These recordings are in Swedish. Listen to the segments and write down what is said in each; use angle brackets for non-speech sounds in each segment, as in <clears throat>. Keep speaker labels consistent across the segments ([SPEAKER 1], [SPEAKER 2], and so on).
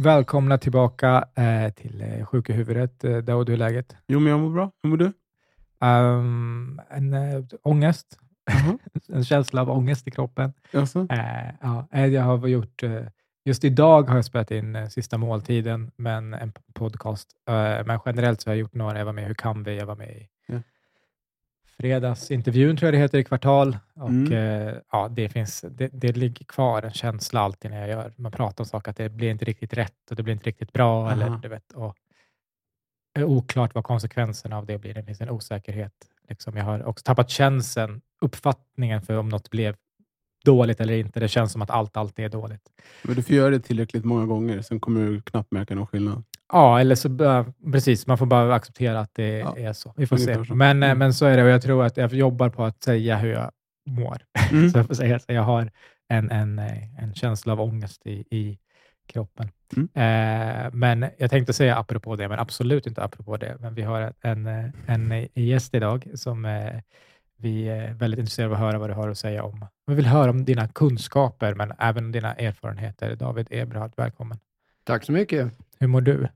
[SPEAKER 1] Välkomna tillbaka eh, till eh, Sjuka huvudet. Eh, Daoud, hur är läget?
[SPEAKER 2] Jo, men jag mår bra. Hur mår du?
[SPEAKER 1] Um, en äh, ångest.
[SPEAKER 2] Mhm. <laughs>
[SPEAKER 1] en känsla av ångest i kroppen. Eh, ja, eh, jag har gjort, eh, just idag har jag spelat in eh, Sista måltiden, men en podcast. Eh, men generellt så har jag gjort några. Jag var med i Hur kan vi? Jag var med i. Fredagsintervjun, tror jag det heter, i Kvartal. Och,
[SPEAKER 2] Mm.
[SPEAKER 1] eh, ja, det, finns, det, det ligger kvar en känsla alltid när jag gör, man pratar om saker, att det blir inte riktigt rätt och det blir inte riktigt bra.
[SPEAKER 2] Aha.
[SPEAKER 1] Eller, du vet, och, är oklart vad konsekvenserna av det blir. Det finns en osäkerhet. Liksom. Jag har också tappat känslan, uppfattningen för om något blev dåligt eller inte. Det känns som att allt alltid är dåligt.
[SPEAKER 2] Men du får göra det tillräckligt många gånger, sen kommer du knappt märka någon skillnad.
[SPEAKER 1] Ja, eller så precis, man får bara acceptera att det
[SPEAKER 2] Ja,
[SPEAKER 1] är så. Vi får se.
[SPEAKER 2] så.
[SPEAKER 1] Men, eh,
[SPEAKER 2] Mm.
[SPEAKER 1] men så är det och jag tror att jag jobbar på att säga hur jag mår.
[SPEAKER 2] Mm. <laughs>
[SPEAKER 1] så jag, får säga, så jag har en, en, eh, en känsla av ångest i, i kroppen.
[SPEAKER 2] Mm.
[SPEAKER 1] Eh, men jag tänkte säga apropå det, men absolut inte apropå det. Men vi har en, eh, en gäst idag som eh, vi är väldigt intresserade av att höra vad du har att säga om. Vi vill höra om dina kunskaper, men även dina erfarenheter. David Eberhard, välkommen.
[SPEAKER 3] Tack så mycket.
[SPEAKER 1] Hur mår du?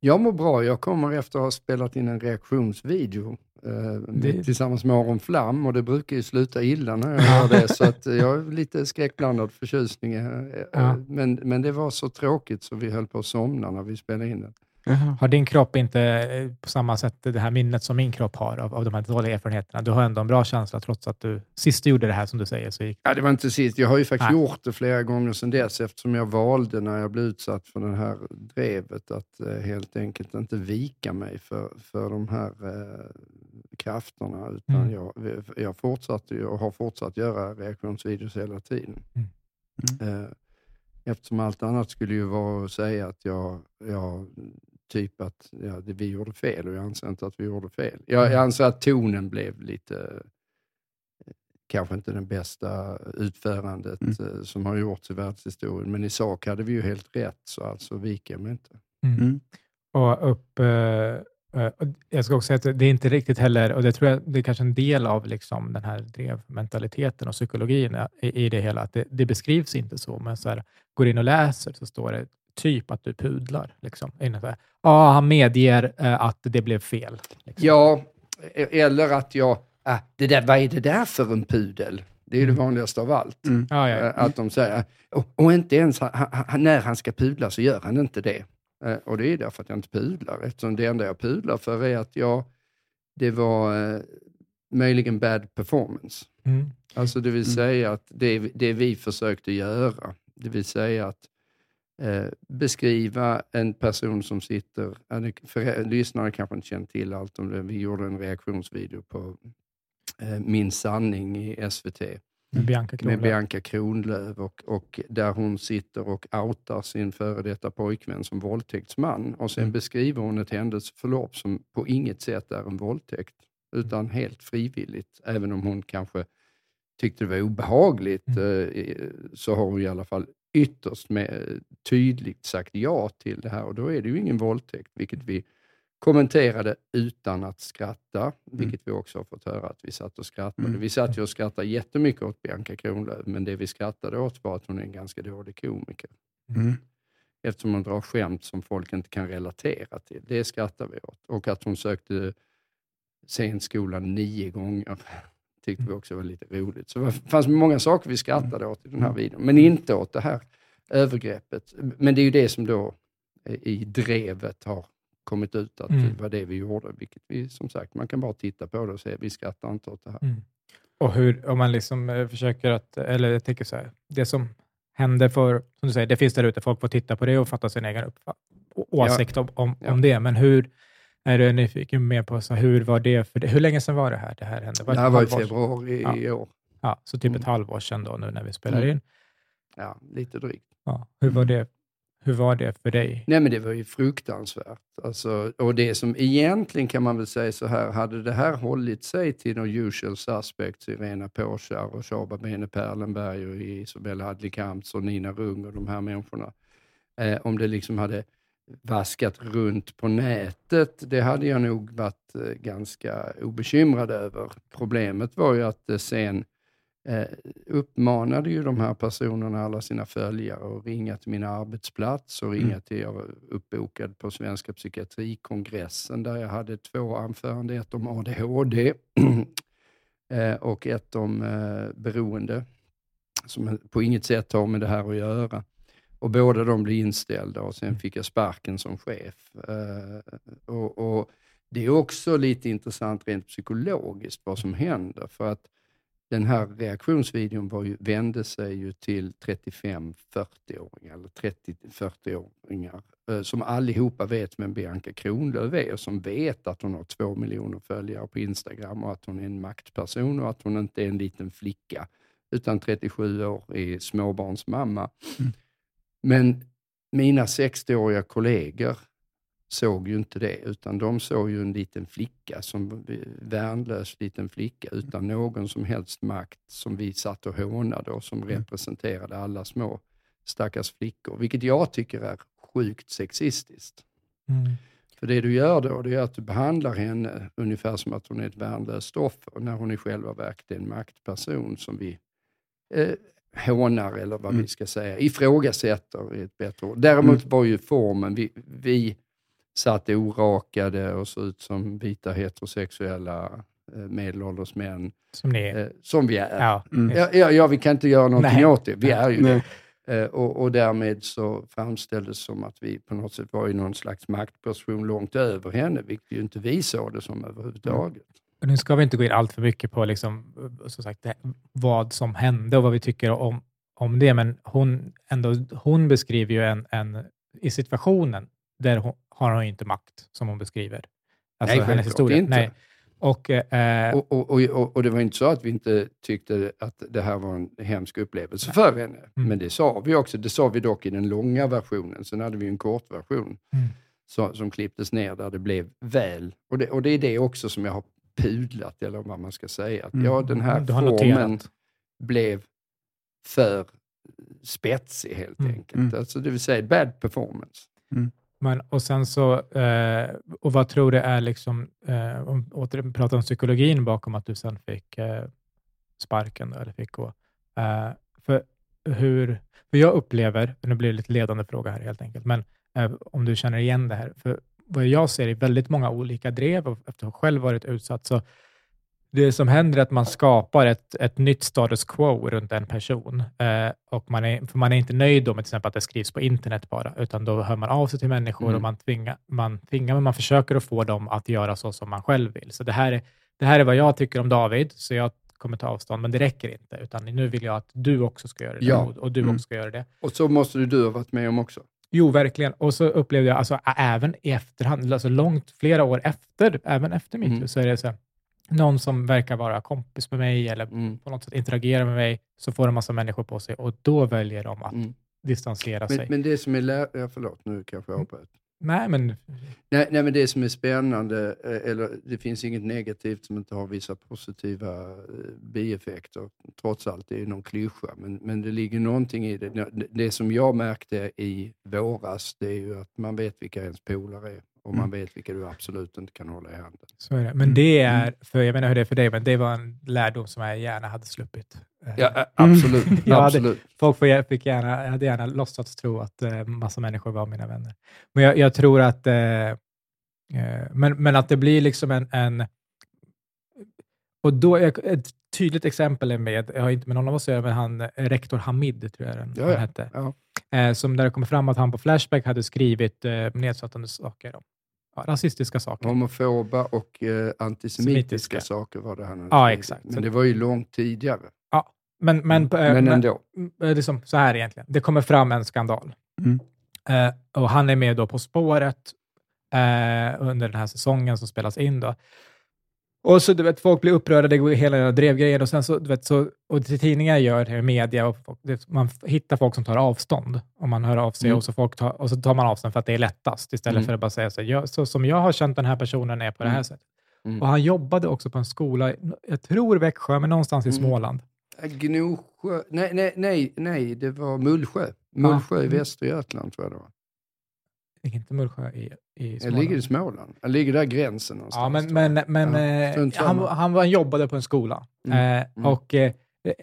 [SPEAKER 3] Jag mår bra. Jag kommer efter att ha spelat in en reaktionsvideo eh,
[SPEAKER 1] Det-
[SPEAKER 3] tillsammans med Aron Flam och det brukar ju sluta illa när jag gör det. så att eh, jag har lite skräckblandad förtjusning. eh, eh,
[SPEAKER 1] Ja.
[SPEAKER 3] Men, men det var så tråkigt så vi höll på att somna när vi spelade in den.
[SPEAKER 2] Jaha.
[SPEAKER 1] Har din kropp inte eh, på samma sätt det här minnet som min kropp har av, av de här dåliga erfarenheterna? Du har ändå en bra känsla trots att du sist du gjorde det här som du säger så gick
[SPEAKER 3] Ja, det var inte sist. Jag har ju faktiskt
[SPEAKER 1] Nej.
[SPEAKER 3] gjort det flera gånger sedan dess eftersom jag valde när jag blev utsatt för det här drevet att eh, helt enkelt inte vika mig för, för de här eh, krafterna. Utan
[SPEAKER 1] Mm.
[SPEAKER 3] jag, jag fortsatte och har fortsatt göra reaktionsvideos hela tiden. Eh, eftersom allt annat skulle ju vara att säga att jag, jag typ att ja, det, vi gjorde fel och jag anser inte att vi gjorde fel. Jag, jag anser att tonen blev lite, eh, kanske inte den bästa utförandet
[SPEAKER 2] Mm.
[SPEAKER 3] eh, som har gjorts i världshistorien, men i sak hade vi ju helt rätt, så alltså viker mig inte.
[SPEAKER 1] Mm.
[SPEAKER 2] Mm.
[SPEAKER 1] Och upp, eh, eh, jag ska också säga att det är inte riktigt heller, och det tror jag det är kanske en del av liksom den här drevmentaliteten och psykologin i, i det hela, att det, det beskrivs inte så, men så här, går in och läser så står det typ att du pudlar. Liksom. Ja, han medger eh, att det blev fel. Liksom.
[SPEAKER 3] Ja, e- eller att jag, ah, det där, vad är det där för en pudel? Det är ju
[SPEAKER 1] Mm.
[SPEAKER 3] det vanligaste av allt.
[SPEAKER 2] Mm.
[SPEAKER 1] Ja, ja.
[SPEAKER 3] Eh, Att de säger, och, och inte ens han, han, när han ska pudla så gör han inte det. Eh, Och det är därför att jag inte pudlar, eftersom det enda jag pudlar för är att jag, det var eh, möjligen bad performance.
[SPEAKER 1] Mm.
[SPEAKER 3] Alltså det vill
[SPEAKER 2] Mm.
[SPEAKER 3] säga att det, det vi försökte göra, det vill säga att eh, beskriva en person som sitter, för lyssnare kanske inte känner till allt om det, vi gjorde en reaktionsvideo på eh, Min sanning i SVT
[SPEAKER 1] Med Bianca
[SPEAKER 3] med
[SPEAKER 1] Kronlöf.
[SPEAKER 3] Bianca Kronlöf och, och där hon sitter och outar sin före detta pojkvän som våldtäktsman och sen
[SPEAKER 1] Mm.
[SPEAKER 3] beskriver hon ett händelseförlopp som på inget sätt är en våldtäkt utan helt frivilligt. Även om hon kanske tyckte det var obehagligt
[SPEAKER 1] Mm.
[SPEAKER 3] eh, så har hon i alla fall ytterst med, tydligt sagt ja till det här och då är det ju ingen våldtäkt, vilket vi kommenterade utan att skratta, vilket vi också har fått höra att vi satt och skrattade.
[SPEAKER 2] Mm.
[SPEAKER 3] Vi satt ju och skrattade jättemycket åt Bianca Kronlöf, men det vi skrattade åt var att hon är en ganska dålig komiker.
[SPEAKER 2] Mm.
[SPEAKER 3] Eftersom hon drar skämt som folk inte kan relatera till. Det skrattar vi åt. Och att hon sökte scenskolan nio gånger tyckte vi också var lite roligt. Så det fanns många saker vi skrattade åt i den här videon, men inte åt det här övergreppet. Men det är ju det som då eh, i drevet har kommit ut att
[SPEAKER 1] Mm.
[SPEAKER 3] det var det vi gjorde, vilket vi som sagt, man kan bara titta på det och säga vi skrattar inte åt det här.
[SPEAKER 1] Mm. Och hur, om man liksom eh, försöker att, eller jag tänker så här, det som händer för, som du säger, det finns där ute, folk får titta på det och fatta sin egen åsikt om, om,
[SPEAKER 3] Ja.
[SPEAKER 1] om det, men hur, är du nyfiken mer på, så hur var det för dig? Hur länge sedan var det här det här hände?
[SPEAKER 3] Det
[SPEAKER 1] ett
[SPEAKER 3] här var i februari
[SPEAKER 1] Ja.
[SPEAKER 3] i år.
[SPEAKER 1] Ja, så typ ett
[SPEAKER 3] Mm.
[SPEAKER 1] halvår sedan då nu när vi spelar
[SPEAKER 3] Mm.
[SPEAKER 1] in.
[SPEAKER 3] Ja, lite drygt.
[SPEAKER 1] Ja, hur, var det, hur var det för dig?
[SPEAKER 3] Nej men det var ju fruktansvärt. Alltså, och det som egentligen kan man väl säga så här, hade det här hållit sig till de usual suspects, Irena Påkär och Shaba Bene Perlenberg och Isabel Adlikams och Nina Rung och de här människorna. Eh, om det liksom hade vaskat runt på nätet, det hade jag nog varit eh, ganska obekymrad över. Problemet var ju att det sen eh, uppmanade ju de här personerna, alla sina följare, att ringa till min arbetsplats och ringa
[SPEAKER 1] Mm.
[SPEAKER 3] till, jag var uppbokad på Svenska psykiatrikongressen där jag hade två anföranden, ett om ADHD <clears throat> eh, och ett om eh, beroende, som på inget sätt har med det här att göra. Och båda de blev inställda och sen fick jag sparken som chef. Eh, och, och Det är också lite intressant rent psykologiskt vad som händer. För att den här reaktionsvideon var ju, vände sig ju till 35-40-åringar, eller 30-40-åringar, eh, som allihopa vet vem Bianca Kronlöf är och som vet att hon har två miljoner följare på Instagram och att hon är en maktperson och att hon inte är en liten flicka utan 37 år är småbarnsmamma.
[SPEAKER 2] Mm.
[SPEAKER 3] Men mina 60-åriga kollegor såg ju inte det, utan de såg ju en liten flicka, som värnlös liten flicka utan någon som helst makt, som vi satt och hånade och som representerade alla små stackars flickor, vilket jag tycker är sjukt sexistiskt.
[SPEAKER 1] Mm.
[SPEAKER 3] För det du gör då, det är att du behandlar henne ungefär som att hon är ett värnlöst offer, när hon i själva verket är en maktperson som vi eh, hånar, eller vad
[SPEAKER 2] Mm.
[SPEAKER 3] vi ska säga, ifrågasätter är ett bättre ord. Däremot var ju formen, vi, vi satt orakade och såg ut som vita heterosexuella eh, medelålders män,
[SPEAKER 1] Som ni är.
[SPEAKER 3] eh, som vi är.
[SPEAKER 1] Ja.
[SPEAKER 2] Mm.
[SPEAKER 3] Ja, ja, ja, vi kan inte göra någonting
[SPEAKER 1] Nej.
[SPEAKER 3] åt det. Vi är ju
[SPEAKER 2] Nej.
[SPEAKER 3] det. Eh, och, och därmed så framställdes som att vi på något sätt var i någon slags maktposition långt över henne, vilket ju inte vi såg det som överhuvudtaget.
[SPEAKER 1] Och Nu ska vi inte gå in allt för mycket på liksom, som sagt, det, vad som hände och vad vi tycker om, om det, men hon, ändå, hon beskriver ju en, en, i situationen där hon, har hon inte makt, som hon beskriver. Alltså
[SPEAKER 3] Nej,
[SPEAKER 1] hennes historia.
[SPEAKER 3] inte.
[SPEAKER 1] Nej. Och, eh,
[SPEAKER 3] Och, och, och, och, och det var inte så att vi inte tyckte att det här var en hemsk upplevelse för henne.
[SPEAKER 1] Mm.
[SPEAKER 3] Men det sa vi också. Det sa vi dock i den långa versionen. Sen hade vi en kort version
[SPEAKER 1] Mm.
[SPEAKER 3] så, som klipptes ner där det blev väl. Och det, och det är det också som jag har pudlat, eller vad man ska säga. Att,
[SPEAKER 2] Mm.
[SPEAKER 3] Ja, den här formen
[SPEAKER 1] noterat.
[SPEAKER 3] blev för spetsig helt
[SPEAKER 1] Mm.
[SPEAKER 3] enkelt.
[SPEAKER 2] Mm.
[SPEAKER 3] Alltså, det vill säga bad performance.
[SPEAKER 1] Men, och sen så, eh, och vad tror du är, liksom, eh, om åter pratar om psykologin bakom att du sen fick eh, sparken, då, eller fick gå. Eh, för, hur, för jag upplever, nu blir det lite ledande fråga här helt enkelt, men eh, om du känner igen det här, för vad jag ser i väldigt många olika drev, och efter att själv varit utsatt, så det som händer är att man skapar ett, ett nytt status quo runt en person. Eh, och man är, för man är inte nöjd då med till exempel att det skrivs på internet bara, utan då hör man av sig till människor
[SPEAKER 3] Mm.
[SPEAKER 1] och man tvingar, man tvingar, men man försöker att få dem att göra så som man själv vill. Så det här är, det här är vad jag tycker om David, så jag kommer ta avstånd, men det räcker inte, utan nu vill jag att du också ska göra det,
[SPEAKER 3] Ja.
[SPEAKER 1] och, och du
[SPEAKER 2] Mm.
[SPEAKER 1] också ska göra det.
[SPEAKER 3] Och så måste du ha varit med om också.
[SPEAKER 1] Jo, verkligen. Och så upplevde jag, alltså, även i efterhand, alltså långt, flera år efter, även efter metoo,
[SPEAKER 3] Mm.
[SPEAKER 1] så är det så här, någon som verkar vara kompis med mig eller
[SPEAKER 3] Mm.
[SPEAKER 1] på något sätt interagerar med mig, så får en massa människor på sig och då väljer de att
[SPEAKER 3] Mm.
[SPEAKER 1] distansera
[SPEAKER 3] Men,
[SPEAKER 1] sig.
[SPEAKER 3] men det som är... Lä- ja, förlåt, nu kanske jag avbröt.
[SPEAKER 1] Nej, men
[SPEAKER 3] Nej, nej, men det som är spännande, eh, eller det finns inget negativt som inte har vissa positiva eh, bieffekter. Trots allt, det är ju någon klyscha, men, men det ligger någonting i. Det- Det som jag märkte i våras, det är ju att man vet vilka ens polare är och man
[SPEAKER 2] Mm.
[SPEAKER 3] vet vilka du absolut inte kan hålla i handen.
[SPEAKER 1] så är det. Men
[SPEAKER 2] Mm.
[SPEAKER 1] det är, för jag inte hur det är för dig, men det var en lärdom som jag gärna hade sluppit. Eh,
[SPEAKER 3] Ja, <laughs> absolut.
[SPEAKER 1] Jag hade-
[SPEAKER 3] absolut.
[SPEAKER 1] Folk fick gärna, jag hade gärna låtsats tro att eh, massa människor var mina vänner. Men jag, jag tror att, eh, eh, men, men att det blir liksom en, en och då, ett tydligt exempel är med, jag har inte med någon av oss att göra, men han, rektor Hamid, tror jag den,
[SPEAKER 3] Ja,
[SPEAKER 1] han hette,
[SPEAKER 3] Ja.
[SPEAKER 1] eh, som där det kommer fram att han på Flashback hade skrivit eh, nedsättande saker, om, rasistiska saker.
[SPEAKER 3] Homofoba och eh, antisemitiska
[SPEAKER 1] Semitiska.
[SPEAKER 3] saker var det han
[SPEAKER 1] Ja, exakt.
[SPEAKER 3] Men det var ju långt tidigare.
[SPEAKER 1] Men, men, eh,
[SPEAKER 3] Men
[SPEAKER 1] men,
[SPEAKER 3] ändå.
[SPEAKER 1] eh, liksom så här egentligen. Det kommer fram en skandal.
[SPEAKER 2] Mm.
[SPEAKER 1] Eh, och han är med då På spåret eh, under den här säsongen som spelas in. Då. Och så du vet, folk blir upprörda, det går hela den här drevgrejen och sen så, du vet, så, och tidningar gör det, media, och folk, det, man hittar folk som tar avstånd om man hör av sig
[SPEAKER 3] Mm.
[SPEAKER 1] och, så folk tar, och så tar man avstånd för att det är lättast istället
[SPEAKER 3] Mm.
[SPEAKER 1] för att bara säga så, jag, så som jag har känt den här personen är på det här
[SPEAKER 3] Mm.
[SPEAKER 1] sättet.
[SPEAKER 3] Mm.
[SPEAKER 1] Och han jobbade också på en skola, i- jag tror Växjö, men någonstans i
[SPEAKER 3] Mm.
[SPEAKER 1] Småland.
[SPEAKER 3] Gnosjö, nej, nej, nej, nej, det var Mullsjö. Mullsjö i
[SPEAKER 1] Mm.
[SPEAKER 3] Västergötland tror jag det var.
[SPEAKER 1] Ligger inte Mullsjö i, i
[SPEAKER 3] Det
[SPEAKER 1] Småland?
[SPEAKER 3] ligger i Småland. Det ligger där gränsen någonstans.
[SPEAKER 1] Ja, men, men, men
[SPEAKER 3] Ja,
[SPEAKER 1] eh, han, han, han jobbade på en skola
[SPEAKER 3] Mm,
[SPEAKER 1] eh,
[SPEAKER 3] mm.
[SPEAKER 1] och eh,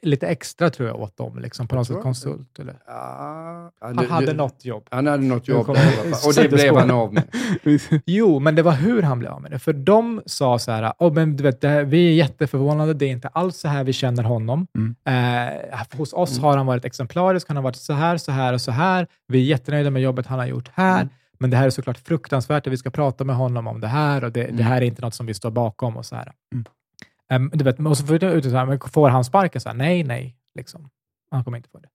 [SPEAKER 1] lite extra tror jag åt dem, liksom, på
[SPEAKER 3] Jag
[SPEAKER 1] något sätt konsult. Eller?
[SPEAKER 3] Ja,
[SPEAKER 1] Han
[SPEAKER 3] du-
[SPEAKER 1] hade
[SPEAKER 3] du-
[SPEAKER 1] något jobb.
[SPEAKER 3] Han hade något jobb
[SPEAKER 1] kommer
[SPEAKER 3] där i alla fall. och det blev han av med. <laughs>
[SPEAKER 1] Jo, men det var hur han blev av med det. För de sa så här, oh, men du vet, det här, vi är jätteförvånade, det är inte alls så här vi känner honom.
[SPEAKER 2] Mm.
[SPEAKER 1] Eh, hos oss
[SPEAKER 3] Mm.
[SPEAKER 1] har han varit exemplarisk, han har varit så här, så här och så här. Vi är jättenöjda med jobbet han har gjort här,
[SPEAKER 3] Mm.
[SPEAKER 1] Men det här är såklart fruktansvärt och vi ska prata med honom om det här och det, det
[SPEAKER 3] Mm.
[SPEAKER 1] här är inte något som vi står bakom och så här.
[SPEAKER 2] Mm.
[SPEAKER 1] Em, du vet, och så får, han sparken? Så här, nej, nej. Liksom. Han kommer inte få det.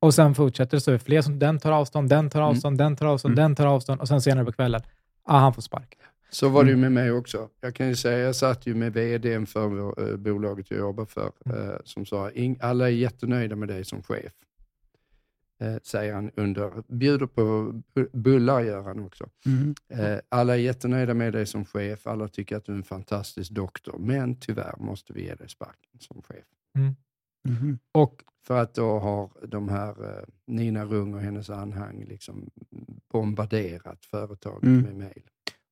[SPEAKER 1] Och sen fortsätter det, så är det fler som den tar avstånd, den tar
[SPEAKER 3] Mm.
[SPEAKER 1] avstånd, den tar avstånd,
[SPEAKER 2] Mm.
[SPEAKER 1] den tar avstånd och sen senare på kvällen, ah, han får sparken.
[SPEAKER 3] Så var det ju
[SPEAKER 1] Mm.
[SPEAKER 3] med mig också. Jag kan ju säga, jag satt ju med vdn för vår, eh, bolaget jag jobbar för,
[SPEAKER 1] Mm.
[SPEAKER 3] eh, som sa, "Ing- alla är jättenöjda med dig som chef. Eh, säger han under, bjuder på bu- bullar gör han också.
[SPEAKER 2] Mm.
[SPEAKER 3] Eh, alla är jättenöjda med dig som chef, alla tycker att du är en fantastisk doktor, men tyvärr måste vi ge dig sparken som chef.
[SPEAKER 2] Mhm.
[SPEAKER 1] Och
[SPEAKER 3] För att då har de här eh, Nina Rung och hennes anhang liksom bombarderat företaget
[SPEAKER 2] Mm.
[SPEAKER 3] med mejl.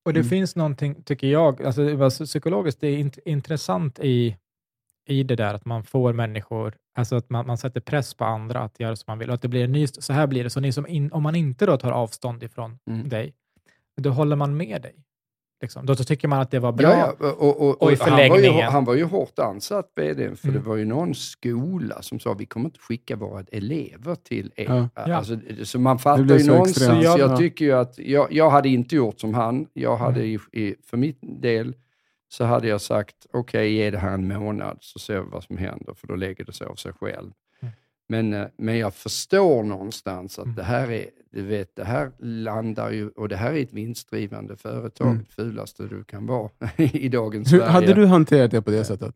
[SPEAKER 1] Och det
[SPEAKER 2] Mm.
[SPEAKER 1] finns någonting, tycker jag, alltså det var psykologiskt, det är int- intressant i, i det där att man får människor, alltså att man, man sätter press på andra att göra som man vill och att det blir en ny, så här blir det. Så ni som in, om man inte då tar avstånd ifrån
[SPEAKER 3] Mm.
[SPEAKER 1] dig, då håller man med dig. Liksom. Då så tycker man att det var bra.
[SPEAKER 3] Ja, ja. Och, och,
[SPEAKER 1] Och i
[SPEAKER 3] han, var ju,
[SPEAKER 1] förlängningen-
[SPEAKER 3] han var ju hårt ansatt, vdn, för
[SPEAKER 1] Mm.
[SPEAKER 3] det var ju någon skola som sa vi kommer inte skicka våra elever till er.
[SPEAKER 2] Ja.
[SPEAKER 1] Ja.
[SPEAKER 3] Alltså, så man fattar ju
[SPEAKER 2] så
[SPEAKER 3] någonstans. Jag,
[SPEAKER 2] Ja.
[SPEAKER 3] tycker ju att jag, jag hade inte gjort som han. Jag hade
[SPEAKER 1] Mm.
[SPEAKER 3] i, i, för min del så hade jag sagt okej, ge det här en månad så ser vi vad som händer, för då lägger det sig av sig själv.
[SPEAKER 1] Mm.
[SPEAKER 3] Men, eh, men jag förstår någonstans att
[SPEAKER 1] Mm.
[SPEAKER 3] det här är, du vet, det här landar ju, och det här är ett vinstdrivande företag,
[SPEAKER 2] Mm.
[SPEAKER 3] det fulaste du kan vara <laughs> i dagens
[SPEAKER 2] Hur,
[SPEAKER 3] Sverige.
[SPEAKER 2] hade du hanterat det på det sättet?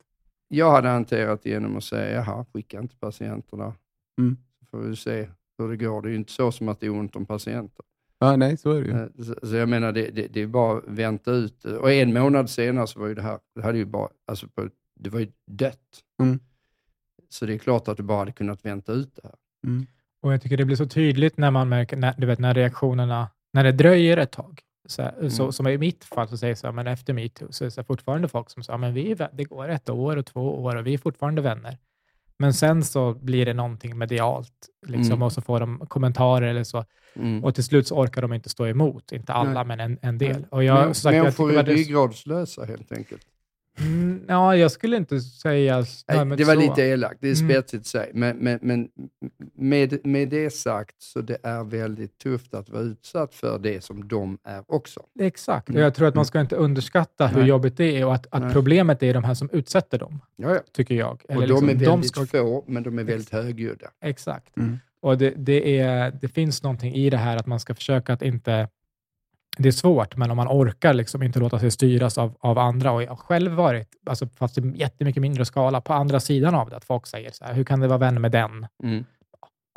[SPEAKER 3] Jag hade hanterat det genom att säga, jaha, skicka inte patienterna.
[SPEAKER 2] Mm.
[SPEAKER 3] Får vi se hur det går. Det är ju inte så som att det är ont om patienter.
[SPEAKER 2] Ja, nej, så är det ju.
[SPEAKER 3] Eh, Så, så jag menar, det, det, det är bara att vänta ut. Och en månad senare så var ju det här, det hade ju bara, alltså på, det var ju dött.
[SPEAKER 2] Mm.
[SPEAKER 3] Så det är klart att du bara hade kunnat vänta ut det här.
[SPEAKER 2] Mm.
[SPEAKER 1] Och jag tycker det blir så tydligt när man märker, när, du vet, när reaktionerna, när det dröjer ett tag. Så, här, så,
[SPEAKER 3] Mm.
[SPEAKER 1] som i mitt fall så säger så här, men efter metoo så är det så här, fortfarande folk som säger, men vi det går ett år och två år och vi är fortfarande vänner. Men sen så blir det någonting medialt liksom,
[SPEAKER 3] Mm.
[SPEAKER 1] och så får de kommentarer eller så.
[SPEAKER 3] Mm.
[SPEAKER 1] Och till slut så orkar de inte stå emot, inte alla,
[SPEAKER 3] Nej.
[SPEAKER 1] men en, en del. Och jag,
[SPEAKER 3] Men-
[SPEAKER 1] sagt,
[SPEAKER 3] Människor är ryggradslösa helt enkelt.
[SPEAKER 1] Mm, ja, jag skulle inte säga
[SPEAKER 3] Nej, det var
[SPEAKER 1] så.
[SPEAKER 3] lite elakt, det är
[SPEAKER 1] Mm.
[SPEAKER 3] spetsigt att säga. Men, men, men med, med det sagt så det är väldigt tufft att vara utsatt för det som de är också.
[SPEAKER 1] Exakt, och
[SPEAKER 3] Mm.
[SPEAKER 1] jag tror att man ska inte underskatta hur
[SPEAKER 3] Nej.
[SPEAKER 1] jobbigt det är och att, att problemet är de här som utsätter dem,
[SPEAKER 3] Ja, ja.
[SPEAKER 1] tycker jag.
[SPEAKER 3] Och
[SPEAKER 1] Eller
[SPEAKER 3] de är
[SPEAKER 1] liksom,
[SPEAKER 3] väldigt
[SPEAKER 1] ska-
[SPEAKER 3] få, men de är väldigt högljudda.
[SPEAKER 1] Exakt.
[SPEAKER 2] Mm.
[SPEAKER 1] Och det, det, är, det finns någonting i det här att man ska försöka att inte... Det är svårt, men om man orkar liksom inte låta sig styras av, av andra. Och jag har själv varit, alltså, fast i jättemycket mindre skala, på andra sidan av det. Att folk säger så här, hur kan det vara vän med den?
[SPEAKER 3] Mm.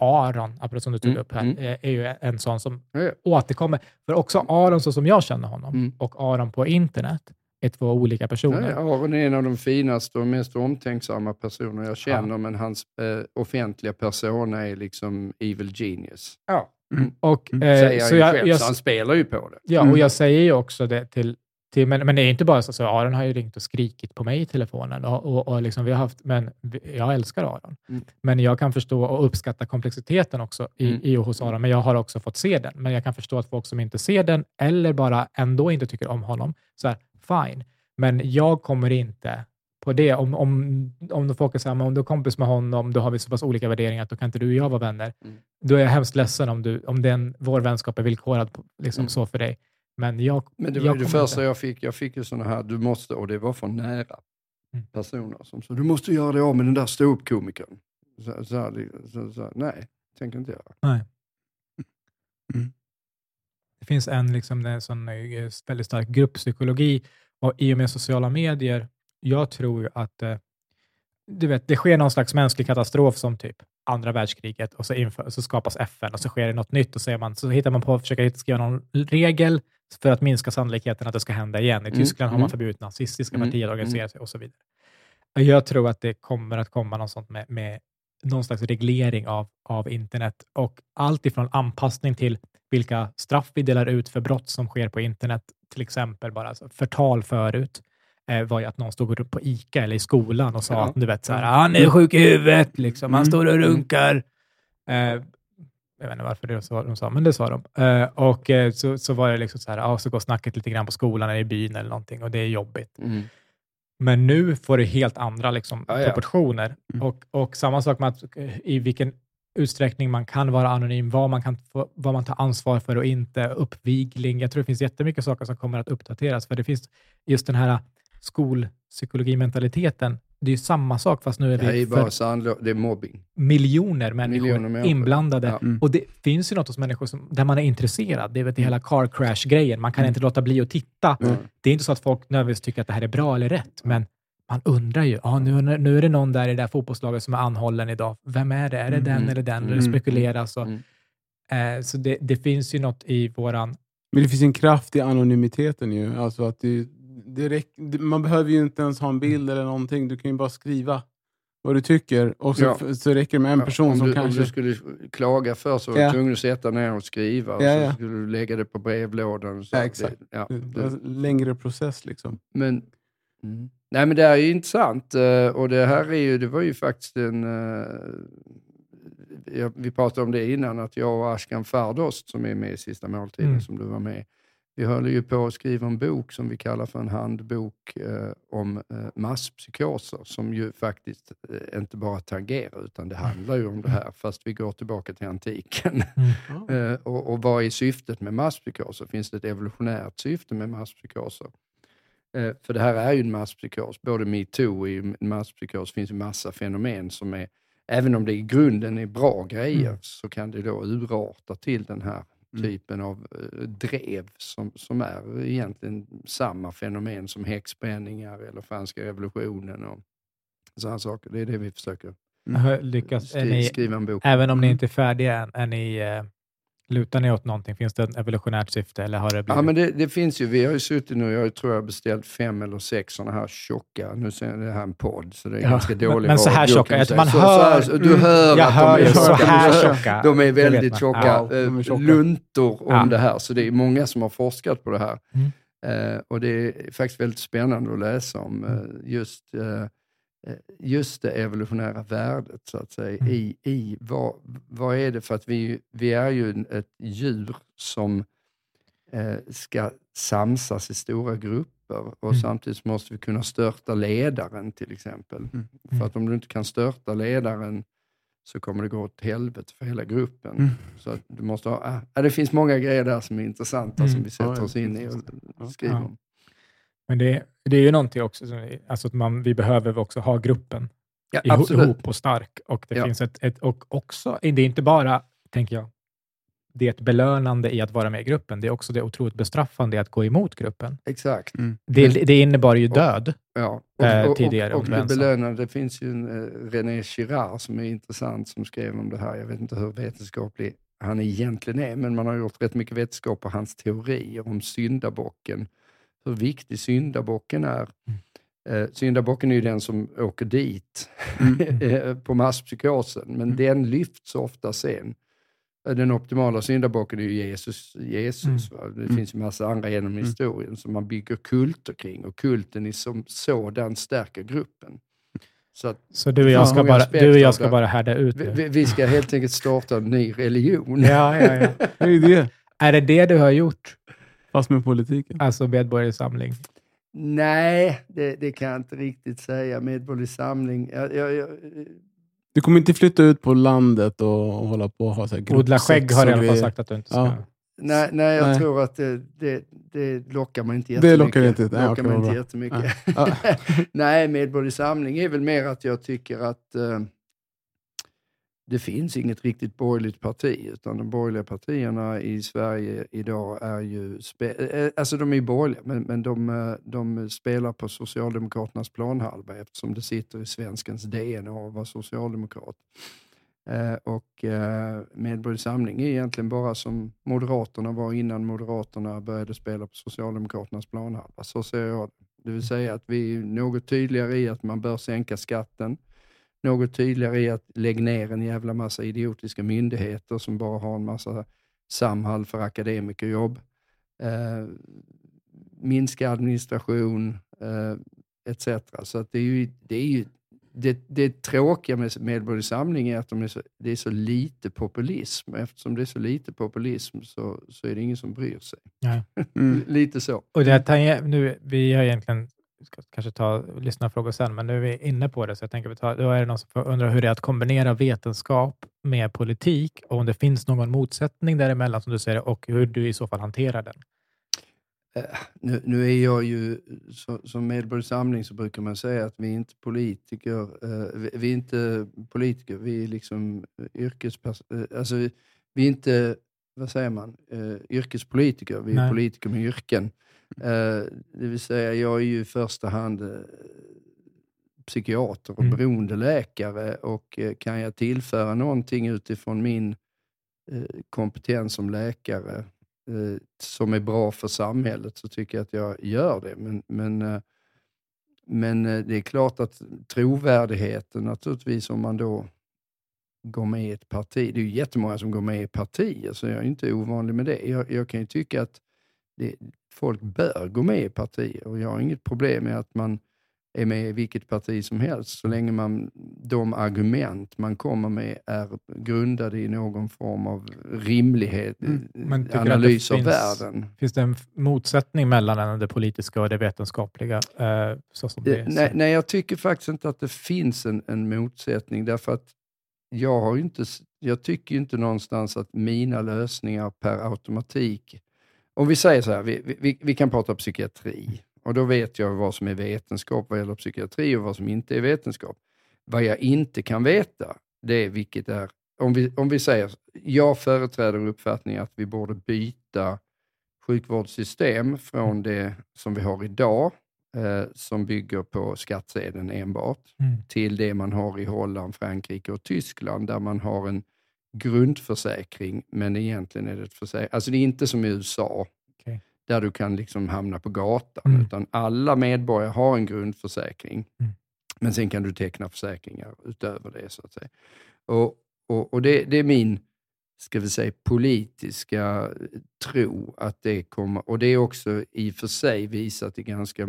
[SPEAKER 1] Aron, apropå som du tog
[SPEAKER 3] Mm,
[SPEAKER 1] upp här,
[SPEAKER 3] mm.
[SPEAKER 1] är, är ju en sån som
[SPEAKER 3] Ja, ja.
[SPEAKER 1] återkommer. För också Aron, så som jag känner honom,
[SPEAKER 3] Mm.
[SPEAKER 1] och Aron på internet, är två olika
[SPEAKER 3] Ja,
[SPEAKER 1] personer.
[SPEAKER 3] ja, Aron är en av de finaste och mest omtänksamma personer jag känner, men hans eh, offentliga persona är liksom evil genius.
[SPEAKER 1] Ja.
[SPEAKER 2] Mm.
[SPEAKER 1] Och,
[SPEAKER 2] Mm.
[SPEAKER 1] eh, så
[SPEAKER 3] ju
[SPEAKER 1] jag,
[SPEAKER 3] själv,
[SPEAKER 1] jag,
[SPEAKER 3] så han spelar ju på det.
[SPEAKER 1] Ja,
[SPEAKER 2] Mm.
[SPEAKER 1] och jag säger ju också det till, till men, men det är inte bara så, så Aron har ju ringt och skrikit på mig i telefonen och, och, och liksom vi har haft, men jag älskar Aron.
[SPEAKER 3] Mm.
[SPEAKER 1] Men jag kan förstå och uppskatta komplexiteten också i,
[SPEAKER 3] Mm.
[SPEAKER 1] i och hos Aron, men jag har också fått se den. Men jag kan förstå att folk som inte ser den eller bara ändå inte tycker om honom, så här, fine. Men jag kommer inte på det. Om, om, om folk är men om du är kompis med honom, då har vi så pass olika värderingar att då kan inte du och jag vara vänner.
[SPEAKER 3] Mm.
[SPEAKER 1] Då är jag hemskt ledsen om, du, om den, vår vänskap är villkorad på, liksom
[SPEAKER 3] Mm.
[SPEAKER 1] så för dig. Men jag,
[SPEAKER 3] Men det
[SPEAKER 1] jag
[SPEAKER 3] var ju det första
[SPEAKER 1] inte.
[SPEAKER 3] jag fick. Jag fick ju sådana här, du måste, och det var från nära
[SPEAKER 1] Mm.
[SPEAKER 3] personer som sa, du måste göra det av med den där ståuppkomikern. Så, så, så, så, så, nej, tänker inte göra.
[SPEAKER 1] Nej. <clears throat>
[SPEAKER 2] Mm.
[SPEAKER 1] Det finns en, liksom, en sån, eh, väldigt stark grupppsykologi och i och med sociala medier, jag tror ju att eh, du vet, det sker någon slags mänsklig katastrof som typ andra världskriget och så, inför, så skapas FN och så sker det något nytt och så, är man, så hittar man på att försöka skriva någon regel för att minska sannolikheten att det ska hända igen. I
[SPEAKER 3] Mm,
[SPEAKER 1] Tyskland har man
[SPEAKER 3] mm.
[SPEAKER 1] förbjudit nazistiska
[SPEAKER 3] Mm,
[SPEAKER 1] partier att organisera sig och så vidare. Jag tror att det kommer att komma något sånt med, med någon slags reglering av, av internet och allt ifrån anpassning till vilka straff vi delar ut för brott som sker på internet, till exempel bara alltså förtal förut, var ju att någon stod på ICA eller i skolan och sa
[SPEAKER 3] Ja.
[SPEAKER 1] att du vet, så här, han är sjuk i huvudet, liksom. han
[SPEAKER 2] Mm.
[SPEAKER 1] står och runkar. Eh, jag vet inte varför det var de sa, men det sa de. Eh, och eh, så, så var det liksom så här, ja, så går snacket lite grann på skolan eller i byn eller någonting och det är jobbigt.
[SPEAKER 3] Mm.
[SPEAKER 1] Men nu får det helt andra liksom,
[SPEAKER 3] Ja, ja.
[SPEAKER 1] proportioner.
[SPEAKER 2] Mm.
[SPEAKER 1] Och, och samma sak med att, eh, i vilken utsträckning man kan vara anonym, vad man, kan vad man tar ansvar för och inte, uppvigling. Jag tror det finns jättemycket saker som kommer att uppdateras, för det finns just den här skolpsykologimentaliteten. Det är ju samma sak, fast nu är
[SPEAKER 3] Det är
[SPEAKER 1] det
[SPEAKER 3] ju
[SPEAKER 1] för
[SPEAKER 3] bara sandlå- det är mobbing.
[SPEAKER 1] miljoner människor,
[SPEAKER 3] Miljoner människor.
[SPEAKER 1] inblandade.
[SPEAKER 3] Ja.
[SPEAKER 2] Mm.
[SPEAKER 1] Och det finns ju något hos människor som, där man är intresserad. Det är väl det
[SPEAKER 3] Mm.
[SPEAKER 1] hela car crash-grejen. Man kan inte låta bli att titta.
[SPEAKER 2] Mm.
[SPEAKER 1] Det är inte så att folk nödvändigtvis tycker att det här är bra eller rätt, men man undrar ju. Ah, nu, nu är det någon där i det där fotbollslaget som är anhållen idag. Vem är det? Är det den
[SPEAKER 3] Mm.
[SPEAKER 1] eller den?
[SPEAKER 3] Mm.
[SPEAKER 1] Det spekuleras. Och,
[SPEAKER 3] Mm.
[SPEAKER 1] eh, så det, det finns ju något i våran...
[SPEAKER 2] Men det finns en kraft i anonymiteten ju. Alltså att det, det räck, man behöver ju inte ens ha en bild eller någonting. Du kan ju bara skriva vad du tycker och så,
[SPEAKER 3] Ja.
[SPEAKER 2] så räcker det med en person
[SPEAKER 3] om,
[SPEAKER 2] som
[SPEAKER 3] du,
[SPEAKER 2] kanske...
[SPEAKER 3] om du skulle klaga för så var du
[SPEAKER 2] Ja.
[SPEAKER 3] tvungen att sätta ner och skriva och
[SPEAKER 2] Ja,
[SPEAKER 3] så
[SPEAKER 2] ja.
[SPEAKER 3] skulle du lägga det på brevlådan. Så.
[SPEAKER 2] Ja, exakt.
[SPEAKER 3] Det, ja,
[SPEAKER 2] Det längre process liksom.
[SPEAKER 3] men, mm. Nej men det här är ju intressant eh, och det här är ju, det var ju faktiskt en... eh, ja, Vi pratade om det innan, att jag och Ashkan Fardost som är med i Sista måltiden,
[SPEAKER 1] Mm.
[SPEAKER 3] som du var med vi håller ju på att skriva en bok som vi kallar för en handbok eh, om eh, masspsykoser som ju faktiskt eh, inte bara tangerar utan det handlar ju om det här fast vi går tillbaka till antiken.
[SPEAKER 1] Mm. <laughs>
[SPEAKER 3] Eh, och, och vad är syftet med masspsykoser? Finns det ett evolutionärt syfte med masspsykoser? Eh, för det här är ju en masspsykos. Både metoo är ju en masspsykos. Det finns ju massa fenomen som är, även om det i grunden är bra grejer,
[SPEAKER 1] Mm.
[SPEAKER 3] så kan det då urarta till den här
[SPEAKER 2] Mm.
[SPEAKER 3] typen av eh, drev som, som är egentligen samma fenomen som häxbränningar eller franska revolutionen och sådana saker. Det är det vi försöker
[SPEAKER 1] Har Lyckas,
[SPEAKER 3] skri,
[SPEAKER 1] ni,
[SPEAKER 3] skriva en bok
[SPEAKER 1] även om ni
[SPEAKER 2] Mm.
[SPEAKER 1] inte är färdiga än, är ni, eh, lutar ni åt någonting? Finns det ett evolutionärt syfte eller har det blivit...
[SPEAKER 3] Ja, men det, det finns ju. Vi har ju suttit nu, jag tror jag har beställt fem eller sex sådana här tjocka, nu ser jag det här en podd, så det är
[SPEAKER 1] Ja,
[SPEAKER 3] ganska
[SPEAKER 1] men-
[SPEAKER 3] dålig
[SPEAKER 1] men så här tjocka, att man
[SPEAKER 3] så,
[SPEAKER 1] hör-
[SPEAKER 3] Så här, du
[SPEAKER 2] Mm.
[SPEAKER 3] hör
[SPEAKER 1] jag
[SPEAKER 3] att
[SPEAKER 1] hör
[SPEAKER 3] de är
[SPEAKER 1] ju så
[SPEAKER 3] tjocka.
[SPEAKER 1] här tjocka.
[SPEAKER 3] De är väldigt tjocka.
[SPEAKER 1] Ja.
[SPEAKER 3] eh,
[SPEAKER 2] är tjocka.
[SPEAKER 3] Luntor om
[SPEAKER 1] Ja.
[SPEAKER 3] det här, så det är många som har forskat på det här.
[SPEAKER 1] Mm.
[SPEAKER 3] Eh, och det är faktiskt väldigt spännande att läsa om eh, just, eh, just det evolutionära värdet, så att säga,
[SPEAKER 1] Mm.
[SPEAKER 3] i, i vad, vad är det för att vi, vi är ju ett djur som eh, ska samsas i stora grupper och
[SPEAKER 1] Mm.
[SPEAKER 3] samtidigt måste vi kunna störta ledaren till exempel.
[SPEAKER 2] Mm.
[SPEAKER 3] För att om du inte kan störta ledaren så kommer det gå åt helvete för hela gruppen.
[SPEAKER 2] Mm.
[SPEAKER 3] Så att du måste ha, ah, det finns många grejer där som är intressanta
[SPEAKER 1] Mm.
[SPEAKER 3] som vi sätter
[SPEAKER 2] Ja,
[SPEAKER 3] oss in i och skriver om.
[SPEAKER 1] Men det, det är ju någonting också, som, alltså att man, vi behöver också ha gruppen
[SPEAKER 3] Ja,
[SPEAKER 1] ihop, och stark. Och det
[SPEAKER 3] Ja.
[SPEAKER 1] finns ett, ett, och också, det är inte bara, tänker jag, det är ett belönande i att vara med i gruppen. Det är också det otroligt bestraffande i att gå emot gruppen.
[SPEAKER 3] Exakt.
[SPEAKER 1] Det, det innebar ju död.
[SPEAKER 3] Ja.
[SPEAKER 1] Eh, tidigare
[SPEAKER 3] och,
[SPEAKER 1] om
[SPEAKER 3] och
[SPEAKER 1] du
[SPEAKER 3] det belönande, det finns ju en eh, René Girard som är intressant som skrev om det här. Jag vet inte hur vetenskaplig han egentligen är, men man har gjort rätt mycket vetenskap på hans teorier om syndabocken. Hur viktig syndabocken är.
[SPEAKER 1] Mm.
[SPEAKER 3] Eh, syndabocken är ju den som åker dit
[SPEAKER 2] Mm. <laughs>
[SPEAKER 3] på masspsykosen, men
[SPEAKER 1] Mm.
[SPEAKER 3] den lyfts ofta sen. Eh, Den optimala syndabocken är ju Jesus. Jesus va? Det
[SPEAKER 2] Mm.
[SPEAKER 3] finns ju massa andra genom historien som man bygger kulter kring och kulten i som sådan stärker gruppen. Så att
[SPEAKER 1] Så du och jag ska bara, du och jag ska bara härda ut
[SPEAKER 3] vi,
[SPEAKER 1] nu.
[SPEAKER 3] vi- vi ska helt enkelt starta en ny religion.
[SPEAKER 1] Ja, ja, ja. <laughs>
[SPEAKER 2] Det är ju det,
[SPEAKER 1] Är det det du har gjort?
[SPEAKER 2] Fast med politiken.
[SPEAKER 1] Alltså Medborgerlig Samling?
[SPEAKER 3] Nej, det, det kan jag inte riktigt säga. Medborgerlig samling. Jag, jag, jag,
[SPEAKER 2] Du kommer inte flytta ut på landet och hålla på och ha så här
[SPEAKER 1] Odla skägg har
[SPEAKER 2] och
[SPEAKER 1] i alla fall sagt att du inte ska.
[SPEAKER 2] Ja.
[SPEAKER 3] nej, nej, jag
[SPEAKER 2] Nej.
[SPEAKER 3] tror att det, det, det lockar mig inte
[SPEAKER 2] Det
[SPEAKER 3] jättemycket.
[SPEAKER 2] lockar inte. Nej,
[SPEAKER 3] lockar mig inte jättemycket.
[SPEAKER 2] Ja. <laughs>
[SPEAKER 3] Nej, Medborgerlig Samling är väl mer att jag tycker att eh, det finns inget riktigt borgerligt parti, utan de borgerliga partierna i Sverige idag är ju, eh, alltså de är borgerliga, men, men de, eh, de spelar på Socialdemokraternas planhalva eftersom det sitter i svenskens DNA att vara socialdemokrat. Eh, och eh, Medborgerlig Samling är egentligen bara som Moderaterna var innan Moderaterna började spela på Socialdemokraternas planhalva. Så ser jag det. Det vill säga att vi är något tydligare i att man bör sänka skatten. Något tydligare i att lägga ner en jävla massa idiotiska myndigheter som bara har en massa Samhall för akademikerjobb. Eh, minska administration, eh, etc. Så att det är ju, det är ju det, det tråkiga med Medborgerlig Samling är att de är så, det är så lite populism. Eftersom det är så lite populism så, så är det ingen som bryr sig.
[SPEAKER 1] Ja. <laughs>
[SPEAKER 2] Mm.
[SPEAKER 3] lite så.
[SPEAKER 1] Och det här, nu, vi har egentligen, ska kanske ta lyssnarfrågor sen, men nu är vi inne på det, så jag tänker vi tar, då är det någon som får undra hur det är att kombinera vetenskap med politik och om det finns någon motsättning däremellan, som du säger, och hur du i så fall hanterar den.
[SPEAKER 3] Eh, Nu, nu är jag ju, så, som Medborgerlig Samling så brukar man säga att vi är inte politiker. eh, vi, vi är inte politiker, vi är liksom yrkespersoner. Alltså, vi, vi är inte, vad säger man, eh, yrkespolitiker. Vi är
[SPEAKER 1] Nej.
[SPEAKER 3] politiker med yrken. Eh, det vill säga, jag är ju i första hand eh, psykiater och
[SPEAKER 1] Mm.
[SPEAKER 3] beroendeläkare och eh, kan jag tillföra någonting utifrån min kompetens som läkare som är bra för samhället så tycker jag att jag gör det. Men, men, men det är klart att trovärdigheten naturligtvis om man då går med i ett parti. Det är ju jättemånga som går med i partier så jag är inte ovanlig med det. Jag, jag kan ju tycka att det, folk bör gå med i partier och jag har inget problem med att man är med i vilket parti som helst så länge man, de argument man kommer med är grundade i någon form av rimlighet,
[SPEAKER 2] Mm.
[SPEAKER 3] Analys av
[SPEAKER 1] finns-
[SPEAKER 3] världen.
[SPEAKER 1] Finns det en motsättning mellan det politiska och det vetenskapliga? Eh, så som det?
[SPEAKER 3] Nej, nej, jag tycker faktiskt inte att det finns en, en motsättning därför att jag, har inte, jag tycker inte någonstans att mina lösningar per automatik... Om vi säger så här, vi, vi, vi kan prata psykiatri och då vet jag vad som är vetenskap vad gäller psykiatri och vad som inte är vetenskap. Vad jag inte kan veta, det är vilket är... Om vi, om vi säger, jag företräder uppfattningen att vi borde byta sjukvårdssystem från det som vi har idag, eh, som bygger på skattsedeln enbart,
[SPEAKER 1] Mm.
[SPEAKER 3] till det man har i Holland, Frankrike och Tyskland, där man har en grundförsäkring, men egentligen är det ett försäkring. Alltså det är inte som i USA,
[SPEAKER 1] Okej.
[SPEAKER 3] där du kan liksom hamna på gatan,
[SPEAKER 1] Mm.
[SPEAKER 3] utan alla medborgare har en grundförsäkring.
[SPEAKER 1] Mm.
[SPEAKER 3] Men sen kan du teckna försäkringar utöver det, så att säga. Och, och, och det, det är min, ska vi säga, politiska tro att det kommer, och det är också i och för sig visat i ganska,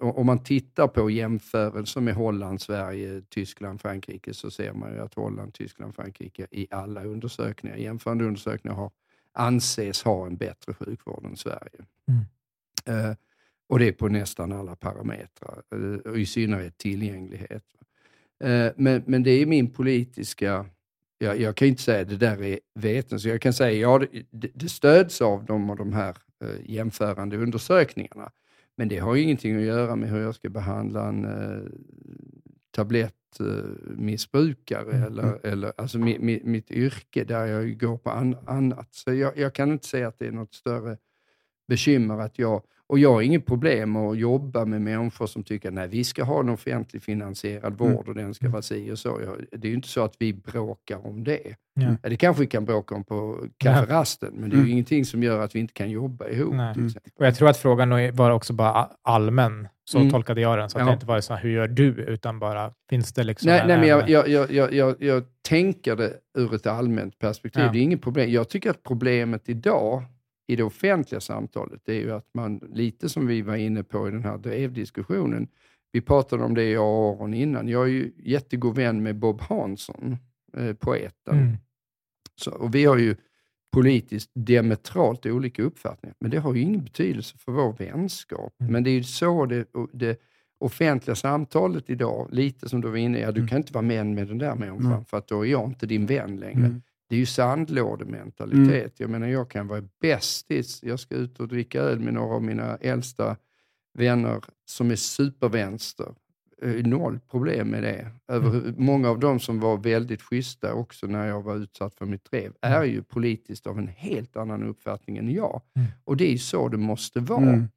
[SPEAKER 3] om man tittar på jämförelser med Holland, Sverige, Tyskland, Frankrike så ser man ju att Holland, Tyskland, Frankrike i alla undersökningar, jämförande undersökningar har, anses ha en bättre sjukvård än Sverige.
[SPEAKER 1] Mm.
[SPEAKER 3] Eh, och det är på nästan alla parametrar, eh, i synnerhet tillgänglighet. Eh, men, men det är min politiska... Jag, jag kan inte säga att det där är vetenskap. Jag kan säga ja, det, det stöds av de och de här eh, jämförande undersökningarna. Men det har ingenting att göra med hur jag ska behandla en eh, tablettmissbrukare
[SPEAKER 1] Mm.
[SPEAKER 3] eller, eller alltså mi, mi, mitt yrke där jag går på an, annat. Så jag, jag kan inte säga att det är något större bekymmer att jag, och jag har inget problem att jobba med människor som tycker att vi ska ha en offentligt finansierad
[SPEAKER 2] Mm.
[SPEAKER 3] vård och den ska vara si och så. Det är ju inte så att vi bråkar om det.
[SPEAKER 1] Ja.
[SPEAKER 3] Det kanske vi kan bråka om på kafferasten, men det är ju
[SPEAKER 2] Mm.
[SPEAKER 3] ingenting som gör att vi inte kan jobba ihop. Exempel.
[SPEAKER 1] Och jag tror att frågan var också bara allmän. Så
[SPEAKER 3] Mm.
[SPEAKER 1] tolkade jag den. Så att
[SPEAKER 3] Ja.
[SPEAKER 1] det inte var så här, hur gör du? Utan bara, finns det liksom...
[SPEAKER 3] Nej, nej, men jag,
[SPEAKER 1] en-
[SPEAKER 3] jag, jag, jag, jag, jag tänker det ur ett allmänt perspektiv.
[SPEAKER 1] Ja.
[SPEAKER 3] Det är inget problem. Jag tycker att problemet idag i det offentliga samtalet, det är ju att man, lite som vi var inne på i den här drevdiskussionen, vi pratade om det jag och Aron innan. Jag är ju jättegod vän med Bob Hansson, eh, poeten.
[SPEAKER 1] Mm.
[SPEAKER 3] Så, och vi har ju politiskt diametralt olika uppfattningar, men det har ju ingen betydelse för vår vänskap.
[SPEAKER 1] Mm.
[SPEAKER 3] Men det är ju så det, det offentliga samtalet idag, lite som du var inne i, ja, du
[SPEAKER 1] Mm.
[SPEAKER 3] kan inte vara vän med den där människan,
[SPEAKER 2] Mm.
[SPEAKER 3] för att då är jag inte din vän längre.
[SPEAKER 2] Mm.
[SPEAKER 3] Det är ju sandlådementalitet. Jag menar, jag kan vara bästis, jag ska ut och dricka öl med några av mina äldsta vänner som är supervänster. Noll problem med det. Över, Många av dem som var väldigt schyssta också när jag var utsatt för mitt drev, är ju politiskt av en helt annan uppfattning än jag.
[SPEAKER 1] Mm.
[SPEAKER 3] Och det är ju så det måste vara.
[SPEAKER 2] Mm.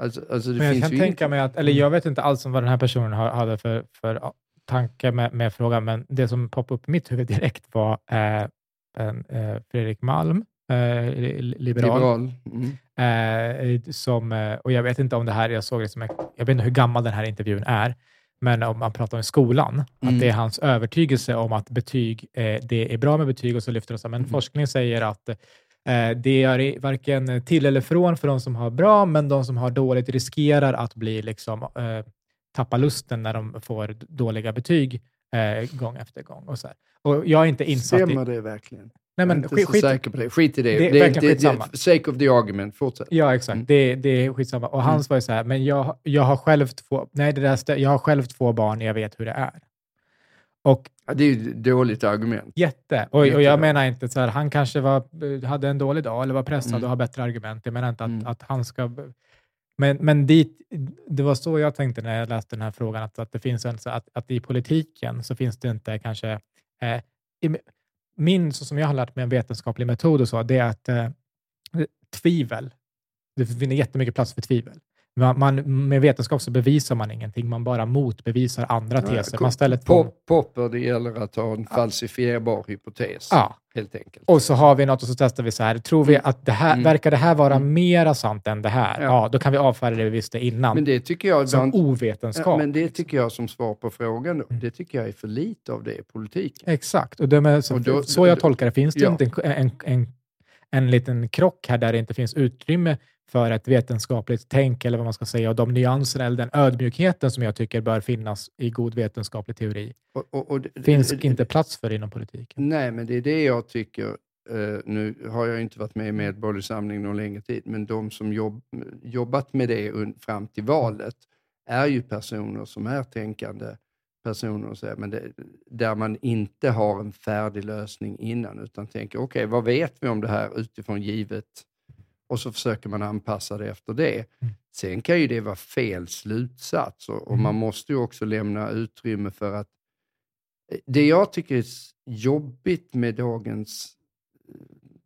[SPEAKER 3] Alltså, alltså det
[SPEAKER 1] Men jag kan tänka
[SPEAKER 3] inget-
[SPEAKER 1] mig att, eller jag vet inte alls om vad den här personen hade för, för tanke med, med frågan, men det som poppade upp i mitt huvud direkt var eh, en, eh, Fredrik Malm, eh, li- liberal,
[SPEAKER 3] liberal. Mm.
[SPEAKER 1] eh, som, eh, och jag vet inte om det här, jag såg det som, jag vet inte hur gammal den här intervjun är, men om man pratar om skolan,
[SPEAKER 3] Mm.
[SPEAKER 1] att det är hans övertygelse om att betyg, eh, det är bra med betyg och så lyfter de så här, men
[SPEAKER 3] Mm.
[SPEAKER 1] forskning säger att det är varken till eller från för de som har bra, men de som har dåligt riskerar att bli liksom, tappar lusten när de får dåliga betyg eh, gång efter gång. Och, så här. och jag är inte insatt
[SPEAKER 3] Stämmer
[SPEAKER 1] i...
[SPEAKER 3] det verkligen?
[SPEAKER 1] Nej, men,
[SPEAKER 3] jag är inte
[SPEAKER 1] skit,
[SPEAKER 3] så
[SPEAKER 1] skit,
[SPEAKER 3] säker på det. Skit i det.
[SPEAKER 1] Det
[SPEAKER 3] det, det, det, sake of the argument, fortsätt.
[SPEAKER 1] Ja, exakt.
[SPEAKER 3] Mm.
[SPEAKER 1] Det, det är skitsamma. Och hans var ju så här, men jag, jag har själv två, nej, det där, jag har själv två barn, jag vet hur det är. Och
[SPEAKER 3] Ja, det är ju ett dåligt argument.
[SPEAKER 1] jätte. Och, och jag menar inte så här, han kanske var, hade en dålig dag eller var pressad
[SPEAKER 3] Mm.
[SPEAKER 1] och har bättre argument. Jag menar inte att,
[SPEAKER 3] Mm.
[SPEAKER 1] att han ska... Men, men dit, det var så jag tänkte när jag läste den här frågan, att, att det finns en, att, att i politiken så finns det inte kanske... Eh, i, min, så som jag har lärt mig en vetenskaplig metod och så, det är att eh, tvivel, det finns jättemycket plats för tvivel. Man, man, med vetenskap så bevisar man ingenting, man bara motbevisar andra teser. Man ställer.
[SPEAKER 3] Pop, popper, det gäller att ha en falsifierbar hypotes,
[SPEAKER 1] Ja,
[SPEAKER 3] helt enkelt.
[SPEAKER 1] och så har vi något och så testar vi så här. Tror vi att det här,
[SPEAKER 3] Mm.
[SPEAKER 1] verkar det här vara
[SPEAKER 3] Mm.
[SPEAKER 1] mera sant än det här?
[SPEAKER 3] Ja.
[SPEAKER 1] Ja, då kan vi avfärda det vi visste innan
[SPEAKER 3] Men det tycker jag
[SPEAKER 1] som
[SPEAKER 3] ibland,
[SPEAKER 1] ovetenskap.
[SPEAKER 3] ja, men det tycker jag som svar på frågan, då,
[SPEAKER 1] Mm.
[SPEAKER 3] det tycker jag är för lite av det i politiken.
[SPEAKER 1] Exakt, och, är, så,
[SPEAKER 3] Och då-
[SPEAKER 1] så jag tolkar det finns det
[SPEAKER 3] Ja.
[SPEAKER 1] inte en, en, en, en liten krock här där det inte finns utrymme för ett vetenskapligt tänk eller vad man ska säga och de nyanserna eller den ödmjukheten som jag tycker bör finnas i god vetenskaplig teori
[SPEAKER 3] Och, och, och,
[SPEAKER 1] finns
[SPEAKER 3] det-
[SPEAKER 1] inte plats för inom politiken.
[SPEAKER 3] Nej, men det är det jag tycker. eh, nu har jag inte varit med i Medborgerlig Samling någon längre tid, men de som jobb, jobbat med det fram till valet är ju personer som är tänkande personer, och så, men det, där man inte har en färdig lösning innan, utan tänker okej, vad vet vi om det här utifrån givet? Och så försöker man anpassa det efter det.
[SPEAKER 1] Mm.
[SPEAKER 3] Sen kan ju det vara fel slutsats och, och
[SPEAKER 1] Mm.
[SPEAKER 3] man måste ju också lämna utrymme för att det jag tycker är jobbigt med dagens eh,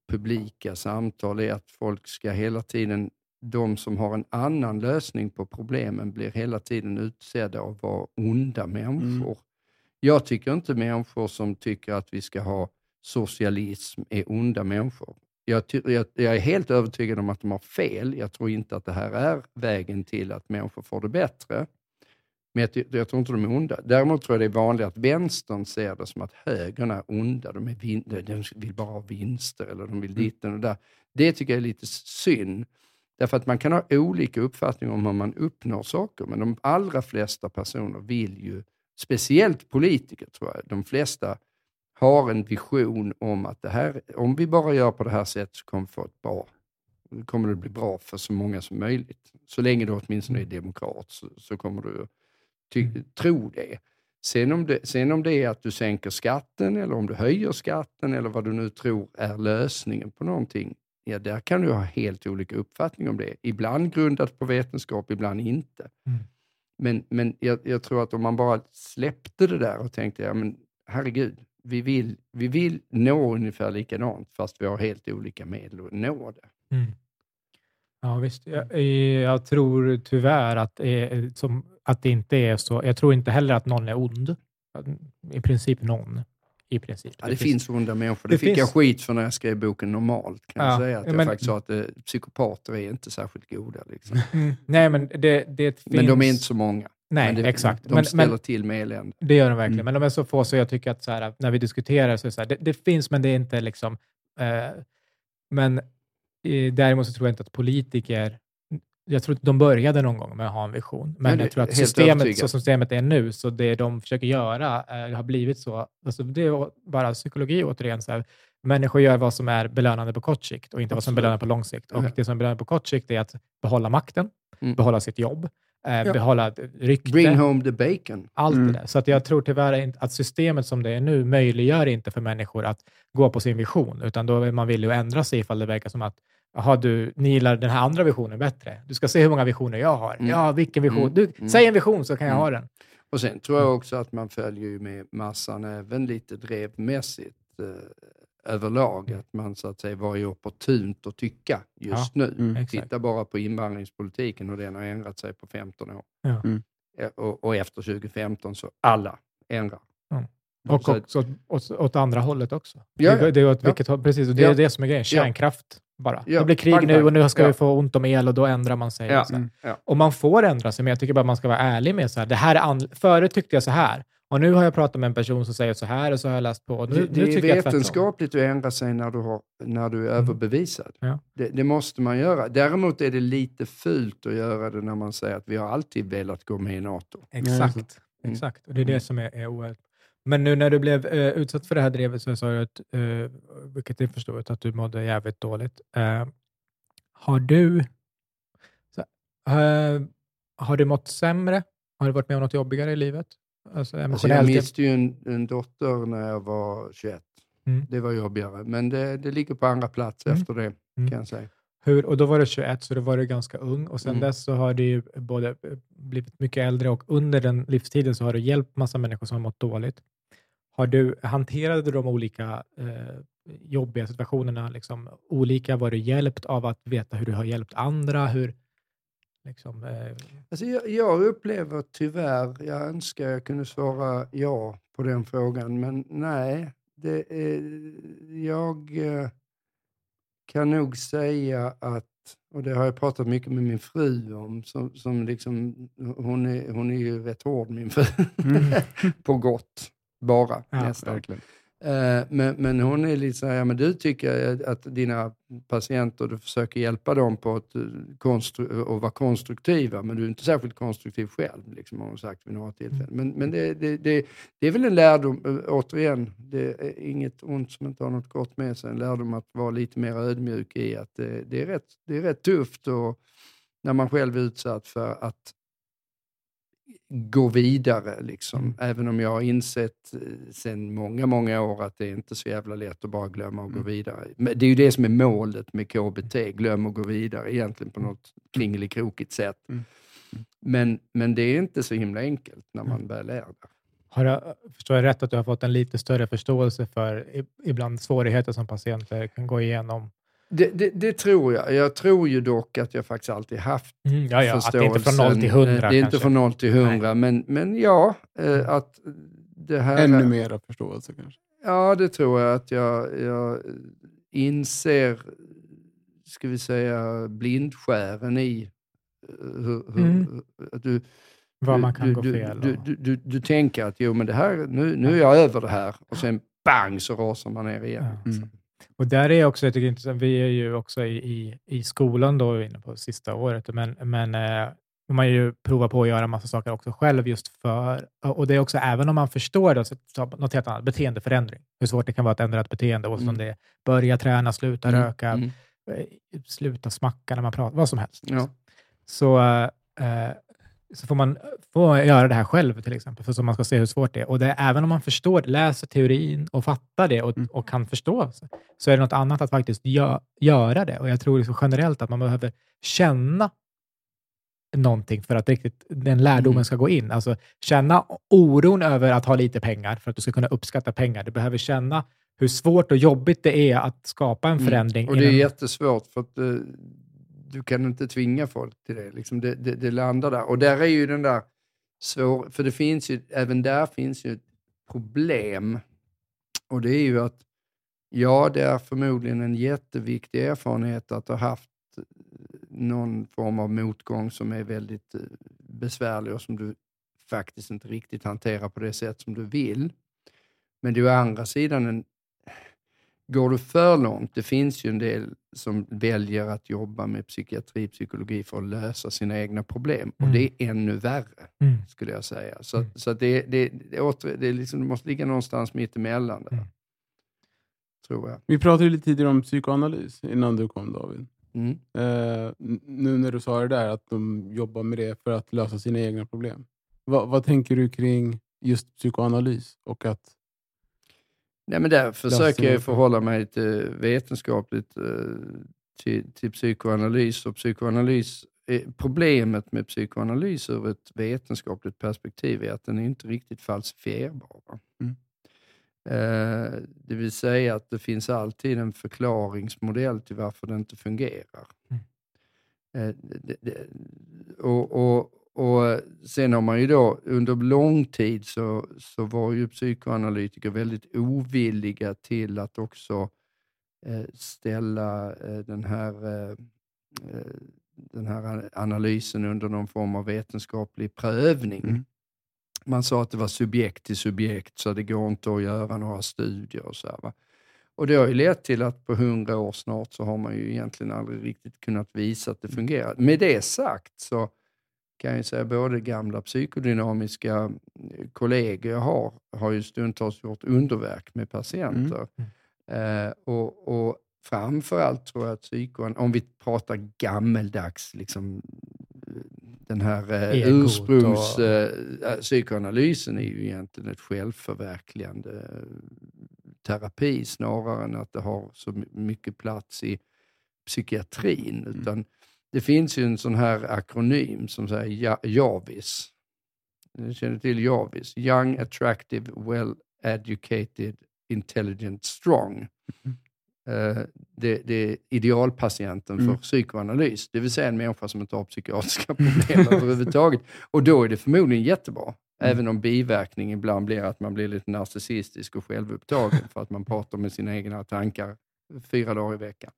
[SPEAKER 3] publika samtal är att folk ska hela tiden, de som har en annan lösning på problemen blir hela tiden utsedda av att vara onda människor. Jag tycker inte människor som tycker att vi ska ha socialism är onda människor. Jag, jag, jag är helt övertygad om att de har fel. Jag tror inte att det här är vägen till att människor får det bättre. Men jag, jag tror inte de är onda. Däremot tror jag det är vanligt att vänstern ser det som att högern är onda. De, är vin- de- de vill bara ha vinster eller de vill ditten och där. Det tycker jag är lite synd. Därför att man kan ha olika uppfattningar om hur man uppnår saker, men de allra flesta personer vill ju, speciellt politiker tror jag, de flesta har en vision om att det här, om vi bara gör på det här sättet så kommer vi få ett bra, kommer det bli bra för så många som möjligt. Så länge du åtminstone är demokrat så, så kommer du ty, tro det. Sen om, det. sen om det är att du sänker skatten eller om du höjer skatten eller vad du nu tror är lösningen på någonting, ja där kan du ha helt olika uppfattning om det. Ibland grundat på vetenskap, ibland inte.
[SPEAKER 1] Mm.
[SPEAKER 3] Men, men jag, jag tror att om man bara släppte det där och tänkte, ja men herregud, vi vill, vi vill nå ungefär likadant fast vi har helt olika medel att nå det.
[SPEAKER 1] Mm. Ja, visst. Jag, jag tror tyvärr att, eh, som, att det inte är så. Jag tror inte heller att någon är ond. I princip någon. I princip.
[SPEAKER 3] Ja, det finns onda människor. Det,
[SPEAKER 1] det
[SPEAKER 3] fick jag
[SPEAKER 1] finns-
[SPEAKER 3] skit för när jag skrev boken Normalt. Kan jag
[SPEAKER 1] Ja,
[SPEAKER 3] säga att jag
[SPEAKER 1] men-
[SPEAKER 3] faktiskt sa att eh, psykopater är inte särskilt goda. Liksom.
[SPEAKER 1] Mm. <laughs> Nej, men det, det finns...
[SPEAKER 3] Men de är inte så många.
[SPEAKER 1] Nej,
[SPEAKER 3] men det,
[SPEAKER 1] exakt.
[SPEAKER 3] De
[SPEAKER 1] men,
[SPEAKER 3] ställer
[SPEAKER 1] men,
[SPEAKER 3] till med elände.
[SPEAKER 1] det gör de verkligen,
[SPEAKER 3] Mm.
[SPEAKER 1] men de är så få så jag tycker att så här, när vi diskuterar så är det så här, det, det finns, men det är inte liksom... Eh, men eh, däremot så tror jag inte att politiker... Jag tror att de började någon gång med att ha en vision, men jag tror att systemet, så som systemet är nu, så det de försöker göra eh, har blivit så. Alltså det är bara psykologi återigen. Så här, människor gör vad som är belönande på kort sikt och inte vad som
[SPEAKER 3] Absolut.
[SPEAKER 1] belönande på lång sikt. Och det som är belönande på kort sikt är att behålla makten,
[SPEAKER 3] Mm.
[SPEAKER 1] behålla sitt jobb, eh,
[SPEAKER 3] Ja.
[SPEAKER 1] behålla rykte.
[SPEAKER 3] Bring home the bacon.
[SPEAKER 1] Allt
[SPEAKER 2] Mm.
[SPEAKER 1] det där. Så att jag tror tyvärr inte att systemet som det är nu möjliggör inte för människor att gå på sin vision, utan då är man villig att ändra sig ifall det verkar som att Jaha, du, ni gillar den här andra visionen bättre. Du ska se hur många visioner jag har.
[SPEAKER 3] Mm.
[SPEAKER 1] Ja, vilken vision?
[SPEAKER 3] Mm.
[SPEAKER 1] Du,
[SPEAKER 3] Mm.
[SPEAKER 1] Säg en vision så kan jag
[SPEAKER 3] Mm.
[SPEAKER 1] ha den.
[SPEAKER 3] Och sen tror jag också att man följer med massan även lite drevmässigt eh, överlag. Att man så att säga vad är opportunt att tycka just nu.
[SPEAKER 2] Mm.
[SPEAKER 1] Exakt.
[SPEAKER 3] Titta bara på invandringspolitiken och den har ändrat sig på 15 år.
[SPEAKER 1] Ja.
[SPEAKER 2] Mm.
[SPEAKER 3] Och, och efter 2015 så alla ändrar.
[SPEAKER 1] Mm. Och
[SPEAKER 3] Så-
[SPEAKER 1] också åt, åt andra hållet också.
[SPEAKER 3] Ja,
[SPEAKER 1] det, det är åt
[SPEAKER 3] ja.
[SPEAKER 1] vilket håll, precis, och det är
[SPEAKER 3] Ja.
[SPEAKER 1] det som är grejen. Kärnkraft bara.
[SPEAKER 3] Ja,
[SPEAKER 1] Det blir krig nu och nu ska
[SPEAKER 3] Ja.
[SPEAKER 1] vi få ont om el och då ändrar man sig.
[SPEAKER 3] Ja.
[SPEAKER 1] och.
[SPEAKER 2] Mm.
[SPEAKER 3] Ja.
[SPEAKER 1] Och man får ändra sig, men jag tycker bara man ska vara ärlig med så här. Det här är an- Förut tyckte jag så här Och nu har jag pratat med en person som säger så här och så har jag läst på. Och nu,
[SPEAKER 3] det, det
[SPEAKER 1] nu
[SPEAKER 3] är
[SPEAKER 1] jag tvärtom.
[SPEAKER 3] vetenskapligt att ändra sig när du, har, när du är överbevisad.
[SPEAKER 1] Ja.
[SPEAKER 3] Det, det måste man göra. Däremot är det lite fult att göra det när man säger att vi har alltid velat gå med i NATO.
[SPEAKER 1] Exakt.
[SPEAKER 3] Mm.
[SPEAKER 1] Exakt. Och det är det som är, är oerhört. Men nu när du blev eh, utsatt för det här drevet så sa du, att, eh, vilket jag förstår, att du mådde jävligt dåligt. Eh, har du så, eh, har du mått sämre? Har du varit med om något jobbigare i livet? Alltså
[SPEAKER 3] Alltså jag miste ju en, en dotter när jag var 21.
[SPEAKER 1] Mm.
[SPEAKER 3] Det var jobbigare, men det, det ligger på andra plats
[SPEAKER 1] Mm.
[SPEAKER 3] efter det
[SPEAKER 1] Mm.
[SPEAKER 3] kan jag säga.
[SPEAKER 1] Hur, och då var du 21, så då var du ganska ung. Och sen
[SPEAKER 3] Mm.
[SPEAKER 1] dess så har du både blivit mycket äldre och under den livstiden så har du hjälpt massa människor som har mått dåligt. Har du, hanterade du de olika eh, jobbiga situationerna liksom, olika? Var du hjälpt av att veta hur du har hjälpt andra? Hur, liksom, eh,
[SPEAKER 3] Alltså jag, jag upplever tyvärr, jag önskar jag kunde svara ja på den frågan, men nej. Det är, jag eh, kan nog säga att, och det har jag pratat mycket med min fru om, som, som liksom, hon, är, hon är ju rätt hård min fru, <laughs> på gott bara
[SPEAKER 1] Ja,
[SPEAKER 3] nästan.
[SPEAKER 2] Verkligen.
[SPEAKER 3] Eh, Men, men hon är lite så här, ja, men du tycker att dina patienter, du försöker hjälpa dem på ett, eh, konstru- vara konstruktiva, men du är inte särskilt konstruktiv själv, liksom, har hon sagt vid några tillfällen. Men, men det, det, det, det är väl en lärdom, eh, återigen, det är inget ont som inte har något gott med sig, en lärdom att vara lite mer ödmjuk i att det, det, är, rätt, det är rätt tufft och när man själv är utsatt för att gå vidare. Liksom.
[SPEAKER 1] Mm.
[SPEAKER 3] Även om jag har insett eh, sedan många, många år att det är inte så jävla lätt att bara glömma och gå
[SPEAKER 1] Mm.
[SPEAKER 3] vidare. Men det är ju det som är målet med KBT, glöm och gå vidare egentligen på något kringelikrokigt sätt.
[SPEAKER 2] Mm.
[SPEAKER 3] Men, men det är inte så himla enkelt när man
[SPEAKER 1] Mm.
[SPEAKER 3] väl är där.
[SPEAKER 1] har jag, förstår jag rätt att du har fått en lite större förståelse för ibland svårigheter som patienter kan gå igenom?
[SPEAKER 3] Det, det, det tror jag. Jag tror ju dock att jag faktiskt alltid haft
[SPEAKER 1] Mm, ja, ja, att det är inte från
[SPEAKER 3] förståelsen.
[SPEAKER 1] noll till hundra.
[SPEAKER 3] Eh, Det är inte
[SPEAKER 1] kanske.
[SPEAKER 3] från noll till hundra, men, men ja, eh, att det här...
[SPEAKER 2] Ännu mera förståelse kanske.
[SPEAKER 3] Ja, det tror jag att jag, jag inser, ska vi säga, blindskären i eh, hur, hur,
[SPEAKER 1] Mm.
[SPEAKER 3] att du,
[SPEAKER 1] Var
[SPEAKER 3] du,
[SPEAKER 1] man kan
[SPEAKER 3] du,
[SPEAKER 1] gå
[SPEAKER 3] du,
[SPEAKER 1] fel.
[SPEAKER 3] Du, du, du, du tänker att jo, men det här, nu, nu är jag över det här och sen bang så rasar man ner igen.
[SPEAKER 1] Ja.
[SPEAKER 2] Mm.
[SPEAKER 1] Och där är också, jag tycker intressant, vi är ju också i, i, i skolan då, inne på sista året, men, men eh, man ju prova på att göra massa saker också själv just för, och det är också, även om man förstår det, så något helt annat, beteendeförändring. Hur svårt det kan vara att ändra ett beteende, och som
[SPEAKER 3] Mm.
[SPEAKER 1] det är, börja träna, sluta
[SPEAKER 3] Mm,
[SPEAKER 1] röka,
[SPEAKER 3] mm.
[SPEAKER 1] eh, sluta smacka när man pratar, vad som helst.
[SPEAKER 3] Ja.
[SPEAKER 1] Så, eh, så får man får göra det här själv till exempel, för så man ska se hur svårt det är. Och det, även om man förstår, läser teorin och fattar det och,
[SPEAKER 2] Mm.
[SPEAKER 1] och kan förstå, så- är det något annat att faktiskt gö, göra det. Och jag tror liksom generellt att man behöver känna någonting för att riktigt den lärdomen
[SPEAKER 3] Mm.
[SPEAKER 1] ska gå in. Alltså känna oron över att ha lite pengar för att du ska kunna uppskatta pengar. Du behöver känna hur svårt och jobbigt det är att skapa en
[SPEAKER 3] Mm.
[SPEAKER 1] förändring.
[SPEAKER 3] Och det är
[SPEAKER 1] inom-
[SPEAKER 3] jättesvårt för att eh, du kan inte tvinga folk till det. Liksom det, det. Det landar där. Och där är ju den där svår... För det finns ju, även där finns ju ett problem. Och det är ju att, ja, det är förmodligen en jätteviktig erfarenhet att ha haft eh, någon form av motgång som är väldigt eh, besvärlig och som du faktiskt inte riktigt hanterar på det sätt som du vill. Men det är å andra sidan en Går du för långt, det finns ju en del som väljer att jobba med psykiatri, psykologi för att lösa sina egna problem. Och
[SPEAKER 1] Mm.
[SPEAKER 3] det är ännu värre,
[SPEAKER 1] Mm.
[SPEAKER 3] skulle jag säga. Så,
[SPEAKER 1] Mm.
[SPEAKER 3] så det, det, det, åter, det, liksom, det måste ligga någonstans mitt emellan där.
[SPEAKER 1] Mm.
[SPEAKER 3] Tror jag.
[SPEAKER 2] Vi pratade lite tidigare om psykoanalys innan du kom David. N- nu när du sa det där, att de jobbar med det för att lösa sina egna problem. Va, vad tänker du kring just psykoanalys? Och att,
[SPEAKER 3] Nej, men där försöker jag förhålla mig till vetenskapligt eh, till, till psykoanalys. Och psykoanalys eh, problemet med psykoanalys ur ett vetenskapligt perspektiv är att den är inte riktigt falsifierbar.
[SPEAKER 2] Mm.
[SPEAKER 3] Eh, det vill säga att det finns alltid en förklaringsmodell till varför det inte fungerar. Eh, det, det, och, och, och sen har man ju då under lång tid så, så var ju psykoanalytiker väldigt ovilliga till att också eh, ställa eh, den här eh, eh, den här analysen under någon form av vetenskaplig prövning.
[SPEAKER 2] Mm.
[SPEAKER 3] man sa att det var subjekt till subjekt, så det går inte att göra några studier och så här, va? Och det har ju lett till att på hundra år snart så har man ju egentligen aldrig riktigt kunnat visa att det fungerar. Med det sagt så kan jag säga både gamla psykodynamiska kollegor jag har, har ju stundtals gjort underverk med patienter.
[SPEAKER 1] Mm.
[SPEAKER 3] Eh, och, och framförallt tror jag att psykoan, om vi pratar gammeldags, liksom, den här eh, ursprungs...
[SPEAKER 1] och-
[SPEAKER 3] Eh, eh, psykoanalysen är ju egentligen ett självförverkligande eh, terapi snarare än att det har så my- mycket plats i psykiatrin. Utan det finns ju en sån här akronym som säger Ja- JAVIS. Ni känner till JAVIS? Young, attractive, well educated, intelligent, strong. Eh, det, det är idealpatienten för
[SPEAKER 2] Mm.
[SPEAKER 3] psykoanalys, det vill säga en människa som inte har psykiatriska <laughs> problem överhuvudtaget. Och då är det förmodligen jättebra, även om biverkningen ibland blir att man blir lite narcissistisk och självupptagen för att man pratar med sina egna tankar fyra dagar i veckan.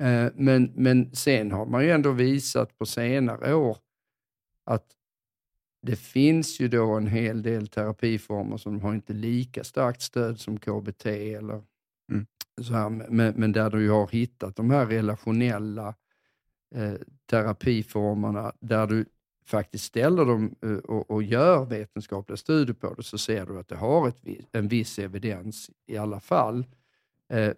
[SPEAKER 3] Eh, Men, men sen har man ju ändå visat på senare år att det finns ju då en hel del terapiformer som har inte lika starkt stöd som KBT eller
[SPEAKER 2] Mm.
[SPEAKER 3] så här, men, men där du har hittat de här relationella eh, terapiformerna där du faktiskt ställer dem eh, och, och gör vetenskapliga studier på det så ser du att det har ett, en viss evidens i alla fall. Eh,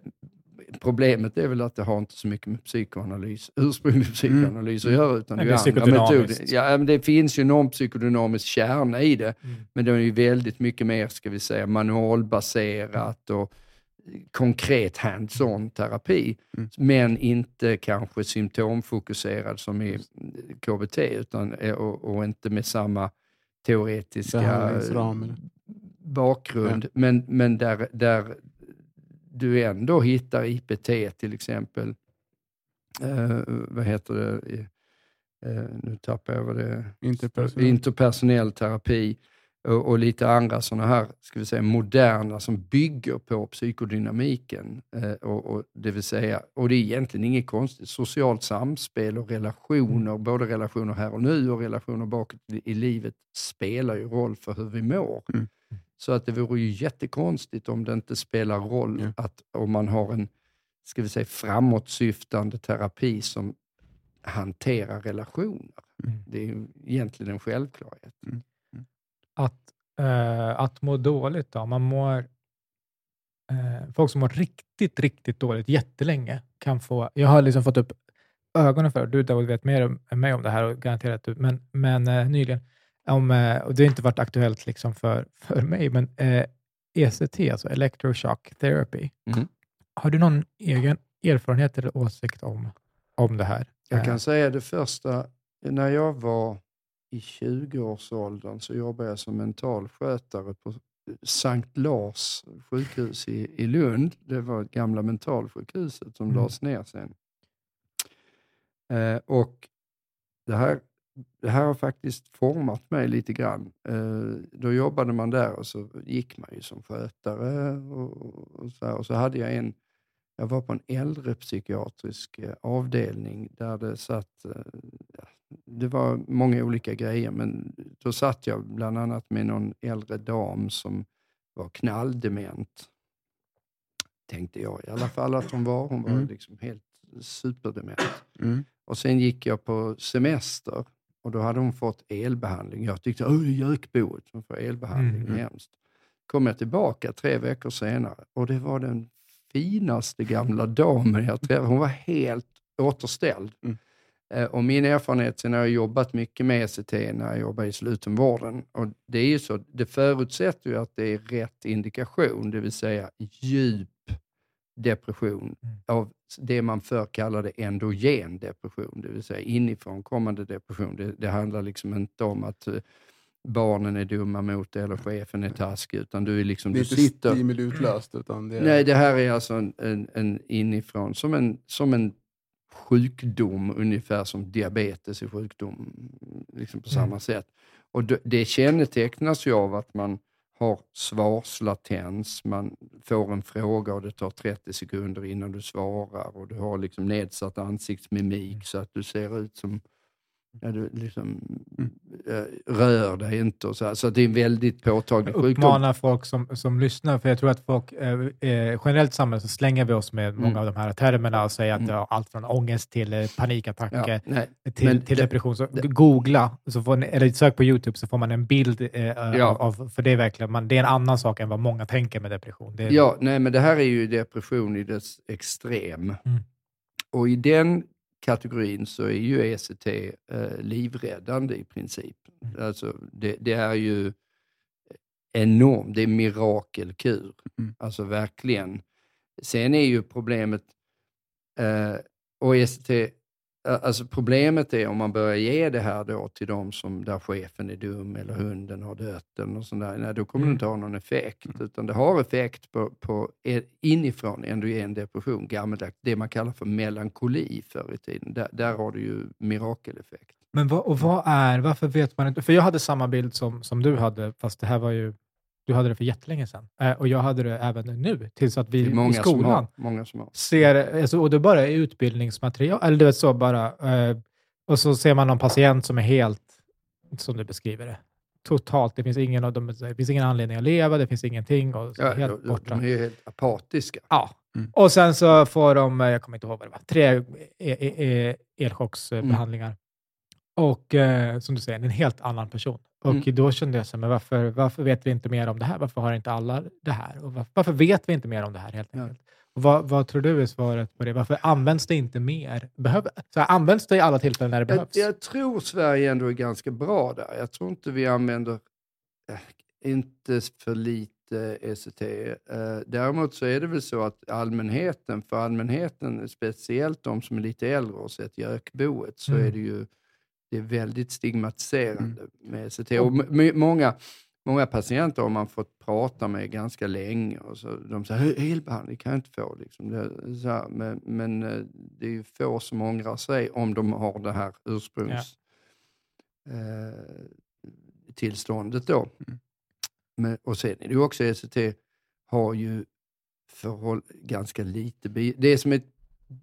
[SPEAKER 3] problemet är väl att det har inte så mycket med psykoanalys, ursprunglig psykoanalys att göra. Utan det,
[SPEAKER 1] är
[SPEAKER 3] andra metoder. Ja, men det finns ju någon psykodynamisk kärna i det,
[SPEAKER 1] Mm.
[SPEAKER 3] men det är ju väldigt mycket mer, ska vi säga, manualbaserat och konkret hands-on terapi,
[SPEAKER 2] Mm.
[SPEAKER 3] men inte kanske symptomfokuserad som i KBT, utan, eh, och, och inte med samma teoretiska bakgrund, men, men där, där du ändå hittar IPT till exempel. Eh, vad heter det? Eh, nu tappar jag vad det är.
[SPEAKER 2] Interpersonell.
[SPEAKER 3] Interpersonell terapi och, och lite andra sådana här, ska vi säga, moderna som bygger på psykodynamiken. Eh, och, och, det vill säga, och det är egentligen inget konstigt, socialt samspel och relationer, både relationer här och nu och relationer bakåt i, i livet spelar ju roll för hur vi mår.
[SPEAKER 2] Mm.
[SPEAKER 3] Så att det vore ju jättekonstigt om det inte spelar roll
[SPEAKER 2] Ja.
[SPEAKER 3] att om man har en ska vi säga, framåtsyftande terapi som hanterar relationer.
[SPEAKER 1] Mm.
[SPEAKER 3] Det är ju egentligen en självklarhet.
[SPEAKER 1] Att, eh, att må dåligt då? Man mår, eh, folk som mår riktigt, riktigt dåligt jättelänge kan få... Jag har liksom fått upp ögonen för, du David vet mer om- än mig om det här och garanterat du, men, men eh, nyligen, om, eh, och det har inte varit aktuellt liksom för, för mig, men eh, ECT, alltså electroshock therapy.
[SPEAKER 3] Mm.
[SPEAKER 1] Har du någon egen erfarenhet eller åsikt om, om det här?
[SPEAKER 3] Jag
[SPEAKER 1] Eh,
[SPEAKER 3] kan säga det första, när jag var i 20-årsåldern så jobbade jag som mentalskötare på Sankt Lars sjukhus i, i Lund. Det var gamla mentalsjukhuset som
[SPEAKER 1] Mm.
[SPEAKER 3] lades ner sen. Eh, och det här, det här har faktiskt format mig lite grann. Eh, då jobbade man där och så gick man ju som skötare och, så, och så hade jag en jag var på en äldrepsykiatrisk eh, avdelning där det satt, eh, det var många olika grejer, men då satt jag bland annat med någon äldre dam som var knalldement. Tänkte jag i alla fall att hon var. Hon var
[SPEAKER 2] Mm.
[SPEAKER 3] liksom helt superdement.
[SPEAKER 2] Mm.
[SPEAKER 3] Och sen gick jag på semester och då hade hon fått elbehandling. Jag tyckte, åh, det är gökboet, hon får elbehandling,
[SPEAKER 2] Mm.
[SPEAKER 3] hemskt. Kom jag tillbaka tre veckor senare och det var den finaste gamla damen jag träffade. Hon var helt återställd.
[SPEAKER 2] Mm.
[SPEAKER 3] Eh, Och min erfarenhet, sen har jag jobbat mycket med ECT när jag jobbade i slutenvården. Och det är ju så, det förutsätter ju att det är rätt indikation, det vill säga djup depression
[SPEAKER 1] Mm.
[SPEAKER 3] av det man förr kallade endogen depression, det vill säga inifrån kommande depression. Det, det handlar liksom inte om att eh, barnen är dumma mot dig eller chefen är taskig, utan du är liksom,
[SPEAKER 2] Det är
[SPEAKER 3] du
[SPEAKER 2] inte
[SPEAKER 3] sitter...
[SPEAKER 2] stimuliutlöst utan det är...
[SPEAKER 3] Nej, det här är alltså en, en, en inifrån, som en, som en sjukdom, ungefär som diabetes är sjukdom, liksom på samma
[SPEAKER 1] Mm.
[SPEAKER 3] sätt. Och det, det kännetecknas ju av att man har svarslatens, man får en fråga och det tar 30 sekunder innan du svarar och du har liksom nedsatt ansiktsmimik så att du ser ut som Ja, du liksom,
[SPEAKER 2] Mm.
[SPEAKER 3] eh, rör dig inte och så. här. Så det är en väldigt påtaglig sjukdom.
[SPEAKER 1] uppmana folk som, som lyssnar, för jag tror att folk, eh, eh, generellt i samhället så slänger vi oss med många
[SPEAKER 3] Mm.
[SPEAKER 1] av de här termerna och säger att
[SPEAKER 3] Mm.
[SPEAKER 1] har allt från ångest till eh, panikattacker
[SPEAKER 3] Ja,
[SPEAKER 1] till,
[SPEAKER 3] men
[SPEAKER 1] till depression. Så
[SPEAKER 3] det-
[SPEAKER 1] googla, så får ni, eller sök på YouTube så får man en bild eh,
[SPEAKER 3] Ja.
[SPEAKER 1] av, för det är verkligen, man, det är en annan sak än vad många tänker med depression. Är,
[SPEAKER 3] Ja, nej, men det här är ju depression i dess extrem.
[SPEAKER 1] Mm.
[SPEAKER 3] Och i den kategorin så är ju ECT eh, livräddande i princip.
[SPEAKER 1] Mm.
[SPEAKER 3] Alltså, det, det är ju enormt, det är mirakelkur.
[SPEAKER 2] Mm.
[SPEAKER 3] Alltså verkligen. Sen är ju problemet, eh, och ECT, alltså problemet är om man börjar ge det här då till de som, där chefen är dum eller hunden har dött eller något sånt där, nej, då kommer det
[SPEAKER 1] Mm.
[SPEAKER 3] inte ha någon effekt. Utan det har effekt på, på e- inifrån endogen depression, gammaldags, det man kallar för melankoli förr i tiden. Där, där har du ju mirakeleffekt.
[SPEAKER 1] Men vad, och vad är, varför vet man inte? För jag hade samma bild som, som du hade, fast det här var ju, du hade det för jättelänge sedan. Eh, och jag hade det även nu, tills att vi i skolan
[SPEAKER 3] har. Många som har.
[SPEAKER 1] ser, alltså, och det bara är utbildningsmaterial, eller du vet så bara, eh, och så ser man någon patient som är helt, som du beskriver det, totalt, det finns ingen, av dem, det finns ingen anledning att leva, det finns ingenting och
[SPEAKER 3] Ja,
[SPEAKER 1] helt
[SPEAKER 3] de,
[SPEAKER 1] borta.
[SPEAKER 3] de är helt apatiska.
[SPEAKER 1] Ja.
[SPEAKER 2] Mm.
[SPEAKER 1] Och sen så får de, eh, jag kommer inte ihåg vad det var, tre e- e- e- elchocksbehandlingar. Och eh, som du säger, en helt annan person. Och
[SPEAKER 3] Mm.
[SPEAKER 1] då kände jag så men varför, varför vet vi inte mer om det här? Varför har inte alla det här? Och varför, varför vet vi inte mer om det här helt
[SPEAKER 3] Ja.
[SPEAKER 1] enkelt? Och vad, vad tror du är svaret på det? Varför används det inte mer? Behöver, så här, används det i alla tillfällen när det behövs?
[SPEAKER 3] jag tror Sverige ändå är ganska bra där. Jag tror inte vi använder, eh, inte för lite ECT. Eh, däremot så är det väl så att allmänheten, för allmänheten, speciellt de som är lite äldre och sett gökboet, så
[SPEAKER 1] Mm.
[SPEAKER 3] är det ju det är väldigt stigmatiserande med ECT. Och många, många patienter har man fått prata med ganska länge och så, de säger elbehandling kan jag inte få. Liksom. Det, så här, men, men eh, det är ju få som ångrar sig om de har det här ursprungs eh, tillståndet då.
[SPEAKER 2] Mm.
[SPEAKER 3] Men, och sen är det ju också ECT har ju förhåll, ganska lite det som, är,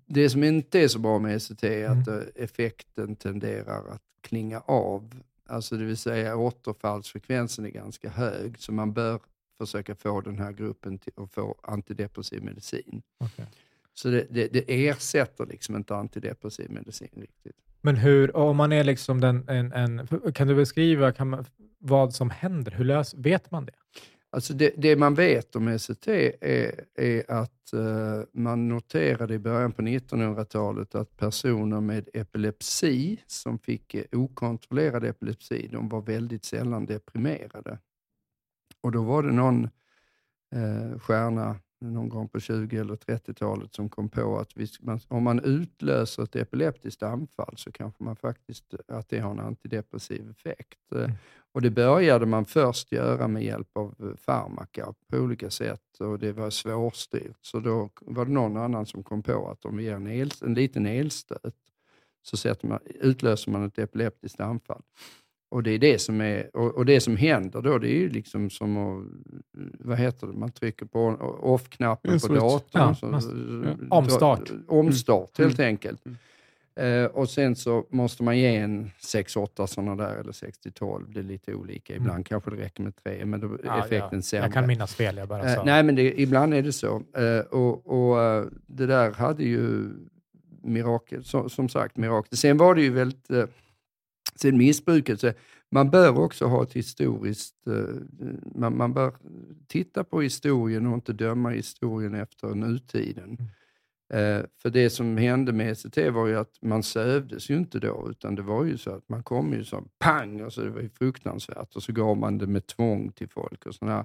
[SPEAKER 3] det som inte är så bra med ECT är att
[SPEAKER 1] Mm.
[SPEAKER 3] eh, effekten tenderar att klinga av. Alltså det vill säga återfallsfrekvensen är ganska hög, så man bör försöka få den här gruppen till att få antidepressiv medicin.
[SPEAKER 1] Okej.
[SPEAKER 3] Så det, det, det ersätter liksom inte antidepressiv medicin riktigt.
[SPEAKER 1] Men hur, om man är liksom den, en, en, kan du beskriva kan man, vad som händer? Hur lös, vet man det?
[SPEAKER 3] Alltså det, det man vet om ECT är, är att eh, man noterade i början på 1900-talet att personer med epilepsi, som fick eh, okontrollerad epilepsi, de var väldigt sällan deprimerade. Och då var det någon eh, stjärna någon gång på 20 eller 30-talet som kom på att vi, man, om man utlöser ett epileptiskt anfall så kanske man faktiskt, att det har en antidepressiv effekt. Eh,
[SPEAKER 1] Mm.
[SPEAKER 3] Och det började man först göra med hjälp av eh, farmaka på olika sätt och det var svårstyrt. Så då var det någon annan som kom på att om vi ger en, el, en liten elstöt så sätter man, utlöser man ett epileptiskt anfall. Och det är det som, är, och, och det som händer då, det är ju liksom som att, vad heter det, man trycker på off-knappen
[SPEAKER 2] En
[SPEAKER 3] på datorn.
[SPEAKER 1] Ja,
[SPEAKER 3] så,
[SPEAKER 1] man- omstart.
[SPEAKER 3] Omstart helt
[SPEAKER 2] Mm.
[SPEAKER 3] enkelt.
[SPEAKER 2] Mm.
[SPEAKER 3] Eh, och sen så måste man ge en 6-8 sådana där, eller 6-12. Det är lite olika. Ibland
[SPEAKER 1] Mm.
[SPEAKER 3] kanske det räcker med tre, men då är
[SPEAKER 1] Ja,
[SPEAKER 3] effekten
[SPEAKER 1] ja.
[SPEAKER 3] sämre.
[SPEAKER 1] Jag kan minnas fel, jag bara
[SPEAKER 3] Eh,
[SPEAKER 1] sa.
[SPEAKER 3] nej, men det, ibland är det så. Eh, och och det där hade ju mirakel, så, som sagt, mirakel. Sen var det ju väldigt, sen missbruket, så man bör också ha ett historiskt, eh, man, man bör titta på historien och inte döma historien efter nutiden. Eh, för det som hände med ECT var ju att man sövdes ju inte då, utan det var ju så att man kom ju så pang, och så det var ju fruktansvärt, och så gav man det med tvång till folk och sådär.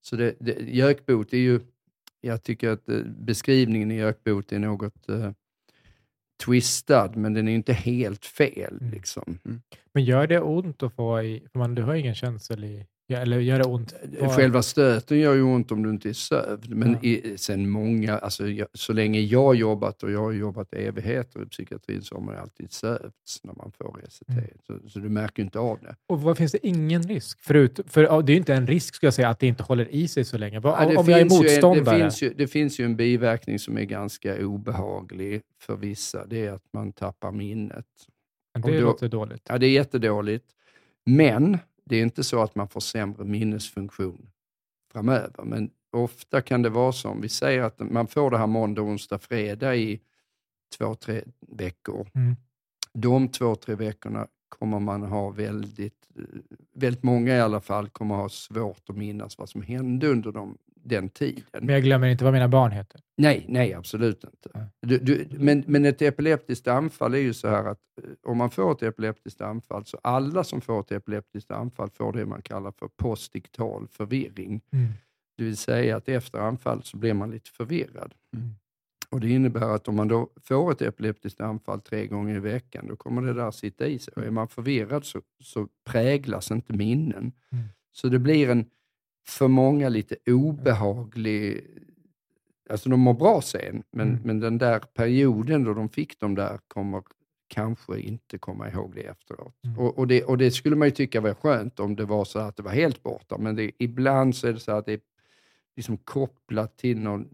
[SPEAKER 3] Så det, det, gökbot är ju, jag tycker att eh, beskrivningen i gökbot är något twistad, men den är inte helt fel.
[SPEAKER 1] Mm.
[SPEAKER 3] Liksom.
[SPEAKER 1] Men gör det ont att få i, man, du har ingen känsel i, ja, eller gör det ont?
[SPEAKER 3] Själva stöten gör ju ont om du inte är sövd, men
[SPEAKER 1] Ja.
[SPEAKER 3] i, sen många, alltså, så länge jag har jobbat, och jag har jobbat evigheter i psykiatrin, så har man alltid sövts när man får ECT.
[SPEAKER 1] Mm.
[SPEAKER 3] Så, så du märker inte av det.
[SPEAKER 1] Och vad finns det ingen risk? Förut, för ja, det är ju inte en risk skulle jag säga att det inte håller i sig så länge. Vad,
[SPEAKER 3] det
[SPEAKER 1] om jag är
[SPEAKER 3] ju en-
[SPEAKER 1] motståndare?
[SPEAKER 3] det, finns ju, det finns ju en biverkning som är ganska obehaglig för vissa. Det är att man tappar minnet.
[SPEAKER 1] Men
[SPEAKER 3] Och
[SPEAKER 1] det
[SPEAKER 3] då-
[SPEAKER 1] låter dåligt.
[SPEAKER 3] Ja, det är jättedåligt. Men det är inte så att man får sämre minnesfunktion framöver. Men ofta kan det vara så, om vi säger att man får det här måndag, onsdag, fredag i två, tre veckor.
[SPEAKER 1] Mm.
[SPEAKER 3] De två, tre veckorna kommer man ha väldigt, väldigt många i alla fall, kommer ha svårt att minnas vad som hände under dem, den tiden.
[SPEAKER 1] Men jag glömmer inte vad mina barn heter.
[SPEAKER 3] Nej, nej absolut inte. Du, du, men, men ett epileptiskt anfall är ju så här att eh, om man får ett epileptiskt anfall, så alla som får ett epileptiskt anfall får det man kallar för postdiktal förvirring.
[SPEAKER 1] Mm.
[SPEAKER 3] Det vill säga att efter anfall så blir man lite förvirrad.
[SPEAKER 1] Mm.
[SPEAKER 3] Och Det innebär att om man då får ett epileptiskt anfall tre gånger i veckan, då kommer det där sitta i sig. Och är man förvirrad så, så präglas inte minnen.
[SPEAKER 1] Mm.
[SPEAKER 3] Så det blir en för många lite obehaglig... Alltså de mår bra sen, men,
[SPEAKER 1] Mm.
[SPEAKER 3] men den där perioden då de fick de där kommer kanske inte komma ihåg det efteråt.
[SPEAKER 1] Mm.
[SPEAKER 3] Och, och, det, och det skulle man ju tycka var skönt om det var så att det var helt borta, men det, ibland så är det så att det är liksom kopplat till någon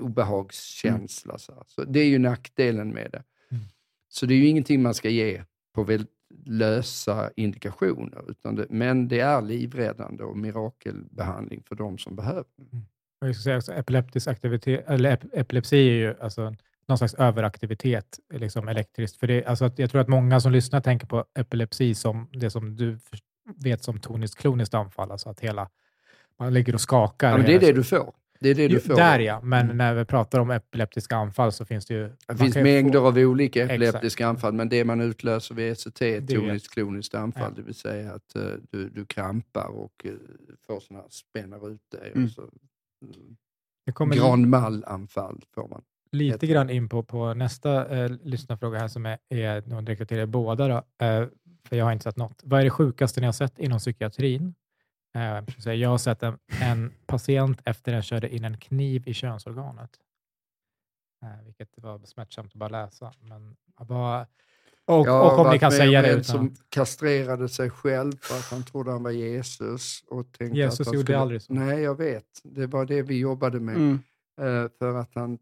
[SPEAKER 3] obehagskänsla. Så, här. så det är ju nackdelen med det.
[SPEAKER 1] Mm.
[SPEAKER 3] Så det är ju ingenting man ska ge på väldigt lösa indikationer, utan det, men det är livräddande och mirakelbehandling för de som behöver.
[SPEAKER 1] Och jag ska säga också, epileptisk aktivitet, eller ep epilepsi är ju alltså någon slags överaktivitet liksom elektriskt. För det, alltså att jag tror att många som lyssnar tänker på epilepsi som det som du vet som toniskt kloniskt anfall, alltså att hela, man ligger och skakar.
[SPEAKER 3] Ja, men det är det du får. Det är det du
[SPEAKER 1] Jo,
[SPEAKER 3] får.
[SPEAKER 1] Där ja, men
[SPEAKER 3] Mm.
[SPEAKER 1] när vi pratar om epileptiska anfall så finns det ju...
[SPEAKER 3] Det finns mängder
[SPEAKER 1] få-
[SPEAKER 3] av olika
[SPEAKER 1] Exakt.
[SPEAKER 3] epileptiska anfall, men det man utlöser vid ECT är
[SPEAKER 1] Det vet.
[SPEAKER 3] toniskt kloniskt anfall,
[SPEAKER 1] Ja.
[SPEAKER 3] det vill säga att eh, du, du krampar och uh, får sådana här spänner ut dig.
[SPEAKER 2] Mm.
[SPEAKER 3] Så,
[SPEAKER 1] kommer
[SPEAKER 3] Grand Mal-anfall får man.
[SPEAKER 1] lite
[SPEAKER 3] Heter
[SPEAKER 1] grann in på, på nästa eh, lyssnarfråga här som är, är någon till er båda. Då. Eh, för jag har inte sett något. Vad är det sjukaste ni har sett inom psykiatrin? Eh, jag har sett en, en patient efter den körde in en kniv i könsorganet. Eh, vilket var smärtsamt att bara läsa. Men vad, och,
[SPEAKER 3] har
[SPEAKER 1] och om ni kan säga det utan...
[SPEAKER 3] som kastrerade sig själv för att han trodde han var Jesus. Och tänkte
[SPEAKER 1] Jesus
[SPEAKER 3] att han
[SPEAKER 1] gjorde
[SPEAKER 3] skulle...
[SPEAKER 1] aldrig så.
[SPEAKER 3] Nej, jag vet. Det var det vi jobbade med.
[SPEAKER 2] Mm.
[SPEAKER 3] Eh, för att han,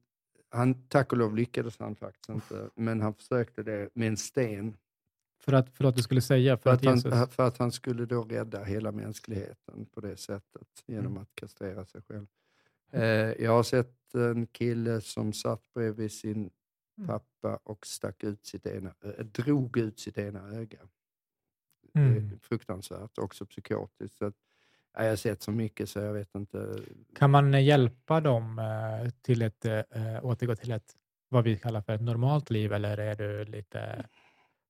[SPEAKER 3] han, tack och lov lyckades han faktiskt inte, men han försökte det med en sten.
[SPEAKER 1] För att, förlåt, du skulle säga för,
[SPEAKER 3] För
[SPEAKER 1] att,
[SPEAKER 3] att, han,
[SPEAKER 1] Jesus...
[SPEAKER 3] för att han skulle då rädda hela mänskligheten på det sättet, genom
[SPEAKER 1] Mm.
[SPEAKER 3] att kastrera sig själv. Eh, jag har sett en kille som satt bredvid sin
[SPEAKER 1] Mm.
[SPEAKER 3] pappa och stack ut sitt ena, ö- drog ut sitt ena öga.
[SPEAKER 1] Mm.
[SPEAKER 3] är fruktansvärt, också psykotiskt. Så att, ja, jag har sett så mycket så jag vet inte.
[SPEAKER 1] Kan man hjälpa dem eh, till ett, eh, återgå till ett, vad vi kallar för ett normalt liv, eller är du lite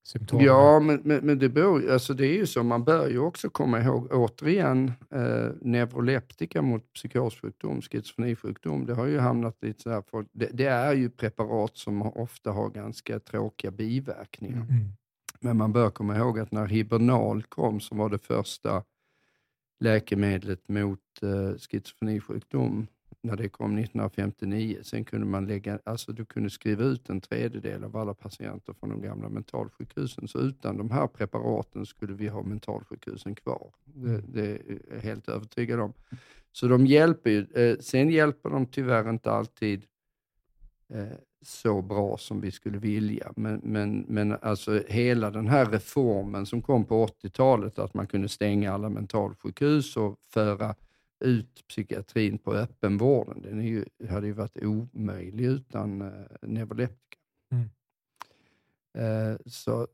[SPEAKER 1] symptom?
[SPEAKER 3] Ja, men, men, men det, beror, alltså det är ju så, man bör ju också komma ihåg, återigen, eh, neuroleptika mot psykossjukdom, schizofrenisjukdom, det har ju hamnat lite så här, folk, det, det är ju preparat som ofta har ganska tråkiga biverkningar.
[SPEAKER 1] Mm.
[SPEAKER 3] Men man bör komma ihåg att när Hibernal kom, som var det första läkemedlet mot eh, schizofrenisjukdom, när det kom 1959, sen kunde man lägga, alltså du kunde skriva ut en tredjedel av alla patienter från de gamla mentalsjukhusen. Så utan de här preparaten skulle vi ha mentalsjukhusen kvar. Det, det är jag helt övertygad om. Så de hjälper ju. Eh, sen hjälper de tyvärr inte alltid eh, så bra som vi skulle vilja. Men, men, men alltså hela den här reformen som kom på 80-talet, att man kunde stänga alla mentalsjukhus och föra ut psykiatrin på öppenvården, den är ju, hade ju varit omöjlig utan eh, neuroleptika.
[SPEAKER 1] Mm.
[SPEAKER 3] Eh, så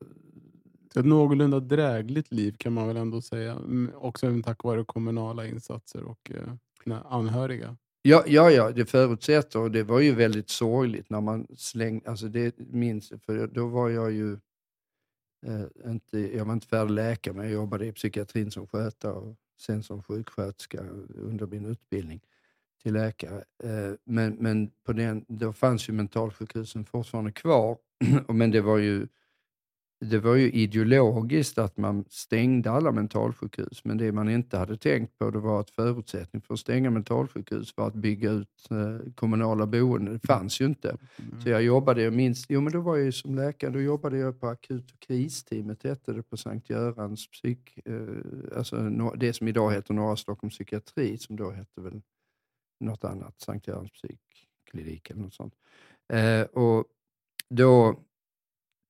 [SPEAKER 2] ett någorlunda drägligt liv kan man väl ändå säga. Också tack vare kommunala insatser och eh, anhöriga.
[SPEAKER 3] Ja, ja, ja, det förutsätter och det var ju väldigt sorgligt när man slängde, alltså det minns för då var jag ju eh, inte, jag var inte färdig läkare men jag jobbade i psykiatrin som skötare och sen som sjuksköterska under min utbildning till läkare. Eh, men men på den, då fanns ju mentalsjukhusen fortfarande kvar, <clears throat> men det var ju det var ju ideologiskt att man stängde alla mentalsjukhus, men det man inte hade tänkt på det var att förutsättning för att stänga mentalsjukhus var att bygga ut eh, kommunala boenden. Det fanns ju inte. Så jag jobbade, jag minns, jo men då var jag ju som läkare, då jobbade jag på akut och kristeamet, hette det på Sankt Görans psyk, eh, alltså no- det som idag heter Norra Stockholms psykiatri, som då hette väl något annat, Sankt Görans psykklinik eller något sånt. Eh, och då,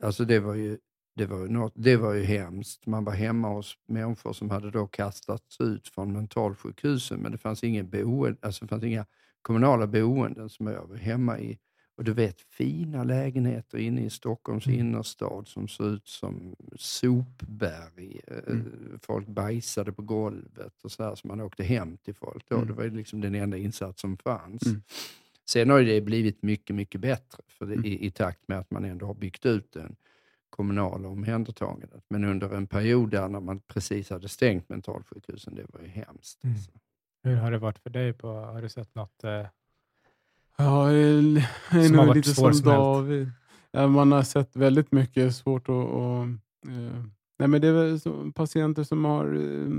[SPEAKER 3] alltså det var ju det var, något, det var ju hemskt. Man var hemma hos människor som hade då kastats ut från mentalsjukhusen, men det fanns, ingen boende, alltså det fanns inga kommunala boenden som jag var hemma i. Och du vet, fina lägenheter inne i Stockholms
[SPEAKER 1] Mm.
[SPEAKER 3] innerstad som såg ut som sopberg. Eh,
[SPEAKER 1] Mm.
[SPEAKER 3] Folk bajsade på golvet och så här, så man åkte hem till folk. Då.
[SPEAKER 1] Mm.
[SPEAKER 3] Det var liksom den enda insats som fanns.
[SPEAKER 2] Mm.
[SPEAKER 3] Sen har det blivit mycket, mycket bättre för det,
[SPEAKER 2] Mm.
[SPEAKER 3] i, i takt med att man ändå har byggt ut den kommunala omhändertagandet. Men under en period där när man precis hade stängt mentalsjukhusen, det var ju hemskt.
[SPEAKER 1] Mm.
[SPEAKER 3] Alltså.
[SPEAKER 1] Hur har det varit för dig? På, har du sett något? Eh,
[SPEAKER 2] Ja, jag är
[SPEAKER 1] Som har varit
[SPEAKER 2] lite som. David. Ja, man har sett väldigt mycket svårt att... att eh, nej, men det är väl så, patienter som har eh,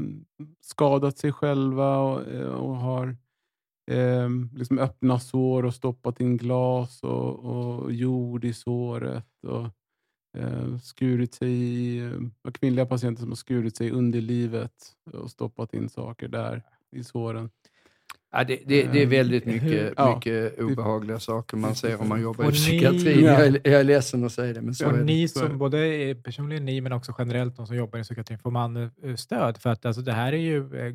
[SPEAKER 2] skadat sig själva och, eh, och har eh, liksom öppna sår och stoppat in glas och, och jord i såret. Och, skurit sig i, eh, kvinnliga patienter som har skurit sig i underlivet och stoppat in saker där i såren.
[SPEAKER 3] Ja, det, det, det är
[SPEAKER 2] Eh,
[SPEAKER 3] väldigt mycket,
[SPEAKER 2] ja.
[SPEAKER 3] mycket obehagliga saker man ser om man jobbar i psykiatrin. Jag, är, jag är ledsen att säga det, men så
[SPEAKER 1] och
[SPEAKER 3] är det.
[SPEAKER 1] ni som, både är- personligen ni, men också generellt de som jobbar i psykiatrin, får man eh, stöd? För att alltså, det här är ju eh,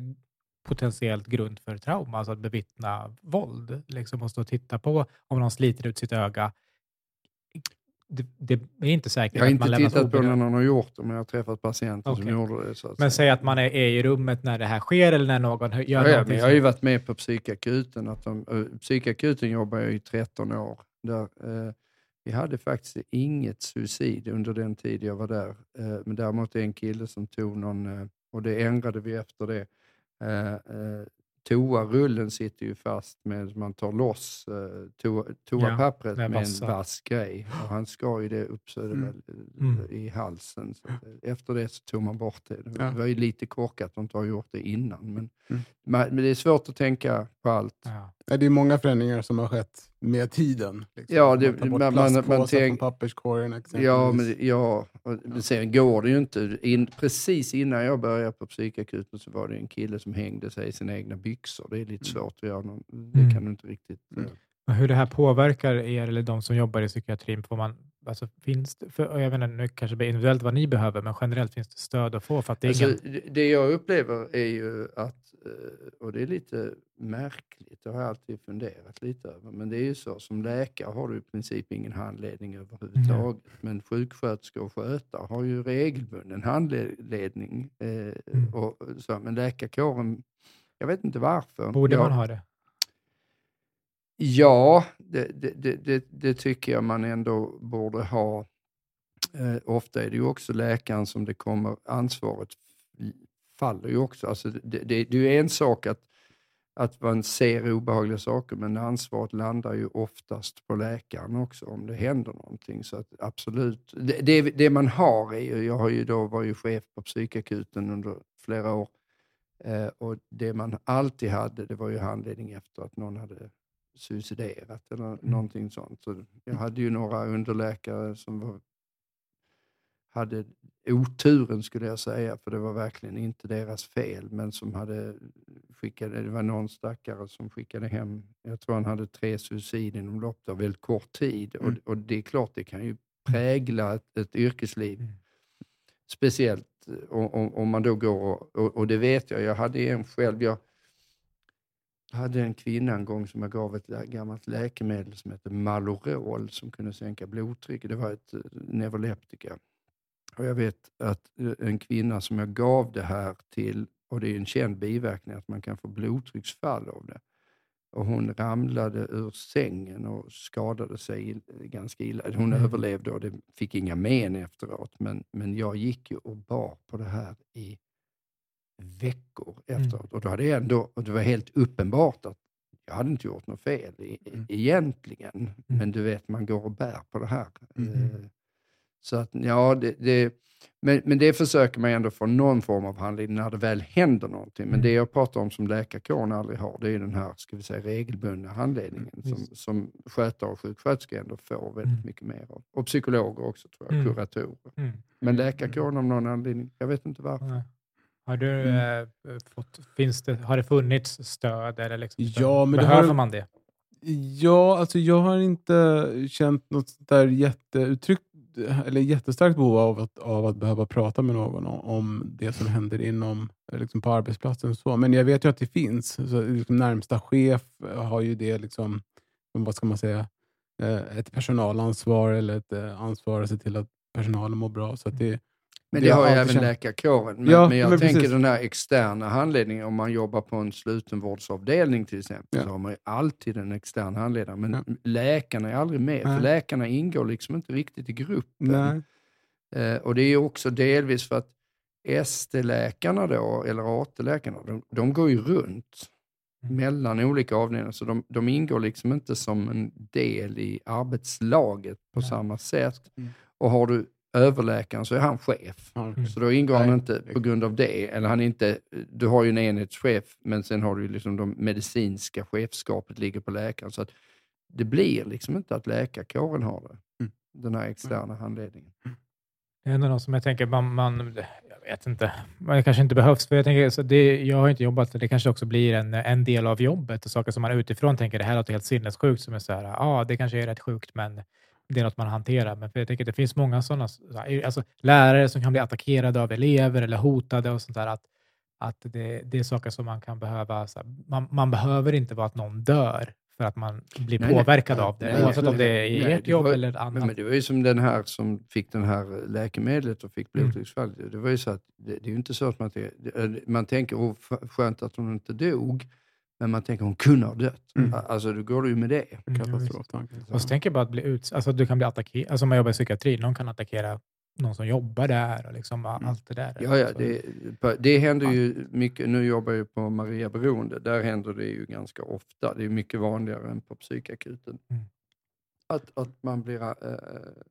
[SPEAKER 1] potentiellt grund för trauma, alltså att bevittna våld. Liksom, och stå och titta på om någon sliter ut sitt öga. Det, det är inte säkert
[SPEAKER 3] Jag har
[SPEAKER 1] att
[SPEAKER 3] inte
[SPEAKER 1] man lämnas
[SPEAKER 3] tittat på
[SPEAKER 1] oberörd.
[SPEAKER 3] när någon har gjort det, men jag har träffat patienter som
[SPEAKER 1] Okej.
[SPEAKER 3] gjorde det. Så
[SPEAKER 1] Men säg att man är, i rummet när det här sker eller när någon gör
[SPEAKER 3] Ja,
[SPEAKER 1] någonting.
[SPEAKER 3] jag har ju
[SPEAKER 1] som-
[SPEAKER 3] varit med på psykakuten. Att de, eh, psykakuten jobbar jag i 13 år. Där, eh, vi hade faktiskt inget suicid under den tid jag var där. Eh, men däremot en kille som tog någon, eh, och det ändrade vi efter det. Eh, eh, toarullen sitter ju fast med, man tar loss eh, toa, toapappret
[SPEAKER 1] det
[SPEAKER 3] med en vass grej. Och han skar ju det upp så det
[SPEAKER 2] Mm.
[SPEAKER 3] väl, eh,
[SPEAKER 1] Mm.
[SPEAKER 3] i halsen. Så, eh, efter det så tog man bort det. Det
[SPEAKER 2] Ja.
[SPEAKER 3] var ju lite korkat att inte ha gjort det innan. Men,
[SPEAKER 2] Mm.
[SPEAKER 3] men men det är svårt att tänka på allt.
[SPEAKER 1] Ja.
[SPEAKER 2] Ja, det är många förändringar som har skett med tiden. Liksom.
[SPEAKER 3] Ja, det-
[SPEAKER 2] man tar bort
[SPEAKER 3] man- man- man
[SPEAKER 2] plastpåsar papperskorgen exempelvis.
[SPEAKER 3] Ja, men, ja, och- men sen går det ju inte. In, precis innan jag började på psykakuten så var det en kille som hängde sig i sina egna byxor. Det är lite svårt att göra. Någon, det
[SPEAKER 1] Mm.
[SPEAKER 3] kan du inte riktigt...
[SPEAKER 2] Mm.
[SPEAKER 1] Hur det här påverkar er eller de som jobbar i psykiatrin? Får man, alltså, finns det, för, jag vet inte, nu kanske det blir individuellt vad ni behöver, men generellt finns det stöd att få? För att det är
[SPEAKER 3] Alltså,
[SPEAKER 1] ingen,
[SPEAKER 3] det- jag upplever är ju att, eh, och det är lite märkligt, det har jag alltid funderat lite över, men det är ju så, som läkare har du i princip ingen handledning överhuvudtaget. Men sjuksköterskor och skötare har ju regelbunden handledning. Eh,
[SPEAKER 1] Mm.
[SPEAKER 3] och så, men läkarkåren, jag vet inte varför.
[SPEAKER 1] borde
[SPEAKER 3] jag,
[SPEAKER 1] man ha det?
[SPEAKER 3] Ja, det, det, det, det, tycker jag man ändå borde ha. Eh, ofta är det ju också läkaren som det kommer, ansvaret faller ju också. Alltså det, det, det är ju en sak att, att man ser obehagliga saker, men ansvaret landar ju oftast på läkaren också om det händer någonting. Så att absolut, det, det, det man har är ju, jag har ju då var ju chef på psykakuten under flera år, eh, och det man alltid hade, det var ju handledning efter att någon hade suiciderat eller någonting sånt. Så jag hade ju några underläkare som var, hade oturen skulle jag säga, för det var verkligen inte deras fel, men som hade skickade, det var någon stackare som skickade hem, jag tror han hade tre suicid inom loppet av väldigt kort tid.
[SPEAKER 2] Mm.
[SPEAKER 3] Och, och det är klart, det kan ju prägla ett, ett yrkesliv.
[SPEAKER 1] Mm.
[SPEAKER 3] Speciellt eh, om, om- man då går, och, och det vet jag, jag hade en själv, jag hade en kvinna en gång som jag gav ett gammalt läkemedel som heter Malorol som kunde sänka blodtrycket. Det var ett eh, neuroleptika. Och jag vet att eh, en kvinna som jag gav det här till, och det är en känd biverkning att man kan få blodtrycksfall av det. Och hon ramlade ur sängen och skadade sig ill- ganska illa. Hon
[SPEAKER 1] Mm.
[SPEAKER 3] överlevde och det fick inga men efteråt. Men, men jag gick ju och bar på det här i veckor efteråt. Och, då hade jag ändå, och det var helt uppenbart att jag hade inte gjort något fel i,
[SPEAKER 2] Mm.
[SPEAKER 3] egentligen. Men du vet, man går och bär på det här.
[SPEAKER 2] Mm.
[SPEAKER 3] Så att, ja, det, det, men, men det försöker man ändå få någon form av handledning när det väl händer någonting. Men
[SPEAKER 1] Mm.
[SPEAKER 3] det jag pratar om som läkarkåren aldrig har, det är den här ska vi säga, regelbundna handledningen
[SPEAKER 1] Mm,
[SPEAKER 3] som, som skötare och sjuksköterskor ändå får väldigt
[SPEAKER 1] Mm.
[SPEAKER 3] mycket mer av. Och psykologer också, tror jag,
[SPEAKER 1] Mm.
[SPEAKER 3] kuratorer.
[SPEAKER 1] Mm.
[SPEAKER 3] Men läkarkåren av någon anledning, jag vet inte varför.
[SPEAKER 1] Har, du,
[SPEAKER 2] Mm.
[SPEAKER 1] eh, fått, finns det, har det funnits stöd? Eller liksom?
[SPEAKER 2] Ja, men
[SPEAKER 1] Behöver
[SPEAKER 2] har-
[SPEAKER 1] man det?
[SPEAKER 2] Ja, alltså jag har inte känt något där jätteuttryckt eller jättestarkt behov av att, av att behöva prata med någon om, det som händer inom, liksom på arbetsplatsen. Så. Men jag vet ju att det finns. Så liksom närmsta chef har ju det, liksom, vad ska man säga, eh, ett personalansvar eller ett eh, ansvar att se till att personalen mår bra. Så det,
[SPEAKER 3] men det, har ju även känt... läkarkåren. Men,
[SPEAKER 2] ja,
[SPEAKER 3] men jag men tänker precis. den här externa handledningen, om man jobbar på en slutenvårdsavdelning till exempel, ja. så har man ju alltid en extern handledare. Men ja. läkarna är aldrig med, Nej. för läkarna ingår liksom inte riktigt i gruppen. Eh, och det är också delvis för att ST-läkarna då, eller AT-läkarna, de, de, går ju runt mm. mellan olika avdelningar, så de, de, ingår liksom inte som en del i arbetslaget på samma sätt. Mm. Och har du överläkaren så är han chef. Mm. Så då ingår han inte på grund av det. Eller han inte, du har ju en enhetschef, men sen har du liksom de medicinska chefskapet ligger på läkaren. Så att det blir liksom inte att läkarkåren har det, mm. den här externa mm. handledningen.
[SPEAKER 1] Det är något som jag tänker, man, man, jag vet inte, det kanske inte behövs. För jag, tänker, så det, jag har inte jobbat, det kanske också blir en, en del av jobbet och saker som man utifrån tänker, det här låter helt sinnessjukt, som är så här, ja, ah, det kanske är rätt sjukt, men det är något man hanterar. Men för jag tänker att det finns många sådana alltså, lärare som kan bli attackerade av elever eller hotade och sånt där. Att, att det, det är saker som man kan behöva. Här, man, man, behöver inte vara att någon dör för att man blir nej, påverkad nej, av det, nej, oavsett om det är i ert jobb
[SPEAKER 3] var,
[SPEAKER 1] eller annat.
[SPEAKER 3] Men det var ju som den här som fick det här läkemedlet och fick mm. blodtrycksfall. Mm. Det var ju så att det, det är ju inte så att man, man tänker, oh, skönt att hon inte dog. Men man tänker hon kunde ha dött. Mm. Alltså då går du ju med det.
[SPEAKER 1] Mm, och så tänker jag bara att bli ut, alltså, du kan bli attackerad, alltså om man jobbar i psykiatri, någon kan attackera någon som jobbar där och liksom mm. allt det där.
[SPEAKER 3] Ja, ja det, det händer ja. ju mycket. Nu jobbar jag på Maria Beroende. Där händer det ju ganska ofta. Det är mycket vanligare än på psykakuten. Mm att, att man blir äh,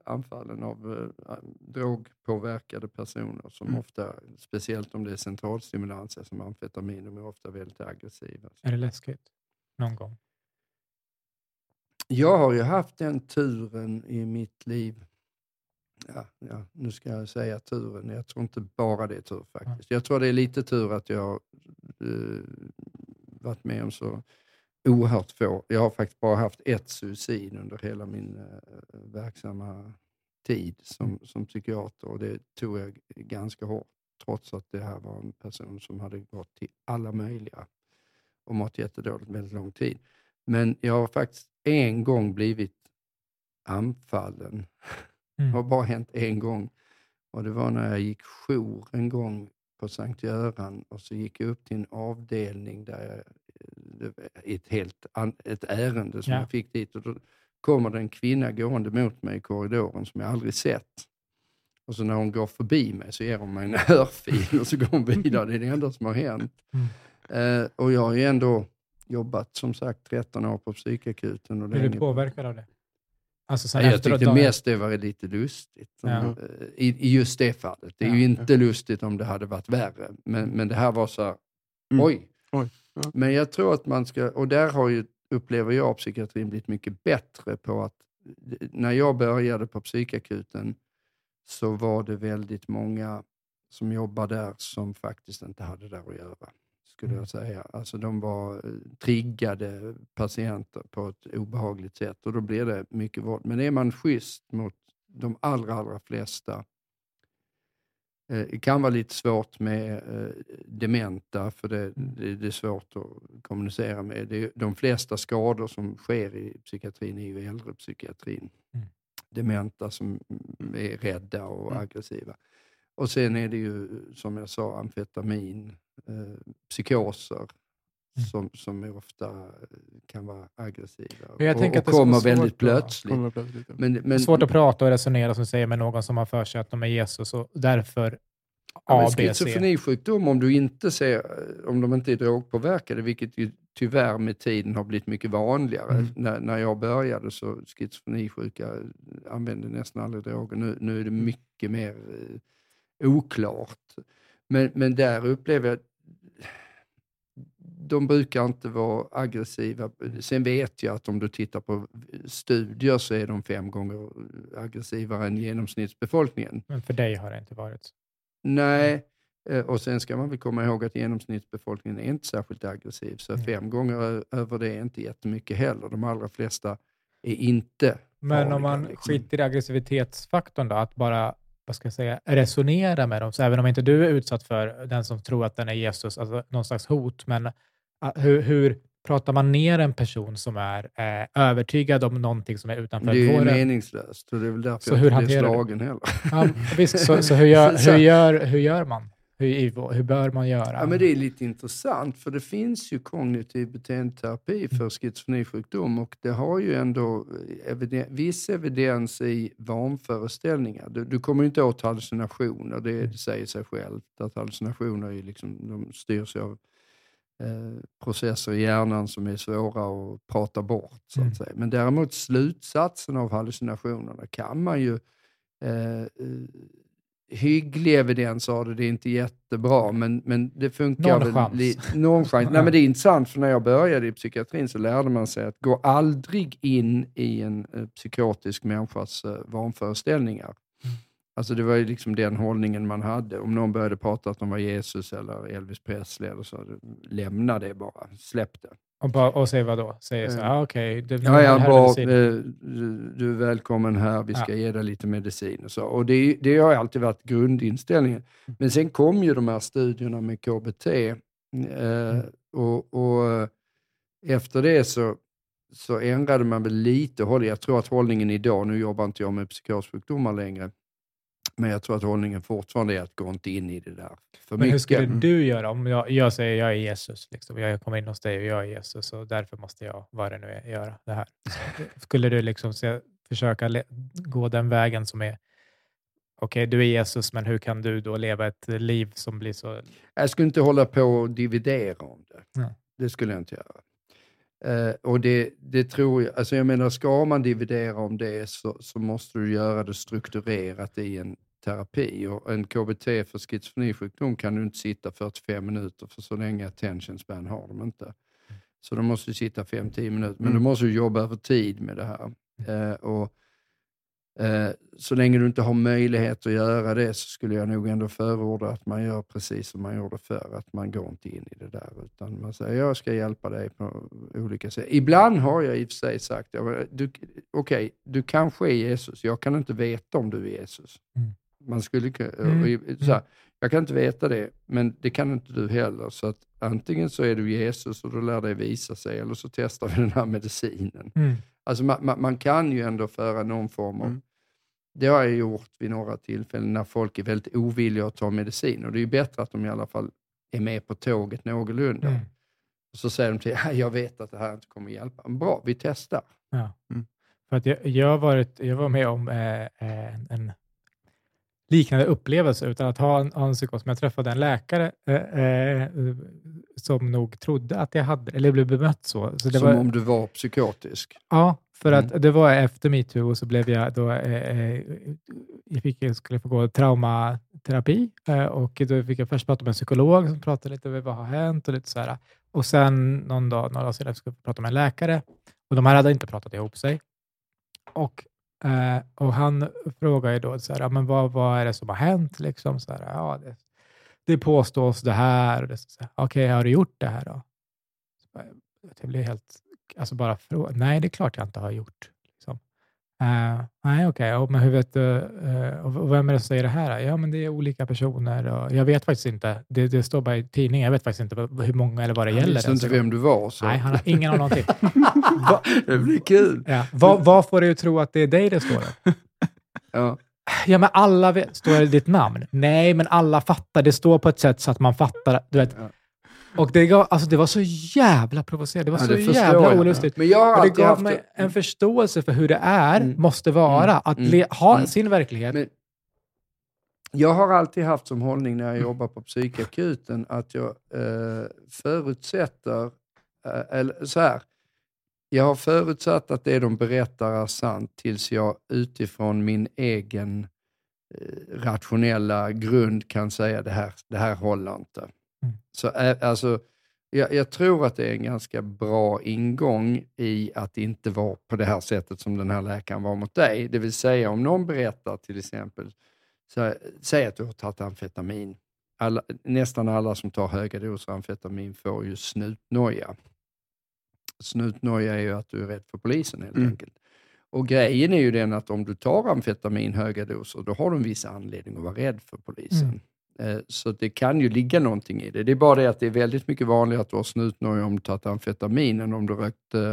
[SPEAKER 3] anfallen av äh, drogpåverkade personer som mm. ofta, speciellt om det är centralstimulanser som amfetamin, de är ofta väldigt aggressiva.
[SPEAKER 1] Är det läskigt? Någon gång?
[SPEAKER 3] Jag har ju haft den turen i mitt liv. Ja, ja, nu ska jag säga turen. Jag tror inte bara det är tur faktiskt. Jag tror det är lite tur att jag äh, varit med om så oerhört få. Jag har faktiskt bara haft ett suicid under hela min uh, verksamma tid som, mm. som psykiater och det tog jag ganska hårt trots att det här var en person som hade gått till alla möjliga och mått jättedåligt väldigt lång tid. Men jag har faktiskt en gång blivit anfallen. Mm. Det har bara hänt en gång och det var när jag gick jour en gång på Sankt Göran och så gick jag upp till en avdelning där jag ett, helt, ett ärende som ja. jag fick dit. Och då kommer det en kvinna gående mot mig i korridoren som jag aldrig sett. Och så när hon går förbi mig så ger hon mig en <laughs> örfil och så går hon vidare. Det är det enda som har hänt. Mm. Eh, och jag har ju ändå jobbat som sagt 13 år på psykakuten. Och
[SPEAKER 1] Blir du påverkad av det?
[SPEAKER 3] Alltså jag tyckte mest det var lite lustigt. Ja. Eh, I, I, just det fallet. Det är ja. ju inte lustigt om det hade varit värre. Men, men det här var så, mm. oj. oj. Men jag tror att man ska, och där har ju, upplever jag psykiatrin blivit mycket bättre på att, när jag började på psykakuten så var det väldigt många som jobbade där som faktiskt inte hade där att göra, skulle mm. jag säga. Alltså de var eh, triggade patienter på ett obehagligt sätt och då blir det mycket våld. Men är man schysst mot de allra, allra flesta det kan vara lite svårt med eh, dementa, för det, mm. det, det, är svårt att kommunicera med. Det, de flesta skador som sker i psykiatrin är ju äldrepsykiatrin. Mm. Dementa som är rädda och mm. aggressiva. Och sen är det ju, som jag sa, amfetamin, eh, psykoser. Som, som ofta kan vara aggressiva och, och kommer väldigt plötsligt. Kommer plötsligt
[SPEAKER 1] men, men, det är svårt att prata och resonera som säger med någon som har för sig att de är Jesus och därför
[SPEAKER 3] A, ja, B, Schizofrenisjukdom, om, du inte ser, om de inte är drogpåverkade, vilket ju tyvärr med tiden har blivit mycket vanligare. Mm. När, när jag började så schizofrenisjuka använde nästan aldrig droger. Nu, nu är det mycket mer eh, oklart. Men, men där upplever jag de brukar inte vara aggressiva. Sen vet jag att om du tittar på studier så är de fem gånger aggressivare än genomsnittsbefolkningen.
[SPEAKER 1] Men för dig har det inte varit
[SPEAKER 3] Nej, eh, och sen ska man väl komma ihåg att genomsnittsbefolkningen är inte särskilt aggressiv, så mm. fem gånger över det är inte jättemycket heller. De allra flesta är inte
[SPEAKER 1] Men om
[SPEAKER 3] farliga,
[SPEAKER 1] man
[SPEAKER 3] liksom.
[SPEAKER 1] skiter i aggressivitetsfaktorn då, att bara vad ska jag säga, resonera med dem. Så även om inte du är utsatt för den som tror att den är Jesus, alltså någon slags hot, men hur, hur pratar man ner en person som är eh, övertygad om någonting som är utanför
[SPEAKER 3] Det är
[SPEAKER 1] våra...
[SPEAKER 3] meningslöst och det är väl därför
[SPEAKER 1] Så
[SPEAKER 3] jag
[SPEAKER 1] hur
[SPEAKER 3] inte blir slagen heller.
[SPEAKER 1] Ja, visst, så, så hur, <laughs> gör, hur, gör, hur gör man? Hur, hur bör man göra?
[SPEAKER 3] Ja, men det är lite intressant för det finns ju kognitiv beteendeterapi för schizofrenisjukdom och det har ju ändå eviden, viss evidens i vanföreställningar. Du, du kommer ju inte åt hallucinationer, det, det säger sig självt att hallucinationer är liksom, de styrs av eh, processer i hjärnan som är svåra att prata bort. Så
[SPEAKER 1] Mm.
[SPEAKER 3] att säga. Men däremot slutsatsen av hallucinationerna kan man ju eh, eh, hygglig evidens av det, det är inte jättebra, men, men det funkar
[SPEAKER 1] Någon chans.
[SPEAKER 3] Li, någon chans. Nej, men det är <laughs> intressant, för när jag började i psykiatrin så lärde man sig att gå aldrig in i en eh, psykotisk människas eh, vanföreställningar. Alltså det var ju liksom den hållningen man hade. Om någon började prata att de var Jesus eller Elvis Presley eller så, lämna det bara. Släpp det.
[SPEAKER 1] Och, bara, och säg vad då? Säg så
[SPEAKER 3] Eh.
[SPEAKER 1] här, ah, okej, det-
[SPEAKER 3] Ja, ja,
[SPEAKER 1] medicin.
[SPEAKER 3] eh, Du, är välkommen här. Vi ska
[SPEAKER 1] Ja.
[SPEAKER 3] ge dig lite medicin och så. Och det, det har alltid varit grundinställningen. Men sen kom ju de här studierna med KBT. Eh, och, och eh, efter det så, så ändrade man väl lite håll. Jag tror att hållningen idag, nu jobbar inte jag med psykossjukdomar längre, men jag tror att hållningen fortfarande är att gå inte in i det där för
[SPEAKER 1] Men hur skulle du göra om jag, jag säger jag är Jesus? Liksom. Jag kommer in hos dig och jag är Jesus och därför måste jag, vad det nu är, göra det här. Skulle du liksom se, försöka le, gå den vägen som är okej, du är Jesus, men hur kan du då leva ett liv som blir så...
[SPEAKER 3] Jag skulle inte hålla på och dividera om det.
[SPEAKER 1] Nej.
[SPEAKER 3] Det skulle jag inte göra. Eh, och det, det tror jag, alltså jag menar, ska man dividera om det så, så måste du göra det strukturerat i en terapi. Och en KBT för schizofrenisjukdom kan du inte sitta 45 minuter, för så länge attention span har de inte. Så de måste sitta 5-10 minuter, men
[SPEAKER 2] Mm.
[SPEAKER 3] du måste ju jobba över tid med det här. Eh, och, eh, så länge du inte har möjlighet att göra det så skulle jag nog ändå förorda att man gör precis som man gjorde förr, att man går inte in i det där utan man säger jag ska hjälpa dig på olika sätt. Ibland har jag i och för sig sagt, okej, du kanske är Jesus, jag kan inte veta om du är Jesus.
[SPEAKER 1] Mm.
[SPEAKER 3] Man skulle kunna,
[SPEAKER 1] Mm.
[SPEAKER 3] så här, jag kan inte veta det, men det kan inte du heller. Så att antingen så är du Jesus och då lär det visa sig, eller så testar vi den här medicinen.
[SPEAKER 1] Mm.
[SPEAKER 3] Alltså man, man, man kan ju ändå föra någon form av...
[SPEAKER 2] Mm.
[SPEAKER 3] Det har jag gjort vid några tillfällen när folk är väldigt ovilliga att ta medicin. Och det är ju bättre att de i alla fall är med på tåget någorlunda.
[SPEAKER 1] Mm.
[SPEAKER 3] Och så säger de till "Ja, jag vet att det här inte kommer hjälpa. Bra, vi testar.
[SPEAKER 1] Ja.
[SPEAKER 2] Mm.
[SPEAKER 1] För att jag, jag, varit, jag var med om eh, eh, en liknande upplevelse utan att ha en, ha en psykos. Men jag träffade en läkare eh, eh, som nog trodde att jag hade, eller blev bemött så. så
[SPEAKER 3] Som
[SPEAKER 1] var,
[SPEAKER 3] om du var psykotisk.
[SPEAKER 1] Ja, för
[SPEAKER 3] Mm.
[SPEAKER 1] att det var efter metoo och så blev jag då, eh, eh, jag fick, jag skulle få gå traumaterapi eh, och då fick jag först prata med en psykolog som pratade lite om vad har hänt och lite så här. Och sen någon dag, några dagar senare skulle jag prata med en läkare och de här hade inte pratat ihop sig. Och, eh, och han frågade ju då så här, men vad, vad är det som har hänt? Liksom, så här, ja, det, det påstås det här. Och det, så här, Okej, har du gjort det här då? Så Jag blev helt, alltså bara fråga. Nej, det är klart jag inte har gjort. Liksom. Eh, nej, okej, och men hur vet du, eh, och vem är det som säger det här? Ja, men det är olika personer och jag vet faktiskt inte. Det, det står bara i tidningen. Jag vet faktiskt inte hur många eller vad det
[SPEAKER 3] Jag
[SPEAKER 1] gäller.
[SPEAKER 3] visste
[SPEAKER 1] ens
[SPEAKER 3] inte vem du var. Så.
[SPEAKER 1] Nej, han har ingen aning. <laughs> Va,
[SPEAKER 3] det blir kul.
[SPEAKER 1] ja. vad, vad får dig att tro att det är dig det står om? <laughs>
[SPEAKER 3] Ja.
[SPEAKER 1] Ja, men alla vet. Står det ditt namn? Nej, men alla fattar. Det står på ett sätt så att man fattar. Du vet.
[SPEAKER 3] Ja.
[SPEAKER 1] Och det, gav, alltså det var så jävla provocerande. Det var
[SPEAKER 3] Ja,
[SPEAKER 1] så
[SPEAKER 3] det förstår
[SPEAKER 1] jävla
[SPEAKER 3] jag.
[SPEAKER 1] olustigt.
[SPEAKER 3] Men jag har
[SPEAKER 1] Och det gav
[SPEAKER 3] haft
[SPEAKER 1] mig en förståelse för hur det är,
[SPEAKER 3] Mm.
[SPEAKER 1] måste vara,
[SPEAKER 3] Mm.
[SPEAKER 1] att
[SPEAKER 3] Mm.
[SPEAKER 1] le, ha
[SPEAKER 3] Mm.
[SPEAKER 1] sin verklighet.
[SPEAKER 3] Men jag har alltid haft som hållning när jag jobbar på psykakuten att jag eh, förutsätter, eh, eller så här, jag har förutsatt att det de berättar är sant tills jag utifrån min egen eh, rationella grund kan säga det här, det här håller inte.
[SPEAKER 1] Mm.
[SPEAKER 3] Så eh, alltså, jag, jag tror att det är en ganska bra ingång i att inte vara på det här sättet som den här läkaren var mot dig. Det vill säga om någon berättar till exempel, så, säg att du har tagit amfetamin. Alla, nästan alla som tar höga doser amfetamin får ju snutnoja. Snutnoja är ju att du är rädd för polisen helt
[SPEAKER 2] Mm.
[SPEAKER 3] enkelt. Och grejen är ju den att om du tar amfetamin höga doser, då har du en viss anledning att vara rädd för polisen. Eh, Så det kan ju ligga någonting i det. Det är bara det att det är väldigt mycket vanligare att du har snutnoja om du tagit amfetamin än om du rökt eh,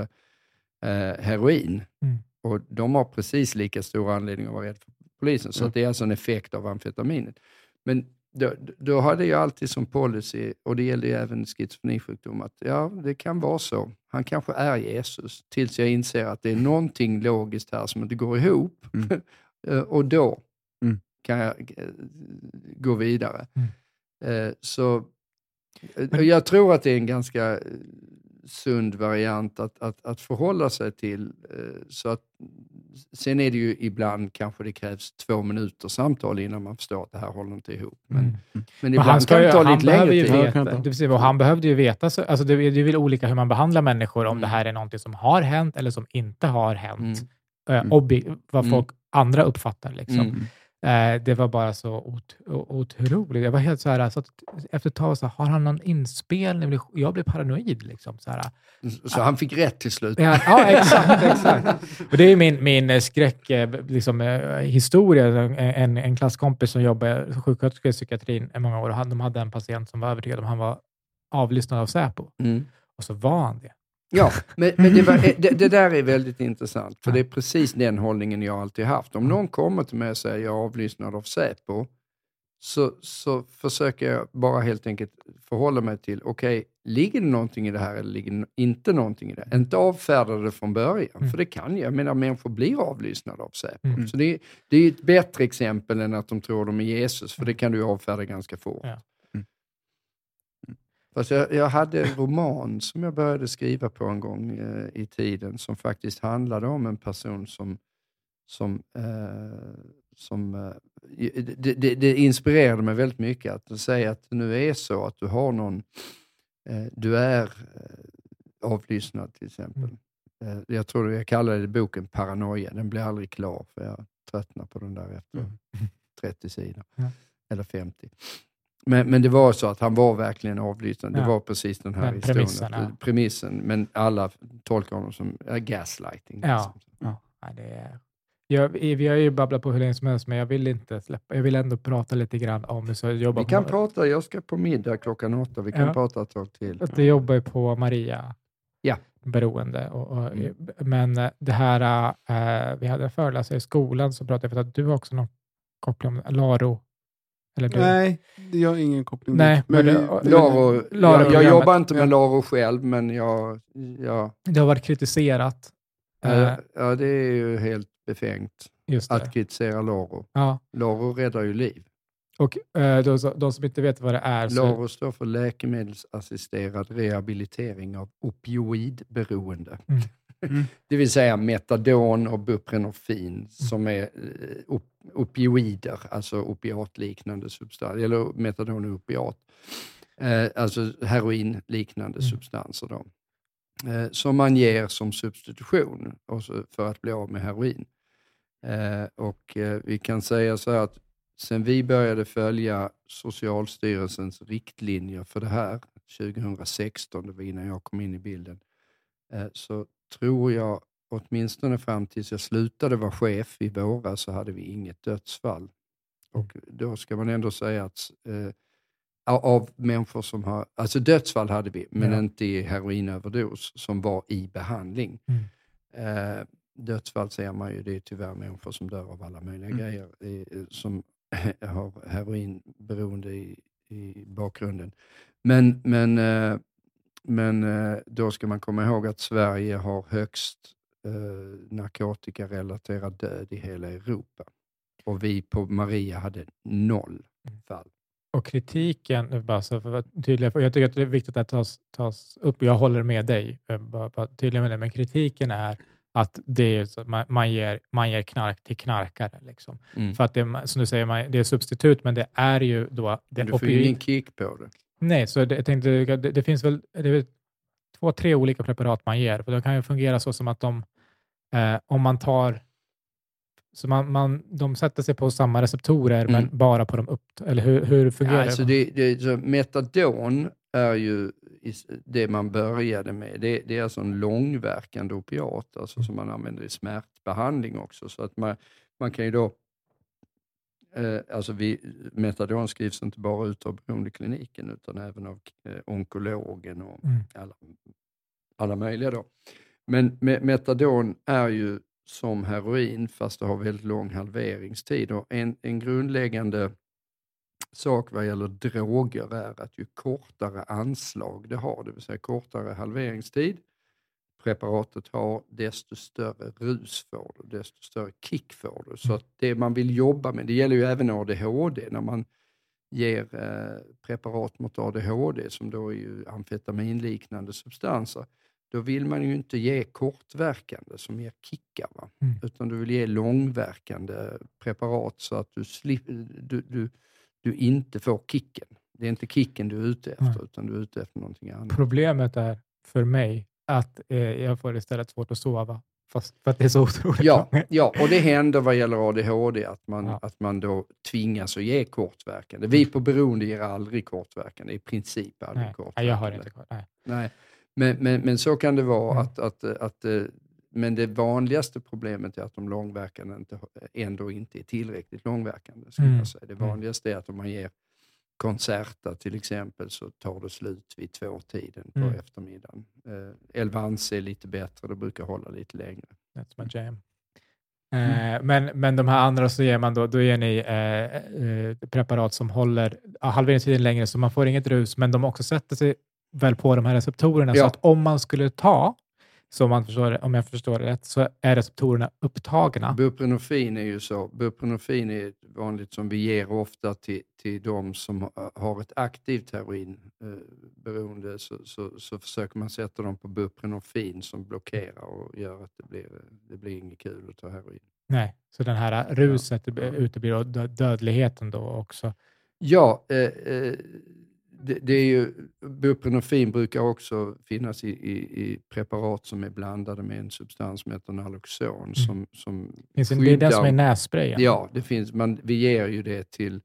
[SPEAKER 3] eh, heroin.
[SPEAKER 1] Mm.
[SPEAKER 3] Och de har precis lika stor anledning att vara rädd för polisen. Så att det är alltså en effekt av amfetaminet. Men då, då hade jag alltid som policy, och det gäller ju även schizofrenisjukdom, att ja, det kan vara så. Han kanske är Jesus, tills jag inser att det är någonting logiskt här som inte går ihop.
[SPEAKER 2] Mm. <laughs>
[SPEAKER 3] Eh, och då
[SPEAKER 2] Mm.
[SPEAKER 3] kan jag eh, gå vidare.
[SPEAKER 1] Mm.
[SPEAKER 3] Eh, Så jag tror att det är en ganska sund variant att, att, att förhålla sig till. Så att, sen är det ju ibland kanske det krävs två minuter samtal innan man förstår att det här håller inte ihop. Men,
[SPEAKER 1] Mm.
[SPEAKER 3] men ibland
[SPEAKER 1] han,
[SPEAKER 3] kan
[SPEAKER 1] ju,
[SPEAKER 3] det ta
[SPEAKER 1] han
[SPEAKER 3] lite längre tid.
[SPEAKER 1] Veta, det och han behövde ju veta, så, alltså det, det är väl olika hur man behandlar människor, om
[SPEAKER 3] Mm.
[SPEAKER 1] det här är någonting som har hänt eller som inte har hänt.
[SPEAKER 3] Mm.
[SPEAKER 1] Eh,
[SPEAKER 2] Mm.
[SPEAKER 1] vad
[SPEAKER 3] Mm.
[SPEAKER 1] folk andra uppfattar. Liksom. Eh, det var bara så ot otroligt. Jag var helt så här, så att efter ett tag, så, har han någon inspelning? Jag blev paranoid. Liksom, så här.
[SPEAKER 3] Så han fick rätt till slut.
[SPEAKER 1] Ja, ja exakt. exakt. Och det är min, min eh, skräck, eh, liksom, eh, historia. En, en klasskompis som jobbade som sjuksköterska i psykiatrin i många år, och han, de hade en patient som var övertygad om att han var avlyssnad av Säpo.
[SPEAKER 3] Mm.
[SPEAKER 1] Och så var han det.
[SPEAKER 3] Ja, men, men det, var, <laughs> det, det där är väldigt intressant, för det är precis den hållningen jag alltid haft. Om någon kommer till mig och säger jag är avlyssnad av Säpo, så, så försöker jag bara helt enkelt förhålla mig till, okej, ligger det någonting i det här eller ligger det inte någonting i det? Inte avfärda det från början,
[SPEAKER 1] Mm.
[SPEAKER 3] för det kan jag. Jag menar, människor blir avlyssnade av Säpo.
[SPEAKER 1] Mm.
[SPEAKER 3] Så det, det är ett bättre exempel än att de tror de är Jesus, för det kan du avfärda ganska fort.
[SPEAKER 1] Ja.
[SPEAKER 3] Fast jag, jag hade en roman som jag började skriva på en gång eh, i tiden som faktiskt handlade om en person som, som, eh, som eh, det, det, det inspirerade mig väldigt mycket att säga att det nu är så att du har någon, eh, du är eh, avlyssnad till exempel.
[SPEAKER 1] Mm.
[SPEAKER 3] Eh, jag tror jag kallade det boken Paranoia, den blev aldrig klar för jag tröttnade på den där efter
[SPEAKER 1] Mm.
[SPEAKER 3] 30 sidor,
[SPEAKER 1] Ja.
[SPEAKER 3] eller 50. Men, men det var så att han var verkligen avlyssnad. Det
[SPEAKER 1] Ja.
[SPEAKER 3] var precis den här
[SPEAKER 1] Den
[SPEAKER 3] historien.
[SPEAKER 1] premissen, ja.
[SPEAKER 3] premissen, men alla tolkar honom som äh, gaslighting.
[SPEAKER 1] Ja.
[SPEAKER 3] liksom.
[SPEAKER 1] Ja, det är... Jag, vi har ju babblat på hur länge som helst, men jag vill inte släppa. Jag vill ändå prata lite grann om det. Så jag jobbar
[SPEAKER 3] Vi kan prata, jag ska på middag klockan åtta, vi kan
[SPEAKER 1] Ja.
[SPEAKER 3] prata ett tag till.
[SPEAKER 1] jag jobbar ju på Maria
[SPEAKER 3] Ja.
[SPEAKER 1] beroende. Och, och,
[SPEAKER 3] Mm.
[SPEAKER 1] Men eh, det här, eh, vi hade en föreläsare i skolan som pratade, vet att du har också någon koppling om Laro. Eller du?
[SPEAKER 2] Nej, det har ingen koppling
[SPEAKER 1] Nej, men det-
[SPEAKER 2] vi-
[SPEAKER 3] Laro, jag, jag jobbar inte med
[SPEAKER 2] Ja.
[SPEAKER 3] Laro själv, men jag, jag,
[SPEAKER 1] Det har varit kritiserat. Eh,
[SPEAKER 3] ja, ja, det är ju helt befängt att kritisera Laro.
[SPEAKER 1] Ja.
[SPEAKER 3] Laro räddar ju liv.
[SPEAKER 1] Och eh, de, de som inte vet vad det är, så,
[SPEAKER 3] LARO står för läkemedelsassisterad rehabilitering av opioidberoende.
[SPEAKER 1] Mm.
[SPEAKER 2] Mm. <laughs>
[SPEAKER 3] Det vill säga metadon och buprenorfin som är eh, op opioider, alltså opiatliknande substanser, eller metadon och opiat. Eh, alltså heroinliknande
[SPEAKER 1] Mm.
[SPEAKER 3] substanser. Då. Eh, som man ger som substitution för att bli av med heroin. Eh, och vi kan säga så här att sen vi började följa Socialstyrelsens riktlinjer för det här 2016, det var innan jag kom in i bilden, så tror jag åtminstone fram tills jag slutade vara chef i våras så hade vi inget dödsfall. Och då ska man ändå säga att eh, av- människor som har, alltså dödsfall hade vi, men
[SPEAKER 1] Ja.
[SPEAKER 3] inte i heroinöverdos som var i behandling.
[SPEAKER 1] Mm.
[SPEAKER 3] Eh, dödsfall ser man ju, det är tyvärr människor som dör av alla möjliga
[SPEAKER 2] Mm.
[SPEAKER 3] grejer, eh, som <laughs> har heroinberoende i, i bakgrunden. Men, men, eh, men eh, då ska man komma ihåg att Sverige har högst eh, narkotikarelaterad död i hela Europa. Och vi på Maria hade noll
[SPEAKER 1] Mm.
[SPEAKER 3] fall.
[SPEAKER 1] Och kritiken, bara så för att vara tydlig, för jag tycker att det är viktigt att tas, tas upp. Jag håller med dig, eh, bara, bara tydlig med det, men kritiken är att det är så, man, man, ger, man ger knark till knarkare. Liksom.
[SPEAKER 3] Mm.
[SPEAKER 1] För att det, som du säger, man, det är substitut, men det är ju då... Det
[SPEAKER 3] Men du får ju ingen kick på det.
[SPEAKER 1] Nej, så det, jag tänkte, det, det finns väl, det väl två, tre olika preparat man ger. För de kan ju fungera så som att de, eh, om man tar, så man, man, de sätter sig på samma receptorer,
[SPEAKER 3] Mm.
[SPEAKER 1] men bara på de upp, eller hur, hur fungerar
[SPEAKER 3] Ja, alltså
[SPEAKER 1] det?
[SPEAKER 3] det, så metadon är ju det man började med. Det, det är alltså en långverkande opiat, alltså som man använder i smärtbehandling också. Så att man, man kan ju då alltså vi, metadon skrivs inte bara ut av beroendekliniken utan även av eh, onkologen och mm. alla, alla möjliga. Då. Men me, metadon är ju som heroin fast det har väldigt lång halveringstid. Och en, en grundläggande sak vad gäller droger är att ju kortare anslag det har, det vill säga kortare halveringstid, preparatet har, desto större rus får du, desto större kick får du. Så mm. att det man vill jobba med, det gäller ju även ADHD, när man ger eh, preparat mot ADHD, som då är ju amfetaminliknande substanser, då vill man ju inte ge kortverkande som ger kickar, va? Mm. utan du vill ge långverkande preparat så att du, slip, du, du, du inte får kicken. Det är inte kicken du är ute efter, mm. utan du är ute efter någonting annat.
[SPEAKER 1] Problemet är för mig att eh, jag får istället svårt att sova. Fast för att det är så otroligt
[SPEAKER 3] ja, ja, och det händer vad gäller ADHD, att man, ja. att man då tvingas att ge kortverkande. Vi på beroende ger aldrig kortverkande, i princip aldrig
[SPEAKER 1] nej,
[SPEAKER 3] kortverkande.
[SPEAKER 1] Jag har inte nej.
[SPEAKER 3] nej. Men, men, men så kan det vara. Mm. Att, att, att, eh, men det vanligaste problemet är att de långverkande inte, ändå inte är tillräckligt långverkande. mm. jag säga. Det mm. vanligaste är att om man ger Concerta till exempel så tar det slut vid tvåtiden på mm. eftermiddagen. Eh, Elvanse är lite bättre, det brukar hålla lite längre.
[SPEAKER 1] That's my jam. Mm. Eh, men, men de här andra så ger man då, då ger ni eh, eh, preparat som håller halveringstiden längre så man får inget rus, men de också sätter sig väl på de här receptorerna ja. så att om man skulle ta så om, man förstår, om jag förstår det rätt, så är receptorerna upptagna.
[SPEAKER 3] Buprenorfin är ju så. Buprenorfin är vanligt som vi ger ofta till, till de som har ett aktivt heroinberoende. Så, så, så försöker man sätta dem på buprenorfin som blockerar och gör att det blir, det blir inget kul att ta heroin.
[SPEAKER 1] Nej, så den här ruset ja. uteblir och dödligheten då också?
[SPEAKER 3] Ja, eh, eh, det, det, är ju, buprenorfin brukar också finnas i, i, i, preparat som är blandade med en substans som heter Naloxon. Mm. Som, som
[SPEAKER 1] finns det, är den som är nässprayen?
[SPEAKER 3] Ja, det finns, man, vi ger ju det till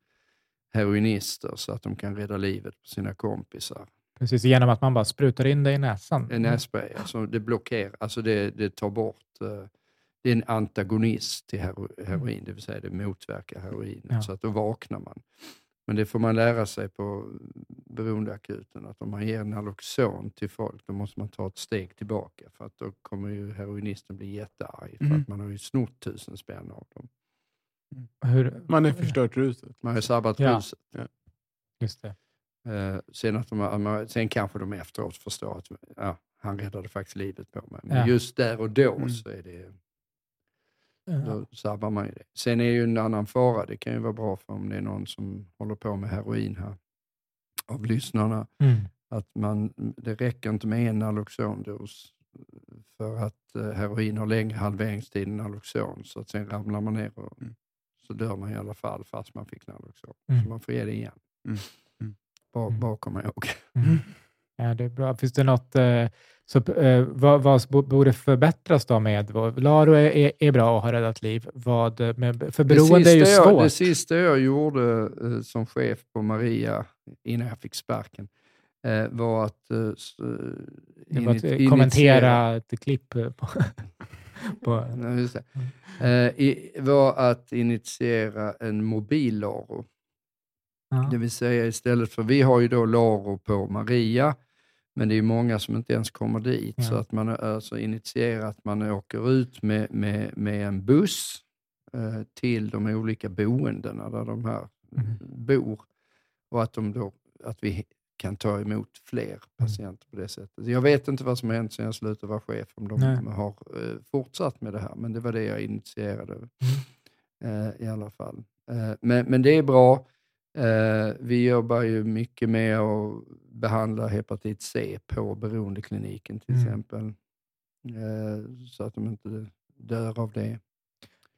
[SPEAKER 3] heroinister så att de kan rädda livet på sina kompisar.
[SPEAKER 1] Precis, genom att man bara sprutar in det i näsan?
[SPEAKER 3] En nässpray, alltså det blockerar, alltså det, det tar bort uh, det är en antagonist till heroin, det vill säga det motverkar heroinet, ja. så att då vaknar man. Men det får man lära sig på beroendeakuten, att om man ger Naloxon till folk, då måste man ta ett steg tillbaka, för att då kommer ju heroinisten bli jättearg, för mm. att man har ju snott tusen spänn av dem.
[SPEAKER 2] Mm. Hur? Man har förstört ruset.
[SPEAKER 3] Man har sabbat ja. ruset. Ja.
[SPEAKER 1] Just det.
[SPEAKER 3] Uh, sen, att de, sen kanske de efteråt förstår att ja, han räddade faktiskt livet på mig. Men ja. just där och då mm. så är det då sabbar man ju det. Sen är ju en annan fara, det kan ju vara bra för om det är någon som håller på med heroin här, av lyssnarna, mm. att man, det räcker inte med en Naloxondos för att eh, heroin har längre halveringstid än Naloxon, så att sen ramlar man ner och mm. så dör man i alla fall fast man fick Naloxon. Mm. Så man får ge det igen. Mm. mm. Bara, mm. bara komma ihåg.
[SPEAKER 1] Mm. <laughs> Ja, det är bra. Finns det något eh, så, eh, vad, vad borde förbättras då med Laro är, är, är, bra och har räddat liv. Vad, eh, med, för beroende är ju svårt.
[SPEAKER 3] Jag, det sista jag gjorde eh, som chef på Maria innan jag fick sparken eh, var att, eh,
[SPEAKER 1] var att kommentera ett klipp på, <laughs> på
[SPEAKER 3] i, var att initiera en mobil Laro. Ja. Det vill säga istället för, vi har ju då Laro på Maria, men det är många som inte ens kommer dit, ja. så att man alltså initierat man åker ut med, med, med en buss eh, till de olika boendena där de här mm. bor och att, de då, att vi kan ta emot fler mm. patienter på det sättet. Jag vet inte vad som har hänt sedan jag slutade vara chef, om de Nej. har eh, fortsatt med det här, men det var det jag initierade mm. eh, i alla fall. Eh, men, men det är bra. Eh, vi jobbar ju mycket med att behandla hepatit C på beroendekliniken till mm. exempel, eh, så att de inte dör av det.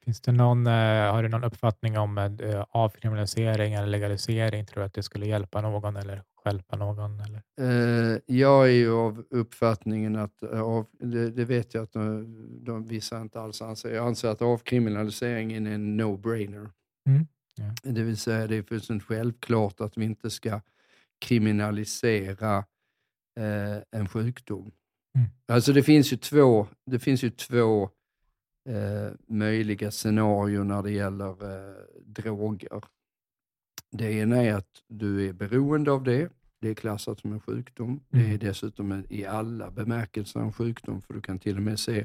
[SPEAKER 1] Finns det någon, eh, har du någon uppfattning om eh, avkriminalisering eller legalisering? Tror du att det skulle hjälpa någon eller hjälpa någon? Eller?
[SPEAKER 3] Eh, jag är ju av uppfattningen att, av, det, det, vet jag att de, de, vissa inte alls anser, jag anser att avkriminaliseringen är en no-brainer. Mm. Ja. Det vill säga, det är fullständigt självklart att vi inte ska kriminalisera eh, en sjukdom.
[SPEAKER 1] Mm.
[SPEAKER 3] Alltså det finns ju två, det finns ju två eh, möjliga scenarier när det gäller eh, droger. Det ena är att du är beroende av det. Det är klassat som en sjukdom. Det är
[SPEAKER 1] Mm.
[SPEAKER 3] dessutom en, i alla bemärkelser en sjukdom, för du kan till och med se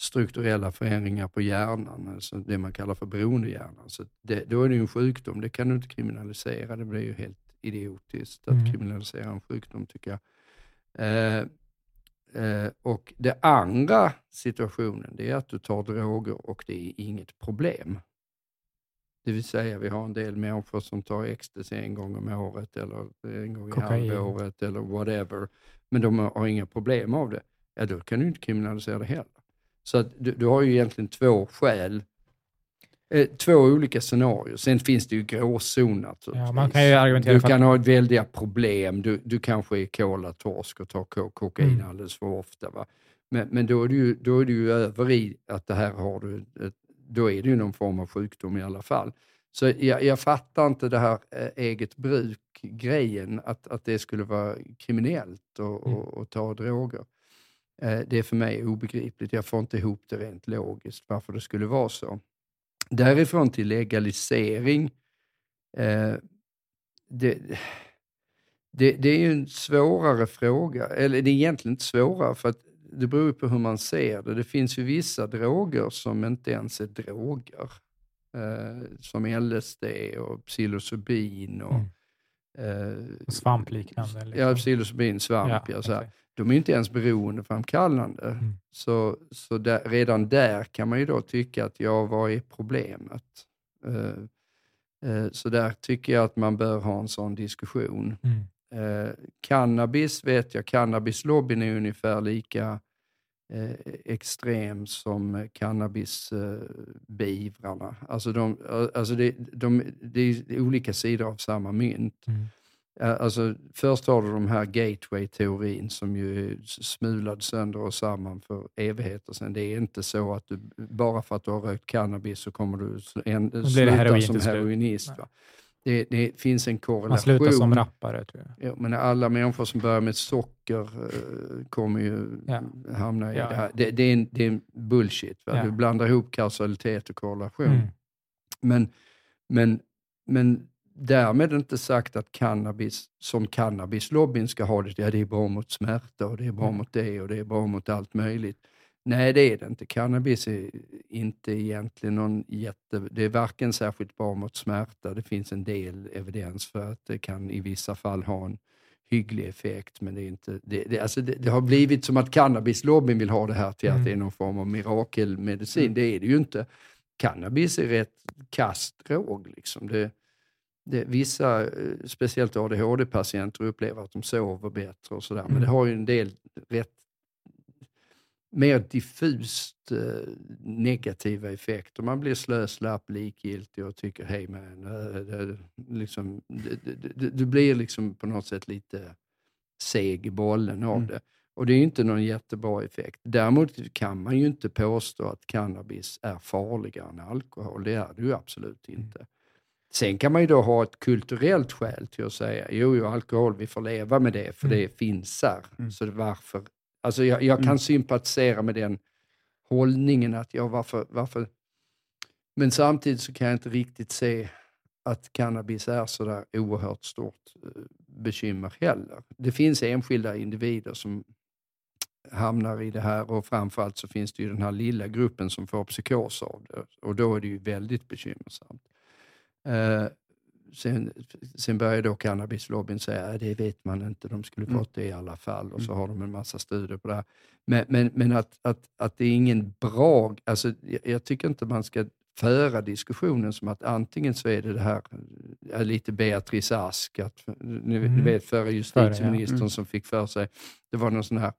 [SPEAKER 3] strukturella förändringar på hjärnan, alltså det man kallar för beroendehjärnan. Så det, då är det ju en sjukdom, det kan du inte kriminalisera. Det blir ju helt idiotiskt att
[SPEAKER 1] Mm.
[SPEAKER 3] kriminalisera en sjukdom tycker jag. Eh, eh, och det andra situationen, det är att du tar droger och det är inget problem. Det vill säga, vi har en del människor som tar ecstasy en gång om året eller en gång i halvåret eller whatever, men de har inga problem av det. Ja, då kan du inte kriminalisera det heller. Så att du, du har ju egentligen två skäl, eh, två olika scenarier. Sen finns det ju gråzon naturligtvis.
[SPEAKER 1] Ja, man kan ju argumentera
[SPEAKER 3] Du kan
[SPEAKER 1] att,
[SPEAKER 3] ha ett väldiga problem. Du, du kanske är kolatorsk och tar ko- kokain
[SPEAKER 1] Mm.
[SPEAKER 3] alldeles för ofta. Va? Men, men då, är du, ju- då är du ju över i att det här har du, då är det ju någon form av sjukdom i alla fall. Så jag, jag fattar inte det här eh, eget bruk-grejen, att, att det skulle vara kriminellt att
[SPEAKER 1] Mm.
[SPEAKER 3] ta droger. Eh, det är för mig obegripligt. Jag får inte ihop det rent logiskt, varför det skulle vara så. Därifrån till legalisering, eh, det, det, det är ju en svårare fråga. Eller det är egentligen inte svårare, för att det beror ju på hur man ser det. Det finns ju vissa droger som inte ens är droger. Eh, som LSD och psilocybin och
[SPEAKER 1] Mm.
[SPEAKER 3] eh,
[SPEAKER 1] Svampliknande. Liksom.
[SPEAKER 3] Ja, psilocybin, svamp. Ja, så här. De är inte ens beroendeframkallande.
[SPEAKER 1] Mm.
[SPEAKER 3] Så, så där, redan där kan man ju då tycka att ja, vad är problemet? Eh, eh, så där tycker jag att man bör ha en sån diskussion.
[SPEAKER 1] Mm.
[SPEAKER 3] Eh, cannabis vet jag, cannabislobbyn är ungefär lika eh, extrem som cannabisbeivrarna. alltså de, alltså det, de, det är olika sidor av samma mynt.
[SPEAKER 1] Mm.
[SPEAKER 3] Alltså, först har du de här gateway-teorin som ju smulad sönder och samman för evigheter sedan. Det är inte så att du, bara för att du har rökt cannabis så kommer du en, sluta
[SPEAKER 1] heroin
[SPEAKER 3] som heroinist. Det, det finns en korrelation.
[SPEAKER 1] Man slutar som rappare, tror jag.
[SPEAKER 3] Ja, men alla människor som börjar med socker eh, kommer ju
[SPEAKER 1] Ja.
[SPEAKER 3] hamna i
[SPEAKER 1] Ja,
[SPEAKER 3] det här. Det, det, är en, det är en bullshit.
[SPEAKER 1] Ja.
[SPEAKER 3] Du blandar ihop kausalitet och korrelation.
[SPEAKER 1] Mm.
[SPEAKER 3] Men, men, men därmed inte sagt att cannabis, som cannabislobbyn ska ha det, ja det är bra mot smärta och det är bra
[SPEAKER 1] Mm.
[SPEAKER 3] mot det och det är bra mot allt möjligt. Nej, det är det inte. Cannabis är inte egentligen någon jätte... Det är varken särskilt bra mot smärta, det finns en del evidens för att det kan i vissa fall ha en hygglig effekt, men det är inte... Det, det, alltså det, det har blivit som att cannabislobbyn vill ha det här till
[SPEAKER 1] Mm.
[SPEAKER 3] att det är någon form av mirakelmedicin. Det är det ju inte. Cannabis är rätt kass drog. Liksom. Det, det, vissa, eh, speciellt ADHD-patienter, upplever att de sover bättre och sådär. Men
[SPEAKER 1] Mm.
[SPEAKER 3] det har ju en del rätt mer diffust eh, negativa effekter. Man blir slöslapp, likgiltig och tycker hej men, eh, det, liksom, du blir liksom på något sätt lite seg i bollen av
[SPEAKER 2] Mm.
[SPEAKER 3] det. Och det är inte någon jättebra effekt. Däremot kan man ju inte påstå att cannabis är farligare än alkohol. Det är det ju absolut inte. Sen kan man ju då ha ett kulturellt skäl till att säga, jo, jo alkohol, vi får leva med det, för
[SPEAKER 1] Mm.
[SPEAKER 3] det finns här.
[SPEAKER 2] Mm.
[SPEAKER 3] Så varför? Alltså jag, jag kan
[SPEAKER 2] Mm.
[SPEAKER 3] sympatisera med den hållningen att, ja, varför, varför? Men samtidigt så kan jag inte riktigt se att cannabis är så där oerhört stort eh, bekymmer heller. Det finns enskilda individer som hamnar i det här och framförallt så finns det ju den här lilla gruppen som får psykos av det och då är det ju väldigt bekymmersamt. Eh, sen, sen börjar då cannabislobbyn säga att det vet man inte, de skulle
[SPEAKER 2] Mm.
[SPEAKER 3] fått det i alla fall och så har de en massa studier på det här. Men, men, men att, att, att det är ingen bra, alltså, jag, jag tycker inte man ska föra diskussionen som att antingen så är det det här, är lite Beatrice Ask, att, ni, ni
[SPEAKER 1] Mm.
[SPEAKER 3] vet förre justitieministern
[SPEAKER 2] Mm.
[SPEAKER 3] som fick för sig, det var någon sån här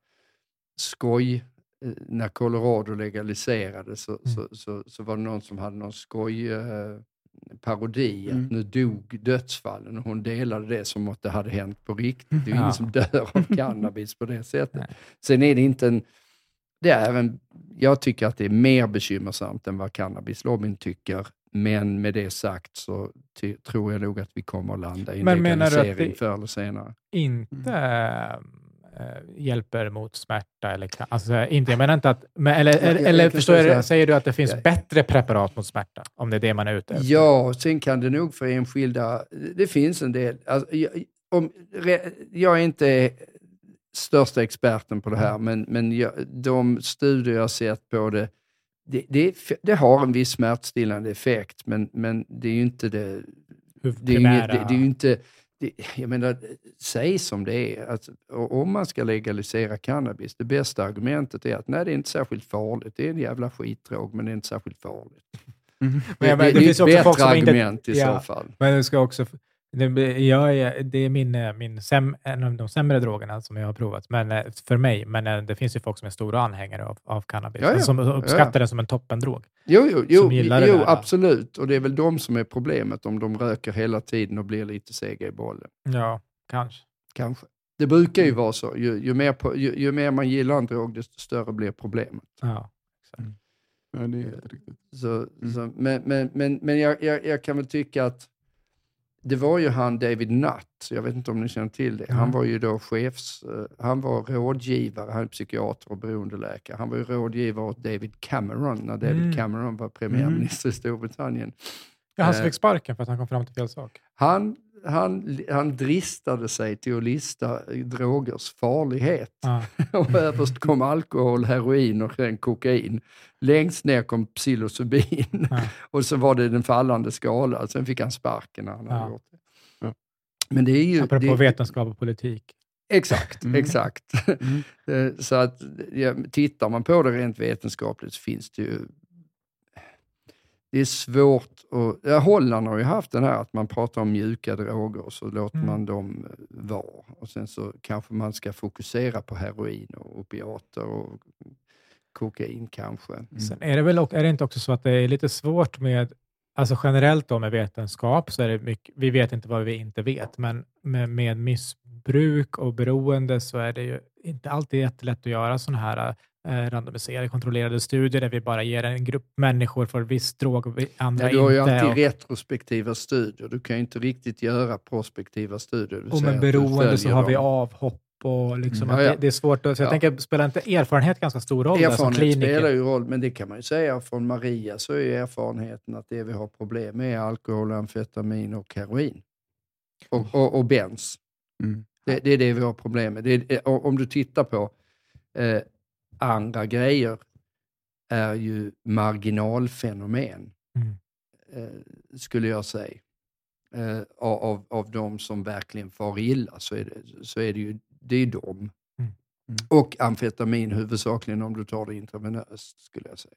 [SPEAKER 3] skoj, eh, när Colorado legaliserades så,
[SPEAKER 1] Mm.
[SPEAKER 3] så, så, så var det någon som hade någon skoj eh, parodi,
[SPEAKER 2] Mm.
[SPEAKER 3] att nu dog dödsfallen och hon delade det som att det hade hänt på riktigt. Det är
[SPEAKER 1] Ja.
[SPEAKER 3] ingen som dör av <laughs> cannabis på det sättet.
[SPEAKER 1] Nej.
[SPEAKER 3] Sen är det inte en, det är en, jag tycker att det är mer bekymmersamt än vad cannabislobbyn tycker Men med det sagt så tror jag nog att vi kommer att landa i en
[SPEAKER 1] Men menar du att
[SPEAKER 3] legalisering
[SPEAKER 1] det-
[SPEAKER 3] förr eller senare.
[SPEAKER 1] inte äh, hjälper mot smärta? Eller, alltså, inte, jag menar inte att... Men, eller
[SPEAKER 3] Jag- jag-
[SPEAKER 1] eller,
[SPEAKER 3] jag kan
[SPEAKER 1] förstår jag, säger du att det finns
[SPEAKER 3] Ja.
[SPEAKER 1] bättre preparat mot smärta? Om det är det man är ute efter?
[SPEAKER 3] Ja, sen kan det nog för enskilda, det finns en del. Alltså, jag, om, jag är inte största experten på det här, men, men jag, de studier jag sett på det, det, det, det har en viss smärtstillande effekt, men, men det är ju inte det... Det är inget- det, det är ju inte... Det, jag menar, säg som det är. Alltså, om man ska legalisera cannabis, det bästa argumentet är att nej, det är inte särskilt farligt. Det är en jävla skitdrog, men det är inte särskilt farligt.
[SPEAKER 2] Mm.
[SPEAKER 1] Men
[SPEAKER 3] det,
[SPEAKER 1] menar,
[SPEAKER 3] det,
[SPEAKER 1] det
[SPEAKER 3] det är ett bättre
[SPEAKER 1] som inte-
[SPEAKER 3] argument i
[SPEAKER 1] ja.
[SPEAKER 3] så fall.
[SPEAKER 1] Men det ska också... Det, jag är, det är min, eh, min säm, en av de sämre drogerna som jag har provat, men, eh, för mig. Men eh, det finns ju folk som är stora anhängare av, av cannabis,
[SPEAKER 3] Ja, ja.
[SPEAKER 1] som uppskattar
[SPEAKER 3] Ja, ja.
[SPEAKER 1] den som en toppendrog.
[SPEAKER 3] Jo, jo, jo,
[SPEAKER 1] som gillar det
[SPEAKER 3] jo absolut. Och det är väl de som är problemet, om de röker hela tiden och blir lite sega i bollen.
[SPEAKER 1] Ja, kanske.
[SPEAKER 3] Kanske. Det brukar
[SPEAKER 1] Mm.
[SPEAKER 3] ju vara så. Ju, ju, mer, på, ju, ju mer man gillar en drog, desto större blir problemet.
[SPEAKER 1] Ja.
[SPEAKER 2] Ja, det är helt riktigt.
[SPEAKER 3] Så,
[SPEAKER 2] Mm.
[SPEAKER 3] så, men men, men, men jag, jag, jag kan väl tycka att det var ju han David Nutt, jag vet inte om ni känner till det. Han
[SPEAKER 1] Mm.
[SPEAKER 3] var ju då chefs, eh, han var rådgivare, han är psykiater och beroendeläkare. Han var ju rådgivare åt David Cameron när David
[SPEAKER 1] Mm.
[SPEAKER 3] Cameron var premiärminister i Storbritannien.
[SPEAKER 1] Ja, han som
[SPEAKER 3] Eh.
[SPEAKER 1] fick sparken för att han kom fram till fel sak.
[SPEAKER 3] Han, han, han dristade sig till att lista drogers farlighet.
[SPEAKER 1] Ja. <laughs>
[SPEAKER 3] Och överst kom alkohol, heroin och sen kokain. Längst ner kom psilocybin.
[SPEAKER 1] Ja. <laughs>
[SPEAKER 3] Och så var det den fallande skalan. Sen fick han sparken när han hade
[SPEAKER 1] Ja.
[SPEAKER 3] gjort det.
[SPEAKER 2] Ja.
[SPEAKER 3] Men det är ju...
[SPEAKER 1] Apropå
[SPEAKER 3] det,
[SPEAKER 1] vetenskap och politik.
[SPEAKER 3] Exakt,
[SPEAKER 2] Mm.
[SPEAKER 3] exakt.
[SPEAKER 2] Mm. <laughs>
[SPEAKER 3] Eh, Så att ja, tittar man på det rent vetenskapligt så finns det ju... Det är svårt att... Ja, Holland har ju haft den här att man pratar om mjuka droger och så låter
[SPEAKER 1] Mm.
[SPEAKER 3] man dem eh, vara. Och sen så kanske man ska fokusera på heroin och opiater och kokain kanske.
[SPEAKER 1] Sen är det väl är det inte också så att det är lite svårt med, alltså generellt då med vetenskap, så är det mycket, vi vet inte vad vi inte vet, men med, med missbruk och beroende så är det ju inte alltid jättelätt att göra sådana här randomiserade, kontrollerade studier där vi bara ger en grupp människor för viss drog och vi- andra
[SPEAKER 3] Ja, du har ju
[SPEAKER 1] inte.
[SPEAKER 3] alltid
[SPEAKER 1] och,
[SPEAKER 3] retrospektiva studier. Du kan ju inte riktigt göra prospektiva studier.
[SPEAKER 1] Och med beroende så har vi
[SPEAKER 3] dem.
[SPEAKER 1] avhopp och liksom
[SPEAKER 3] Mm. Ja, ja.
[SPEAKER 1] Det, det är svårt. Att, så jag
[SPEAKER 3] Ja.
[SPEAKER 1] tänker, spelar inte erfarenhet ganska stor roll där som
[SPEAKER 3] Erfarenhet spelar ju roll, men det kan man ju säga från Maria så är ju erfarenheten att det vi har problem med är alkohol, amfetamin och heroin. Och, och, och bens.
[SPEAKER 2] Mm.
[SPEAKER 3] Det, det är det vi har problem med. Det är, och om du tittar på eh, andra grejer är ju marginalfenomen,
[SPEAKER 1] Mm.
[SPEAKER 3] eh, skulle jag säga. Eh, av, av, de som verkligen far illa så är det, så är det ju det är dem.
[SPEAKER 1] Mm.
[SPEAKER 2] Mm.
[SPEAKER 3] Och amfetamin huvudsakligen om du tar det intravenöst skulle jag säga.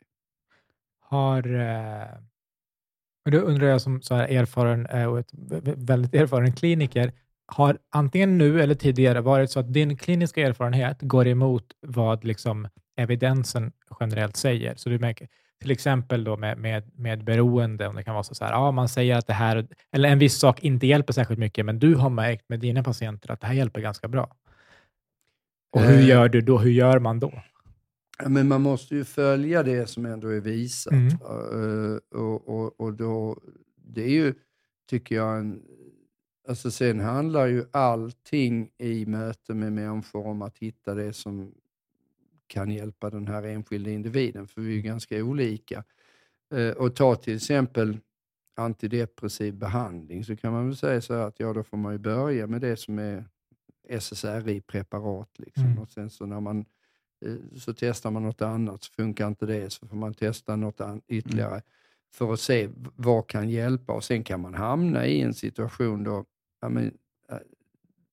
[SPEAKER 1] har... Eh, då undrar jag som så här erfaren eh, och ett väldigt erfaren kliniker, har antingen nu eller tidigare varit så att din kliniska erfarenhet går emot vad liksom evidensen generellt säger? Så du märker till exempel då med, med, med beroende, om det kan vara så, så här, ja, man säger att det här, eller en viss sak inte hjälper särskilt mycket, men du har märkt med dina patienter att det här hjälper ganska bra. Och hur
[SPEAKER 3] Eh.
[SPEAKER 1] gör du då? Hur gör man då?
[SPEAKER 3] Ja, Men man måste ju följa det som ändå är visat.
[SPEAKER 1] Mm.
[SPEAKER 3] Eh, och, och, och då, det är ju, tycker jag, en, alltså sen handlar ju allting i möte med människor om att hitta det som kan hjälpa den här enskilda individen, för vi är ju ganska olika. Eh, och ta till exempel antidepressiv behandling, så kan man väl säga så här att ja, då får man ju börja med det som är SSRI-preparat. Liksom.
[SPEAKER 1] Mm.
[SPEAKER 3] Och sen så när man eh, så testar man något annat, så funkar inte det, så får man testa något ytterligare för att se vad kan hjälpa. Och sen kan man hamna i en situation då, ja, men, eh,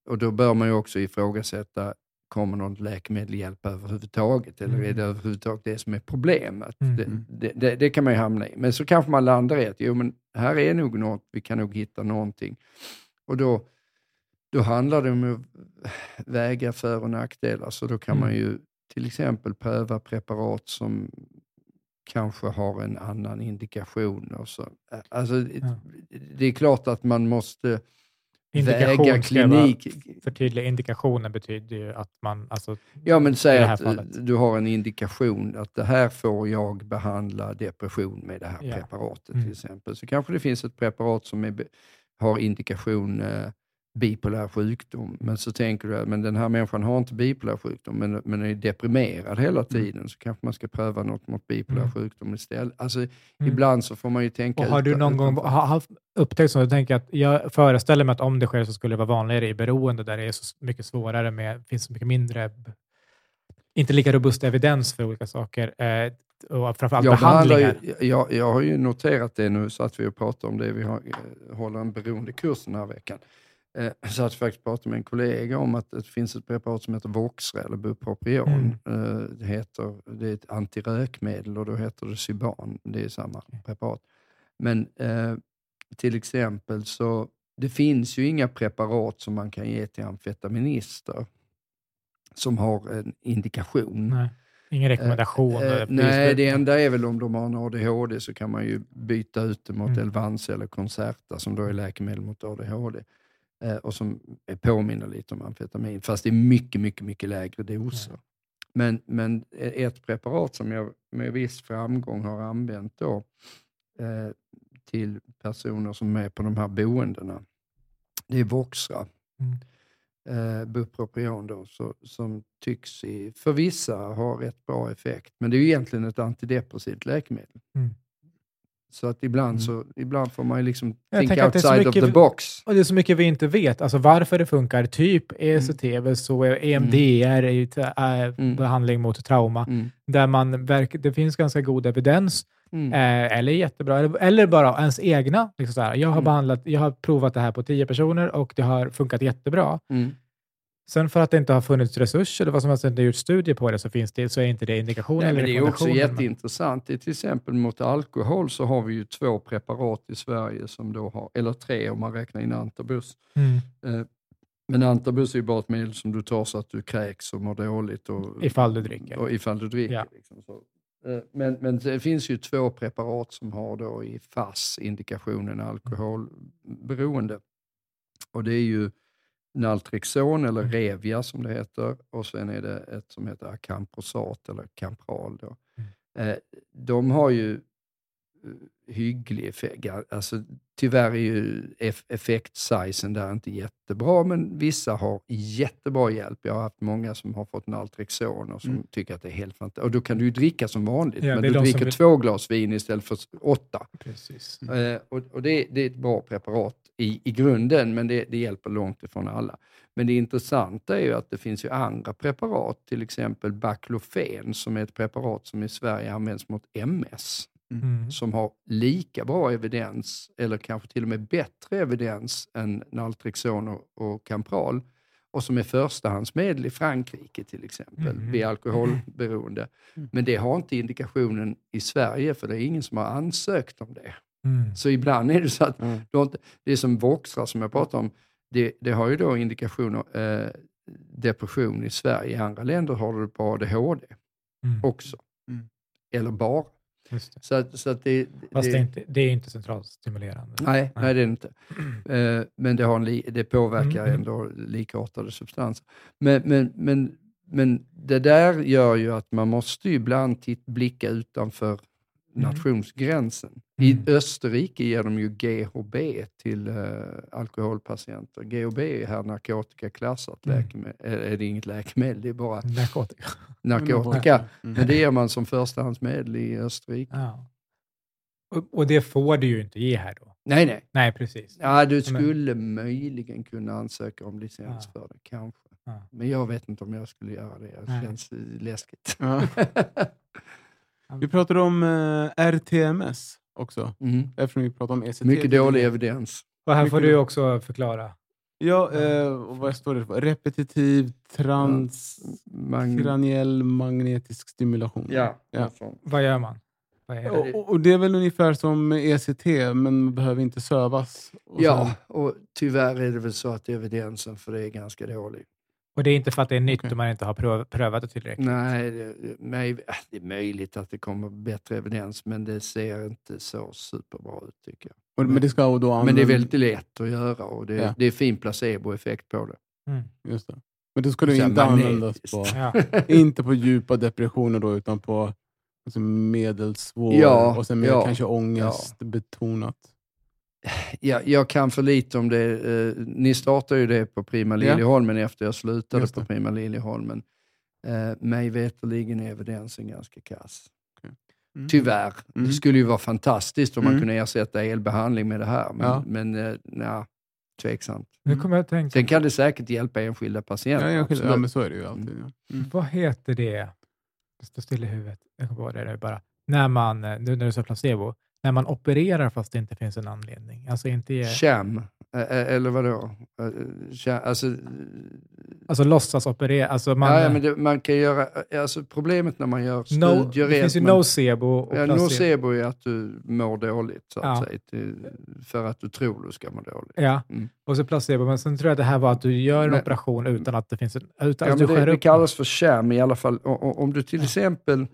[SPEAKER 3] och då bör man ju också ifrågasätta, kommer något läkemedel hjälpa överhuvudtaget? Eller är
[SPEAKER 1] Mm.
[SPEAKER 3] det överhuvudtaget det som är problemet?
[SPEAKER 1] Mm.
[SPEAKER 3] Det, det, det, det kan man ju hamna i. Men så kanske man landar i att, jo men här är nog något, vi kan nog hitta någonting. Och då, då handlar det om att väga för och nackdelar. Så då kan man
[SPEAKER 1] Mm.
[SPEAKER 3] ju till exempel pröva preparat som kanske har en annan indikation. Och så. Alltså,
[SPEAKER 1] Ja.
[SPEAKER 3] Det är klart att man måste
[SPEAKER 1] Indikation
[SPEAKER 3] väga klinik.
[SPEAKER 1] Förtydliga, indikationen betyder ju att man... Alltså,
[SPEAKER 3] Ja, men säg att
[SPEAKER 1] fallet.
[SPEAKER 3] eh, du har en indikation att det här får jag behandla depression med det här
[SPEAKER 1] Ja.
[SPEAKER 3] preparatet
[SPEAKER 1] Mm.
[SPEAKER 3] till exempel. Så kanske det finns ett preparat som är, har indikation eh, bipolär sjukdom. Men så tänker du att men den här människan har inte bipolär sjukdom men, men är deprimerad hela tiden så kanske man ska pröva något mot bipolär
[SPEAKER 1] Mm.
[SPEAKER 3] sjukdom istället. Alltså,
[SPEAKER 1] Mm.
[SPEAKER 3] Ibland så får man ju tänka
[SPEAKER 1] Och har du
[SPEAKER 3] utan-
[SPEAKER 1] någon gång
[SPEAKER 3] utanför.
[SPEAKER 1] ha- haft upptäckt så? Jag, tänker att jag föreställer mig att om det sker så skulle det vara vanligare i beroende där det är så mycket svårare med, finns så mycket mindre, inte lika robust evidens för olika saker och framförallt
[SPEAKER 3] Jag,
[SPEAKER 1] behandlingar.
[SPEAKER 3] ju, jag, jag har ju noterat det nu, så att vi pratar om det. Vi har, eh, håller en beroendekurs den här veckan. Eh, så att jag faktiskt pratade med en kollega om att det finns ett preparat som heter Voxra eller Bupropion. Eh, det, heter, det är ett antirökmedel och då heter det Syban. Det är samma preparat. Men eh, till exempel så det finns ju inga preparat som man kan ge till amfetaminister som har en indikation.
[SPEAKER 1] Nej, ingen rekommendation.
[SPEAKER 3] Eh, nej, det enda är väl om de har en ADHD så kan man ju byta ut det mot
[SPEAKER 1] Mm.
[SPEAKER 3] Elvanse eller Concerta som då är läkemedel mot ADHD. Eh, och som är- påminner lite om amfetamin, fast det är mycket, mycket, mycket lägre doser. Men, men ett preparat som jag med viss framgång har använt då eh, till personer som är på de här boendena, det är Voxra.
[SPEAKER 1] Mm.
[SPEAKER 3] Eh, Bupropion då, så, som tycks i, för vissa ha rätt bra effekt. Men det är ju egentligen ett antidepressivt läkemedel.
[SPEAKER 1] Mm.
[SPEAKER 3] Så att ibland,
[SPEAKER 2] Mm.
[SPEAKER 3] så, ibland får man ju liksom
[SPEAKER 1] Jag
[SPEAKER 3] think outside of the
[SPEAKER 1] vi-
[SPEAKER 3] box.
[SPEAKER 1] Och det är så mycket vi inte vet. Alltså varför det funkar. Typ
[SPEAKER 3] Mm.
[SPEAKER 1] ECT, så EMDR är ju äh,
[SPEAKER 3] Mm.
[SPEAKER 1] behandling mot trauma.
[SPEAKER 3] Mm.
[SPEAKER 1] Där man verk, det finns ganska god evidens,
[SPEAKER 3] Mm.
[SPEAKER 1] eh, eller jättebra, eller, eller bara ens egna. Liksom så här. Jag, har
[SPEAKER 3] Mm.
[SPEAKER 1] behandlat, jag har provat det här på tio personer och det har funkat jättebra.
[SPEAKER 3] Mm.
[SPEAKER 1] Sen för att det inte har funnits resurser eller vad som helst inte gjort studier på det så, finns det, så är inte det indikation
[SPEAKER 3] Nej,
[SPEAKER 1] eller
[SPEAKER 3] men det är också jätteintressant. Det är till exempel mot alkohol så har vi ju två preparat i Sverige, som då har, eller tre om man räknar in antabus.
[SPEAKER 1] Mm.
[SPEAKER 3] Eh, Men antabus är ju bara ett medel som du tar så att du kräks och mår dåligt. Och,
[SPEAKER 1] Ifall du dricker.
[SPEAKER 3] Och ifall du dricker.
[SPEAKER 1] Ja.
[SPEAKER 3] Liksom så. Eh, Men, men det finns ju två preparat som har då i FASS indikationen alkoholberoende. Och det är ju Naltrexon eller
[SPEAKER 1] Mm.
[SPEAKER 3] Revia som det heter och sen är det ett som heter Acamprosat eller Campral. Då.
[SPEAKER 1] Mm.
[SPEAKER 3] Eh, De har ju hygglig effekt. Alltså, tyvärr är ju eff- effektsizen där inte jättebra, men vissa har jättebra hjälp. Jag har haft många som har fått Naltrexon och som
[SPEAKER 2] Mm.
[SPEAKER 3] tycker att det är helt fantastiskt. Och då kan du ju dricka som vanligt,
[SPEAKER 1] Ja,
[SPEAKER 3] men du dricker
[SPEAKER 1] vill-
[SPEAKER 3] två glas vin istället för åtta.
[SPEAKER 1] Precis.
[SPEAKER 3] Eh, och och det, det är ett bra preparat i, i grunden, men det, det hjälper långt ifrån alla. Men det intressanta är ju att det finns ju andra preparat, till exempel Baclofen, som är ett preparat som i Sverige används mot MS,
[SPEAKER 1] Mm.
[SPEAKER 3] som har lika bra evidens, eller kanske till och med bättre evidens än Naltrexon och, och Campral, och som är förstahandsmedel i Frankrike till exempel,
[SPEAKER 1] Mhm.
[SPEAKER 3] vid alkoholberoende.
[SPEAKER 2] Mm.
[SPEAKER 3] Men det har inte indikationen i Sverige, för det är ingen som har ansökt om det.
[SPEAKER 1] Mm.
[SPEAKER 3] Så ibland är det så att
[SPEAKER 2] Mm.
[SPEAKER 3] inte, det är som Voxra som jag pratade om, det, det har ju då indikationer eh, depression i Sverige. I andra länder har du på ADHD
[SPEAKER 1] Mm.
[SPEAKER 3] också.
[SPEAKER 2] Mm.
[SPEAKER 3] Eller bara.
[SPEAKER 1] Det.
[SPEAKER 3] Så, att- så att det,
[SPEAKER 1] Fast det, är inte, det är inte centralstimulerande.
[SPEAKER 3] Nej, nej, det är det inte. <clears throat> Eh, men det, har en det påverkar
[SPEAKER 1] Mm.
[SPEAKER 3] ändå likartade substanser. Men, men, men, men det där gör ju att man måste ibland titt, blicka utanför nationsgränsen. I
[SPEAKER 1] Mm.
[SPEAKER 3] Österrike ger de ju GHB till eh, alkoholpatienter. GHB är här narkotikaklassat
[SPEAKER 1] Mm.
[SPEAKER 3] läkemedel. Är, är det inget läkemedel, det är bara
[SPEAKER 1] Narkotika. <laughs>
[SPEAKER 3] narkotika.
[SPEAKER 2] Mm.
[SPEAKER 3] Men det ger man som förstahandsmedel i Österrike.
[SPEAKER 1] Ja. Och, och det får du ju inte ge här då.
[SPEAKER 3] Nej, nej.
[SPEAKER 1] Nej, precis.
[SPEAKER 3] Ja, du
[SPEAKER 1] Men-
[SPEAKER 3] skulle möjligen kunna ansöka om licens
[SPEAKER 1] Ja.
[SPEAKER 3] för det, kanske.
[SPEAKER 1] Ja.
[SPEAKER 3] Men jag vet inte om jag skulle göra det. Det
[SPEAKER 1] Nej.
[SPEAKER 3] känns eh, läskigt. <laughs> <laughs>
[SPEAKER 2] Vi pratade om eh, RTMS också,
[SPEAKER 3] Mm.
[SPEAKER 2] eftersom vi pratade om ECT.
[SPEAKER 3] Mycket dålig evidens.
[SPEAKER 1] Och här får
[SPEAKER 2] Mycket
[SPEAKER 1] du
[SPEAKER 2] bra.
[SPEAKER 1] också förklara.
[SPEAKER 2] Ja, eh, och vad står det för? Repetitiv transkraniell
[SPEAKER 3] Mag-
[SPEAKER 2] magnetisk stimulation.
[SPEAKER 3] ja,
[SPEAKER 2] Ja.
[SPEAKER 1] Vad gör man? Vad är det?
[SPEAKER 2] Och, och- det är väl ungefär som ECT, men behöver inte sövas. Och
[SPEAKER 3] ja,
[SPEAKER 2] sen-
[SPEAKER 3] och tyvärr är det väl så att evidensen för det är ganska dålig.
[SPEAKER 1] Och det är inte för att det är nytt
[SPEAKER 2] Okej.
[SPEAKER 1] och man inte har pröv, prövat det tillräckligt?
[SPEAKER 3] Nej, det, nej, det är möjligt att det kommer bättre evidens, men det ser inte så superbra ut tycker jag.
[SPEAKER 2] Och- Men det ska då
[SPEAKER 3] Men det är
[SPEAKER 2] använda-
[SPEAKER 3] väldigt lätt att göra och det,
[SPEAKER 2] Ja.
[SPEAKER 3] det är fin placeboeffekt på det.
[SPEAKER 1] Mm.
[SPEAKER 2] Just det. Men det
[SPEAKER 3] här
[SPEAKER 2] inte användas på,
[SPEAKER 1] Ja. <laughs>
[SPEAKER 2] inte på djupa depressioner då, utan på alltså medelsvår
[SPEAKER 3] Ja,
[SPEAKER 2] och sen mer
[SPEAKER 3] ja,
[SPEAKER 2] kanske ångestbetonat.
[SPEAKER 3] Ja, jag kan för lite om det. Eh, ni startade ju det på Prima
[SPEAKER 2] Ja.
[SPEAKER 3] Liljeholmen efter jag slutade på
[SPEAKER 2] det.
[SPEAKER 3] Prima Liljeholmen. Eh, mig veterligen är evidensen ganska kass.
[SPEAKER 2] Mm.
[SPEAKER 3] Tyvärr.
[SPEAKER 2] Mm.
[SPEAKER 3] Det skulle ju vara fantastiskt om man
[SPEAKER 2] Mm.
[SPEAKER 3] kunde ersätta elbehandling med det här, men,
[SPEAKER 2] Ja.
[SPEAKER 3] men eh, nja, tveksamt.
[SPEAKER 1] Nu kommer jag att tänka,
[SPEAKER 3] Sen kan det säkert hjälpa enskilda
[SPEAKER 2] Ja,
[SPEAKER 3] patienter.
[SPEAKER 2] ja,
[SPEAKER 3] absolut.
[SPEAKER 2] men så är det ju alltid. Ja. Mm.
[SPEAKER 1] vad heter det? Det står still i huvudet. Jag kommer på det nu bara. När man, eh, nu när du sa placebo, när man opererar fast det inte finns en anledning. Alltså inte
[SPEAKER 3] Sham, eller vadå? Sham, alltså,
[SPEAKER 1] alltså låtsas operera. Alltså man,
[SPEAKER 3] ja, ja, men det, man kan göra, alltså problemet när man gör
[SPEAKER 1] no,
[SPEAKER 3] studier
[SPEAKER 1] det
[SPEAKER 3] är
[SPEAKER 1] finns ju
[SPEAKER 3] man-
[SPEAKER 1] nocebo och
[SPEAKER 3] Ja, nocebo är att du mår dåligt, så att
[SPEAKER 1] Ja.
[SPEAKER 3] säga, för att du tror du ska må dåligt.
[SPEAKER 1] Ja,
[SPEAKER 3] Mm.
[SPEAKER 1] och så placebo. Men sen tror jag att det här var att du gör en
[SPEAKER 3] Men-
[SPEAKER 1] operation utan att det finns en... Utan
[SPEAKER 3] Ja,
[SPEAKER 1] att
[SPEAKER 3] men
[SPEAKER 1] du
[SPEAKER 3] det, det kallas för sham i alla fall. O- o- Om du till exempel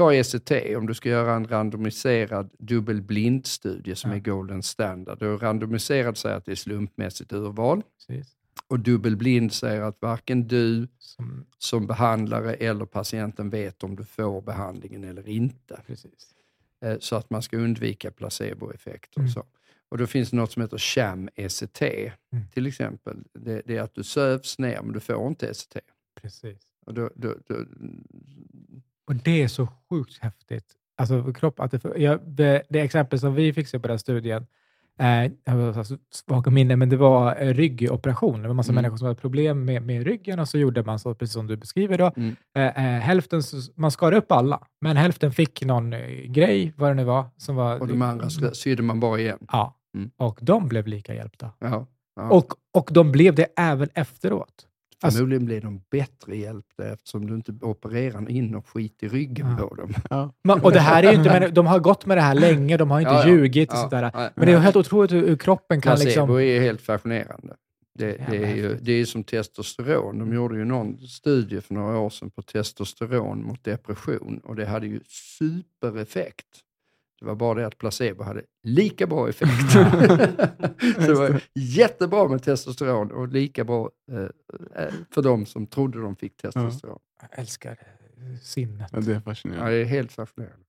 [SPEAKER 3] tar ECT, om du ska göra en randomiserad dubbelblindstudie som
[SPEAKER 1] Ja.
[SPEAKER 3] är golden standard. Då randomiserad säger att det är slumpmässigt urval
[SPEAKER 1] Precis.
[SPEAKER 3] och dubbelblind säger att varken du
[SPEAKER 1] Som,
[SPEAKER 3] som behandlare eller patienten vet om du får behandlingen eller inte.
[SPEAKER 1] precis.
[SPEAKER 3] Eh, Så att man ska undvika placeboeffekter.
[SPEAKER 1] Mm.
[SPEAKER 3] Och, så. och då finns det något som heter sham-ECT
[SPEAKER 1] Mm.
[SPEAKER 3] till exempel. Det, det är att du sövs ner men du får inte ECT.
[SPEAKER 1] precis.
[SPEAKER 3] Och då, då, då,
[SPEAKER 1] Och det är så sjukt häftigt. Alltså kropp, att det, ja, det, det exempel som vi fick se på den studien, eh, jag har så svaga minnen, men det var eh, ryggoperation. Det var massa
[SPEAKER 3] Mm.
[SPEAKER 1] människor som hade problem med, med ryggen och så gjorde man så, precis som du beskriver då.
[SPEAKER 3] Mm.
[SPEAKER 1] Eh, eh, hälften, man skar upp alla, men hälften fick någon eh, grej, vad det nu var. Som var
[SPEAKER 3] och de andra sydde man bara igen.
[SPEAKER 1] Ja,
[SPEAKER 3] Mm.
[SPEAKER 1] och de blev lika hjälpta.
[SPEAKER 3] Ja, ja.
[SPEAKER 1] Och, och de blev det även efteråt. Alltså-
[SPEAKER 3] Förmodligen blir de bättre hjälpta eftersom du inte opererar in och skit i ryggen
[SPEAKER 1] Ja.
[SPEAKER 3] på dem.
[SPEAKER 2] Ja.
[SPEAKER 1] Men, och det här är ju inte, men de har gått med det här länge, de har inte
[SPEAKER 3] Ja, ja.
[SPEAKER 1] ljugit och
[SPEAKER 3] Ja,
[SPEAKER 1] sådär. Men det är helt otroligt hur, hur kroppen kan
[SPEAKER 3] Placebo
[SPEAKER 1] liksom...
[SPEAKER 3] är helt fascinerande. Det, det, är ju, det är som testosteron. De gjorde ju någon studie för några år sedan på testosteron mot depression och det hade ju supereffekt. Det var bara det att placebo hade lika bra effekt. <laughs> Så det var jättebra med testosteron och lika bra eh, eh, för de som trodde de fick testosteron.
[SPEAKER 1] Jag älskar eh, sinnet.
[SPEAKER 2] Ja, det är
[SPEAKER 3] Ja,
[SPEAKER 2] fascinerande.
[SPEAKER 3] det är helt fascinerande.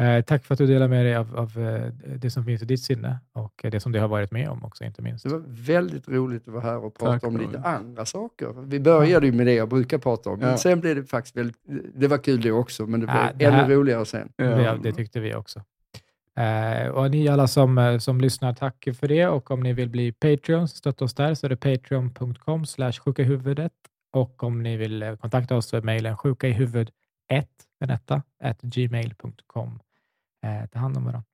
[SPEAKER 1] Eh, tack för att du delar med dig av, av eh, det som finns i ditt sinne och det som du har varit med om också, inte minst.
[SPEAKER 3] Det var väldigt roligt att vara här och prata
[SPEAKER 2] tack,
[SPEAKER 3] om lite andra saker. Vi började ju med det jag brukar prata om, men
[SPEAKER 2] ja.
[SPEAKER 3] sen blev det faktiskt väldigt... Det var kul det också, men det blev
[SPEAKER 1] ah, det här, ännu
[SPEAKER 3] roligare sen.
[SPEAKER 1] Det, det tyckte vi också. Eh, och ni alla som, eh, som lyssnar, tack för det. Och om ni vill bli patreons, stötta oss där, så är det patreon.com sjukahuvudet. Och om ni vill eh, kontakta oss så är mejlen sjukahuvud1 anetta.gmail.com Eh, ta hand om varandra.